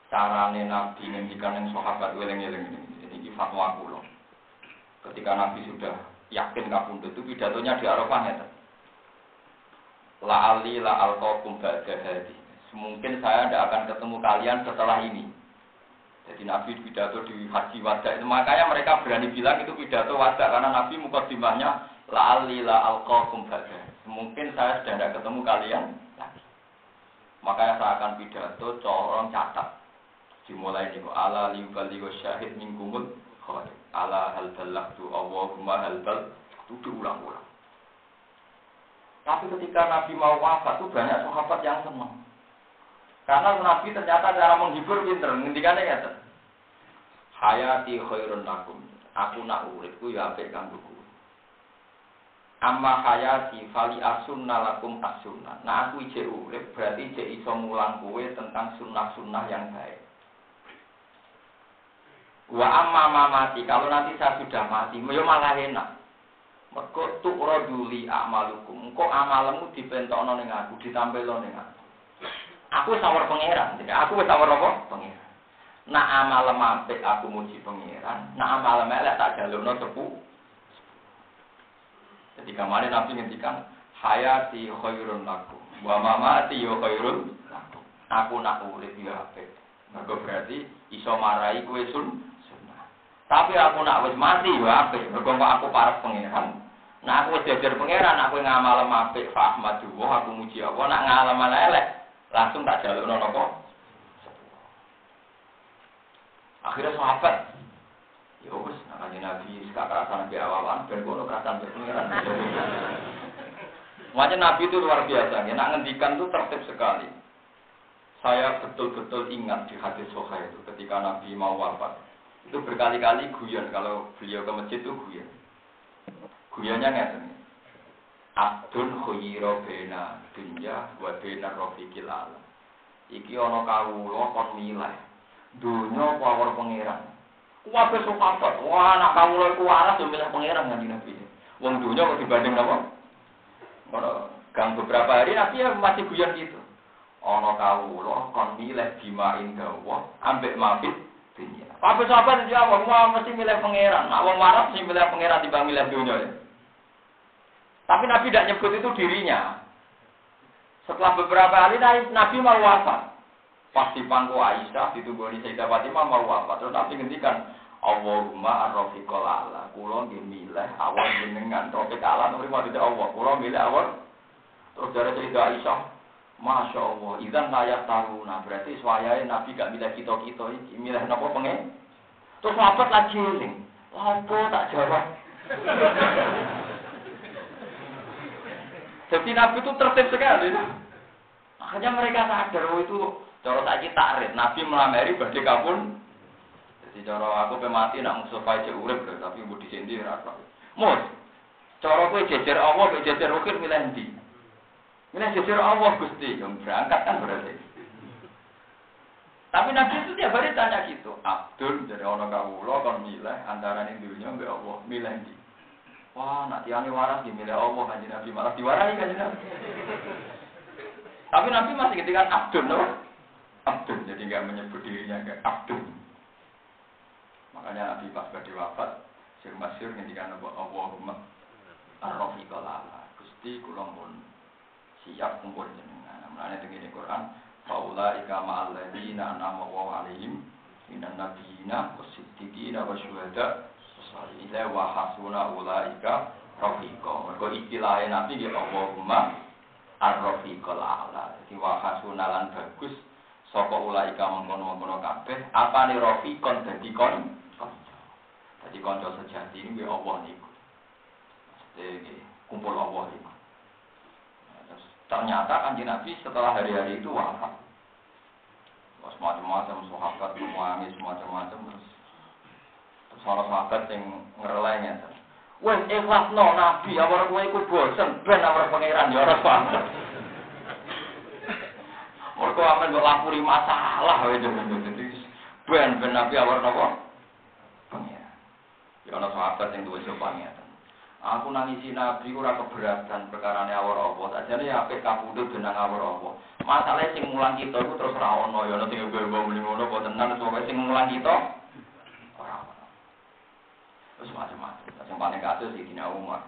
carane Nabi ngendikan yang sahabat weleng-weleng ini. Ini fatwa kula. Ketika Nabi sudah yakin kabundut itu pidatonya di Arafah ya La ali la alqakum ba'da. Mungkin saya tidak akan ketemu kalian setelah ini. Jadi Nabi pidato di haji wada itu makanya mereka berani bilang itu pidato wada karena Nabi mukadimahnya la ali la alqakum ba'da. Mungkin saya sudah tidak ketemu kalian lagi. Makanya saya akan pidato corong catat. Dimulai nih ala liubaligo syahid mingkumul khalid. Ala hal balagtu Allahumma hal bal itu diulang-ulang. Tapi ketika Nabi mau wafat itu banyak sahabat yang senang. Karena Nabi ternyata cara menghibur pinter, ngendikannya kata. Hayati khairun lakum. Aku nak uripku ya apik kanggo Amma hayati fali asunna lakum asunna. Nah aku ije urip berarti ije iso mulang kue tentang sunnah-sunnah yang baik. Wa amma mamati, kalau nanti saya sudah mati, ya malah enak. Mergo tu'raduli amalukum. Engko amalmu dipentokno ning aku, ditampilno ning aku. Aku sawar pangeran, aku wis sawar apa? Pangeran. Nak amal apik aku muji pangeran, nak amal elek tak jalukno sepu. Jadi kemarin Nabi ngendikan hayati khairun laku, wa mamati yo khairun laku. Aku nak urip yo apik. Mergo berarti iso marai kowe sun sunnah. Tapi aku nak wis mati yo apik, mergo aku parek pangeran. Nah aku jajar pangeran, aku ngamal apik fa Ahmadullah, aku muji Allah, nak ngamal elek, langsung tak jaluk nono kok. Akhirnya sahabat, ya wes, Nabi awalan, dan kono kerasan. Makanya Nabi itu luar biasa, ya, nak ngendikan itu tertib sekali. Saya betul-betul ingat di hadis Soha itu ketika Nabi mau wafat. Itu berkali-kali guyon kalau beliau ke masjid itu guyon. Guyanya ngeten. Abdun khuyira bena dunya wa bena rafiqil alam. Iki ana kawula kon milih. Dunya apa awor pangeran. Kuwabe sahabat, wah anak kawula iku waras yo milih pangeran nganti Nabi. Wong dunya kok dibanding napa? Ora gang beberapa hari Nabi ya masih guyon gitu. Ana kawula kon milih dimain dawa ambek mabit dunia. Tapi sahabat jawab, wah mesti milih pangeran. Nak wong waras sing milih pangeran dibanding milih dunya ya. Tapi Nabi tidak nyebut itu dirinya. Setelah beberapa hari Nabi mau wafat. Pasti pangku Aisyah ditunggu di Sayyidah Fatimah mau wafat. Terus Nabi ngendikan, Allahumma arrofiqol ala. Kulo milih awal jenengan. Rofiq ala, mau tidak Allah. Kulo milih awal. Terus dari Sayyidah Aisyah, Masya Allah, izan layak tahu. Nah berarti suayanya Nabi gak milih kita-kita ini. Milih nopo pengen. Terus sahabat lagi nih. Apa tak jawab. Jadi Nabi itu tertib sekali. Makanya mereka sadar, oh itu cara tak takrif. Nabi melamari badai kapun. Jadi cara aku pemati nak musuh cek urip tapi ibu di sini rasa. Mus, cara aku jejer Allah, kowe jejer ukir milih ndi? Milih jejer Allah Gusti, yang berangkat kan berarti. Tapi Nabi itu tiap hari tanya gitu, Abdul jadi orang kawula kon milih antara ini dunia mbek Allah, milih ndi? Wah, nak tiang waras dimilih Allah kan Nabi malah diwarai kan Nabi. Tapi Nabi masih ketika Abdul, no? Abdul, jadi nggak menyebut dirinya kayak Abdul. Makanya Nabi pas pada wafat, Sir Masyur ketika Nabi Allahumma Ar-Rafiqal ala Gusti kulon pun siap kumpul jenengan. Mulanya dengan Quran, Faula ika ma'alladina anama wa alaihim minan nabiyina wasiddiqina wa syuhada Ila wa hasuna ulaika rafiqa. Mergo istilahnya Nabi ya Allahumma ar-rafiqal a'la. Jadi wa hasuna lan bagus Sapa ulaika mengkono-mengkono kabeh, apane rafiqon dadi kon kanca. Dadi kanca sejati ini Allah niku. Jadi kumpul Allah niku. Ternyata kanjeng Nabi setelah hari-hari itu wafat. Terus macam-macam sahabat menangis macam-macam terus orang sahabat yang ngerelengnya. Wes ikhlas no Nabi, awal kowe iku bosen ben awal pangeran ya ora sahabat. Mergo amen kok lapuri masalah wae jadi ben ben Nabi awal? Pangeran. Ya ana sahabat yang duwe sopan Aku nangisi Nabi ora keberatan perkara ne awor apa. Sajane ya apik kapundhut benang awor apa. Masalahnya sing mulang kita itu terus ra ono ya sing mbok muni ngono kok tenan pokoke sing mulang kita ora ono. Terus macam-macam. Yang paling kasus Dina Umar.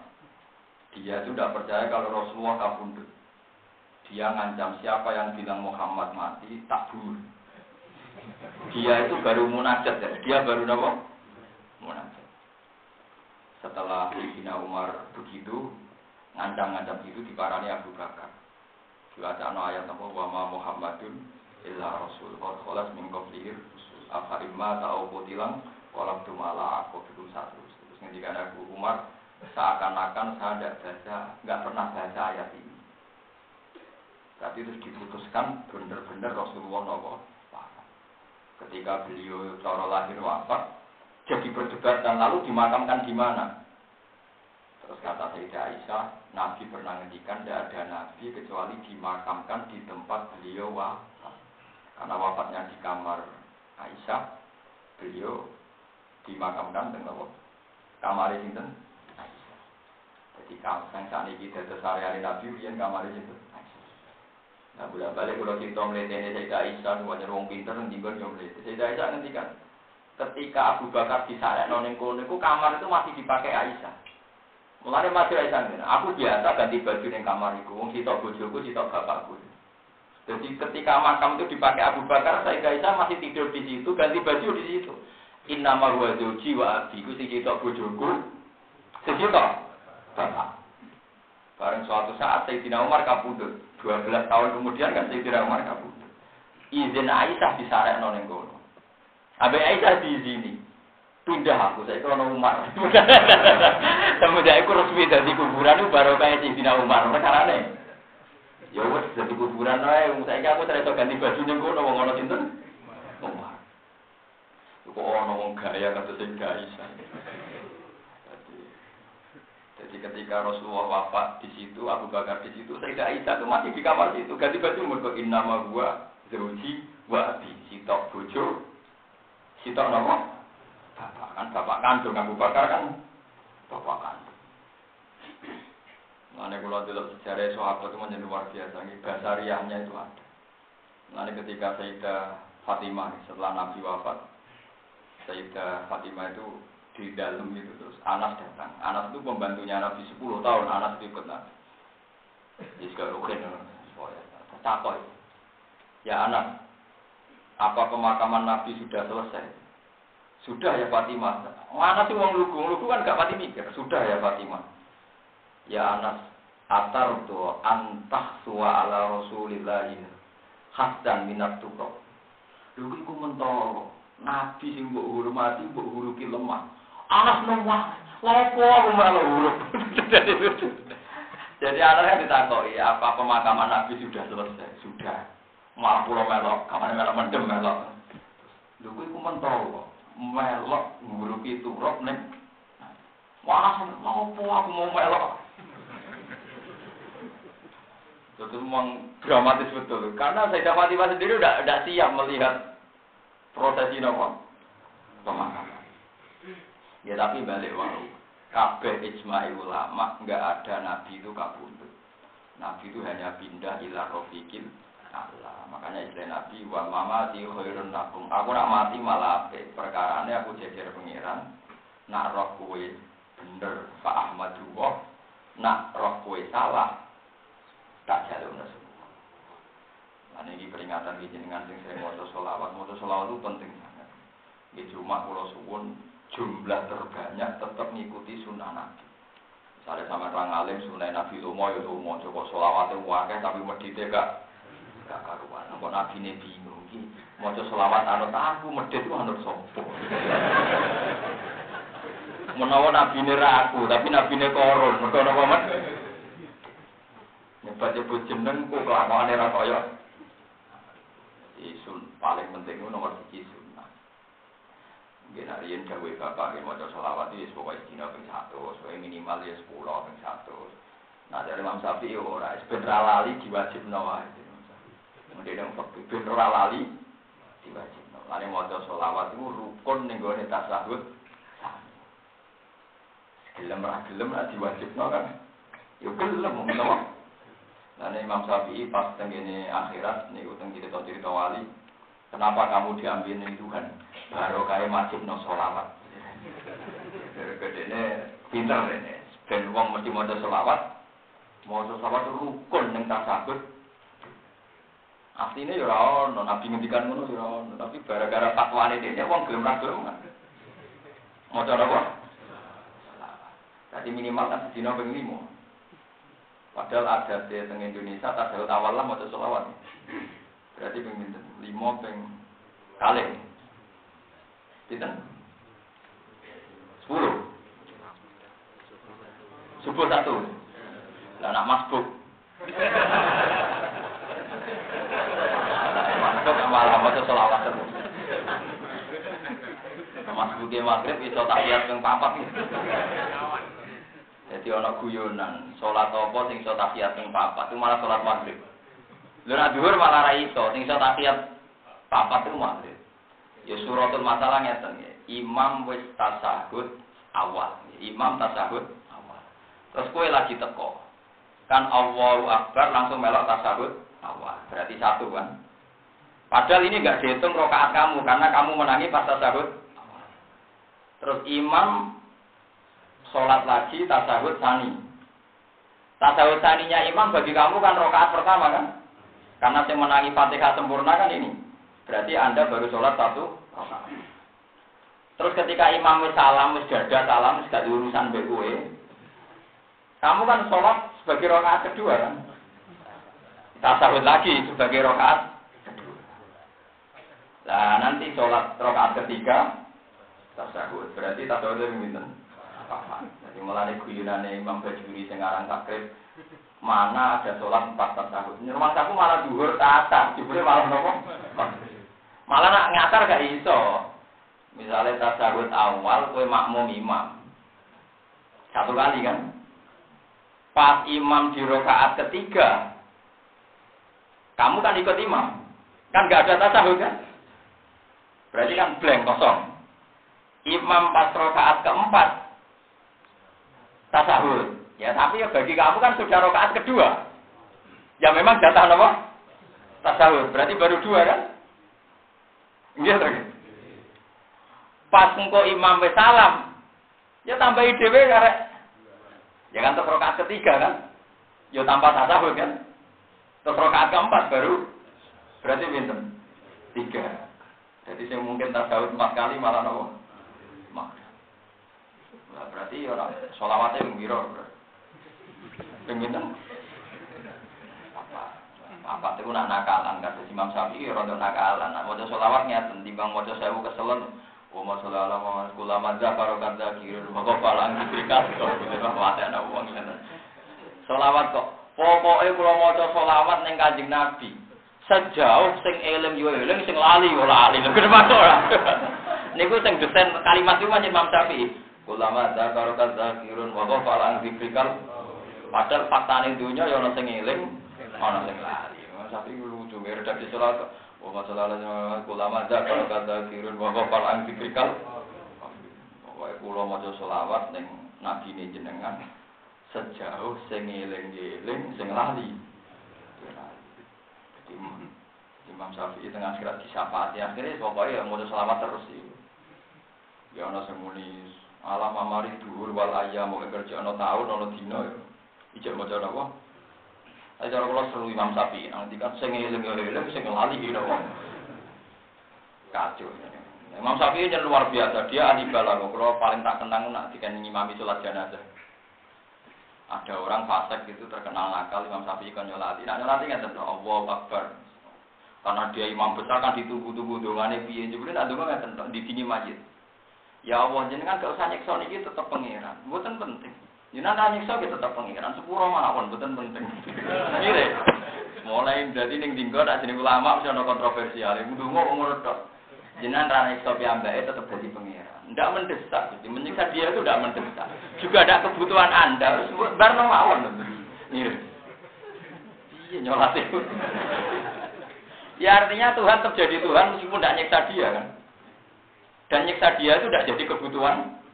Dia itu tidak percaya kalau Rasulullah kapundhut. Dia ngancam siapa yang bilang Muhammad mati tak bunuh. Dia itu baru munajat ya. Dia baru apa? Munajat setelah Sayyidina Umar begitu ngancam-ngancam itu diparani Abu Bakar. Diwacana ayat apa wa ma Muhammadun illa rasul qad khalas min qablihi apa imma ta'u qutilang qalam tumala aku itu satu. Terus ngendikan Abu Umar seakan-akan saya tidak baca, nggak pernah baca ayat ini. Tapi terus diputuskan benar-benar Rasulullah nopo Ketika beliau cara lahir wafat, jadi perdebatan lalu dimakamkan di mana? Terus kata Sayyidah Aisyah, Nabi pernah ngendikan tidak ada Nabi kecuali dimakamkan di tempat beliau wafat. Karena wafatnya di kamar Aisyah, beliau dimakamkan dengan kamar Aisyah. Jadi kalau saat ini kita sehari-hari Nabi, yang kamar Sinten Nah, bolak balik kalau kita melihat ini Sayyidah Aisyah, semuanya orang pinter, nanti gue melihat. Sayyidah Aisyah ngendikan, ketika Abu Bakar disarek noning kono itu kamar itu masih dipakai Aisyah. Mulane masih Aisyah aku biasa ganti baju di kamar itu, wong sitok bojoku, sitok bapakku. Jadi ketika makam itu dipakai Abu Bakar, saya Aisyah masih tidur di situ, ganti baju di situ. Inna ma huwa zawji wa abiku si sitok bojoku, si sitok bapak. Bareng suatu saat Sayyidina Umar kabudut. 12 tahun kemudian kan Sayyidina Umar kabudut. Izin Aisyah disarek noning kono. Abe Aisyah di sini. Pindah aku, saya kalau Umar. Semenjak aku resmi dari kuburan itu baru kayak Sayyidina Umar. Perkara nih. Ya wes jadi kuburan aja. Saya aku ternyata ganti baju nih gue ngomong ngono sinten. Umar. Kok wong gaya kata sing Aisyah. Jadi ketika Rasulullah wafat di situ, Abu Bakar di situ, Sayyidah Aisyah itu masih di kamar situ. Ganti baju mergo innama gua zauji wa abi sitok bojo kita nama bapak kan bapak kandung Abu Bakar kan bapak kandung. Mana kalau dulu sejarah sahabat itu menjadi luar biasa. Ini bahasa riahnya itu ada. Mana ketika Sayyidah Fatimah setelah Nabi wafat, Sayyidah Fatimah itu di dalam itu terus Anas datang. Anas itu pembantunya Nabi 10 tahun. Anas itu ikut Nabi. Jadi sekarang. Ya Anas, apa pemakaman Nabi sudah selesai? Sudah ya Fatimah. Mana sih uang lugu? Lugu kan gak pati mikir. Sudah ya Fatimah. Ya Anas, atar tuh antah suwa ala Rasulillahi hasdan minat tukok. Lugu ku mentol. Nabi sing mbok hormati mbok huruki lemah. Anas nomah. Lapo aku malah huruf. Jadi anak kan ditakoi, apa pemakaman Nabi sudah selesai? Sudah. Malah pulau melok, kamar melok mendem melok. Lho mentol kok. Melok ngurupi turuk ning. Wah, mau aku mau melok. Itu memang dramatis betul. Karena saya Fatimah sendiri udah, udah siap melihat prosesi nopo pemakaman. Ya tapi balik walau. Kabeh ijma'i ulama nggak ada nabi itu kabundut. Nabi itu hanya pindah ila rofiqil Allah. Makanya istilah Nabi wa mama di khairun lakum. Aku nak mati malah ape. Perkarane aku jejer pengiran. Nak roh kue bener Pak Ahmad Dua. Nak roh kue salah. Tak jalur semua. Nah ini peringatan di jenengan sing saya mau solawat. Mau solawat itu penting banget. Di cuma pulau suwun jumlah terbanyak tetap mengikuti sunnah Nabi. Misalnya sama orang alim sunnah Nabi Lumo ya Lumo. Coba solawat itu wakil tapi medite gak gak karuan. Kok nabi ini bingung ki. Maca selawat anut aku medhit ku anut sapa. Menawa nabi ini aku, tapi nabi ini koron. Mergo napa men? Nyebat nyebut jeneng kok kelakuane ra kaya. Isun paling penting itu nomor siji Nggih nek yen gawe bapak nggih maca selawat iki pokoke dina ping 1, sesuai minimal ya 10 ping 1. Nah dari Imam Syafi'i ora, ben ra lali diwajibno wae. Kemudian yang ben ora lali diwajibno. Lane maca selawat itu rukun ning gone tasawuf. Gelem ra gelem ra diwajibno kan. Ya gelem menawa. Lane Imam Syafi'i pas tengene akhirat niku teng cerita-cerita wali. Kenapa kamu diambil ning Tuhan? Baru kaya wajib no sholawat. Gede pinter ini. Ben wong mesti maca selawat. Maca selawat rukun ning tasawuf. Aslinya ya ora ono, nabi ngendikan ngono ya ono, tapi gara-gara fatwane dene wong gelem ra gelem. Maca apa? Jadi minimal kan sedina ping 5. Padahal ada di teng Indonesia tasawuf awal lah maca selawat. Berarti ping? 5 ping kali. Pinten? 10. Subuh satu. Lah nak. Masuk malah maca selawat terus. Mas Buki Maghrib iso tahiyat ping papat. Jadi ana guyonan, salat apa sing iso tahiyat ping papat itu malah salat Maghrib. Lha nek dhuwur malah ra iso, sing iso tahiyat papat itu Maghrib. Ya suratul masalah ngeten ya. Imam wis tasahud awal. Imam tasahud awal. Terus kue lagi teko. Kan Allahu Akbar langsung melok tasahud awal. Berarti satu kan. Padahal ini nggak dihitung rokaat kamu karena kamu menangi pas tasahud. Terus imam sholat lagi tasahud sani. Tasahud saninya imam bagi kamu kan rokaat pertama kan? Karena saya menangi fatihah sempurna kan ini. Berarti anda baru sholat satu. Terus ketika imam wis salam, wis salam, wis gak urusan BUE, kamu kan sholat sebagai rokaat kedua kan? Tasahud lagi sebagai rokaat Nah nanti sholat rokaat ketiga tasawuf. Berarti tasawuf itu minten. Jadi mulai guyonane Imam Bajuri sekarang takrib mana ada sholat empat tasawuf. Rumah aku malah duhur ke atas, jebule malah nopo. Malah nak ngatar gak iso. Misalnya tasawuf awal kue makmum imam. Satu kali kan. Pas imam di rokaat ketiga, kamu kan ikut imam. Kan gak ada tasawuf kan? Berarti kan blank kosong. Imam pas rokaat keempat tasahud. Ya tapi ya bagi kamu kan sudah rokaat kedua. Ya memang jatah apa? Tasahud. Berarti baru dua kan? Iya lagi. Pas engkau imam wis salam, ya tambahi dhewe karek. Ya kan terus rokaat ketiga kan? Ya tanpa tasahud kan? Terus rokaat keempat baru berarti pinten? Tiga. Jadi saya mungkin tasawuf empat kali malah nopo. Nah, berarti orang sholawatnya menggiro. Pengen apa? Apa itu nak nakalan kata Imam Syafi'i rondo nakalan. Nah, mau sholawat nyata timbang mau sewu keselen. Wa ma sallallahu alaihi kula madza barokat zakirun wa qafalan diberikan kok gitu mate ana wong Sholawat kok. Pokoke kula maca sholawat ning Kanjeng Nabi sejauh sing eling yo eling sing lali yo lali kenapa ora niku sing desain kalimat itu macam Imam Syafi'i ulama zakar kadzakirun wa ghafala an dzikrikal padahal faktane dunya yo ana sing eling ana sing lali. Syafi'i lucu redaksi salat. Wa masalah ulama zakar kadzakirun wa ghafala an dzikrikal Wae kula maca selawat ning nabine jenengan sejauh sing eling-eling sing lali. Imam, Imam Syafi'i tengah akhirat disyafaati akhirnya pokoknya yang mau selamat terus sih. Ya ono semuni alam amari dhuwur wal mau kerja ono tahun ono dino ya. Ijek maca napa? Ayo cara kula seru Imam Syafi'i nanti kan sing eling-eling sing lali iki napa. Kacau. Imam Syafi'i ini luar biasa, dia ahli balaghah. Kalau paling tak kenang nak dikan imami sholat jenazah. Ada orang fasik itu terkenal nakal Imam Syafi'i kan nyolati. Nah nyolati nggak tentu Allah Akbar. Karena dia imam besar kan ditunggu-tunggu dongane piye. Jebule nak donga ngaten di sini masjid. Ya Allah jenengan gak usah nyiksa niki tetep pangeran. Mboten penting. Jenengan ra nyiksa ki tetep pangeran. Sepuro mawon mboten penting. Mire. Mulai dari ning dinggo nak jeneng ulama mesti ana kontroversial. Ndonga ngono tok. Jenengan ra nyiksa piyambake tetep dadi pangeran. Ndak mendesak, jadi menyiksa dia itu ndak mendesak. Juga ada kebutuhan Anda. Barno mawon. Mire. Iya nyolat itu. Ya artinya Tuhan tetap jadi Tuhan meskipun tidak nyiksa dia kan. Dan nyiksa dia itu tidak jadi kebutuhan Tuhan.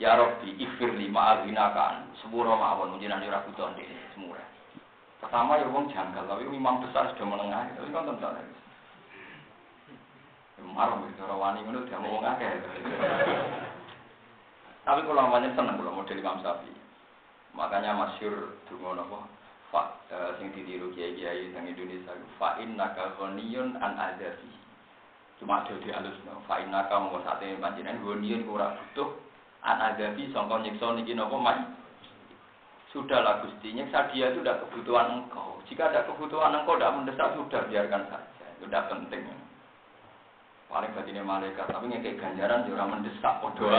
Ya Robbi, ifir lima alina kan. Sepuro mawon menjinan ora butuhan di semua. Pertama ya wong janggal, tapi memang besar sudah menengah. Tapi kan tentu saja. Ya, marah itu orang wani ngono dia mau ngakeh. Tapi kalau namanya seneng kalau model Imam Syafi'i. Makanya masyur dungo napa Fa uh, sing ditiru kiai-kiai teng Indonesia fa innaka ghaniyun an adabi. Cuma ada di halus no. Fa innaka mung sate panjenengan ghaniyun ora butuh an adabi sangka nyiksa niki napa mai. Sudahlah Gusti, nyiksa dia itu tidak kebutuhan engkau. Jika ada kebutuhan engkau tidak mendesak, sudah biarkan saja. Itu tidak penting. Paling batinnya malaikat, tapi ngekek ganjaran juga ya mendesak. Podo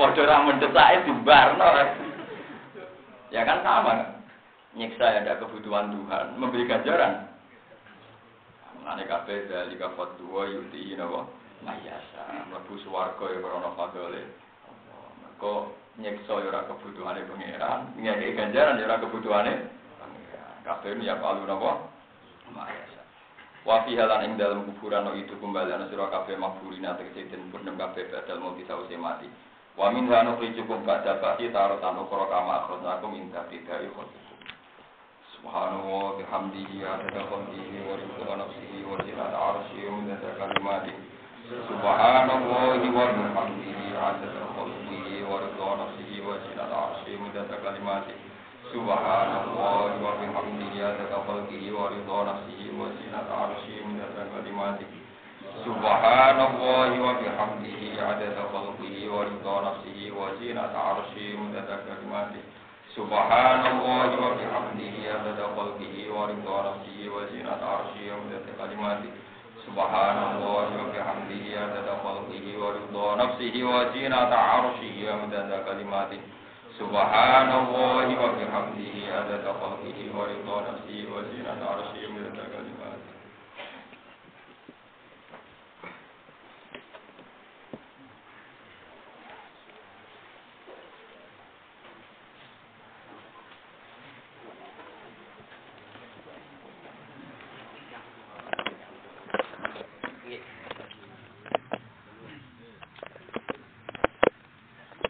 Podo mendesak itu barno. Ya kan sama. Nyiksa ya ada kebutuhan Tuhan, memberi ganjaran. Mengenai kabeh dari kafat dua yuti nawa mayasa, mlebu swarga ya krana fadole. Kok nyiksa ya ora kebutuhane pangeran, ngekek ganjaran ya ora kebutuhane pangeran. Kabeh ya palu napa? Mayasa. Wa fi halan ing dalam kuburan itu kembali ana sira kabeh makburina tegese den purnem kabeh badal mau disause mati. Wa min hanu cukup pada baki taruh tanu koro kama akhronakum minta tidak ikhotikum. Subhanallah bihamdihi adada khalqihi wa rizqa nafsihi wa zinata arsyihi wa minta kalimati. Subhanallah wa bihamdihi adada khalqihi wa rizqa nafsihi wa zinata arsyihi wa minta kalimati. Subhanallah wa bihamdihi adada khalqihi wa rizqa nafsihi wa zinata arsyihi wa minta kalimati. Subhanallah wa bihamdihi adada khalqihi wa ridha nafsihi wa zinata arsyihi mudada kalimati Subhanallah wa bihamdihi adada khalqihi wa ridha nafsihi wa zinata arsyihi mudada kalimati Subhanallah wa bihamdihi adada khalqihi wa ridha nafsihi wa zinata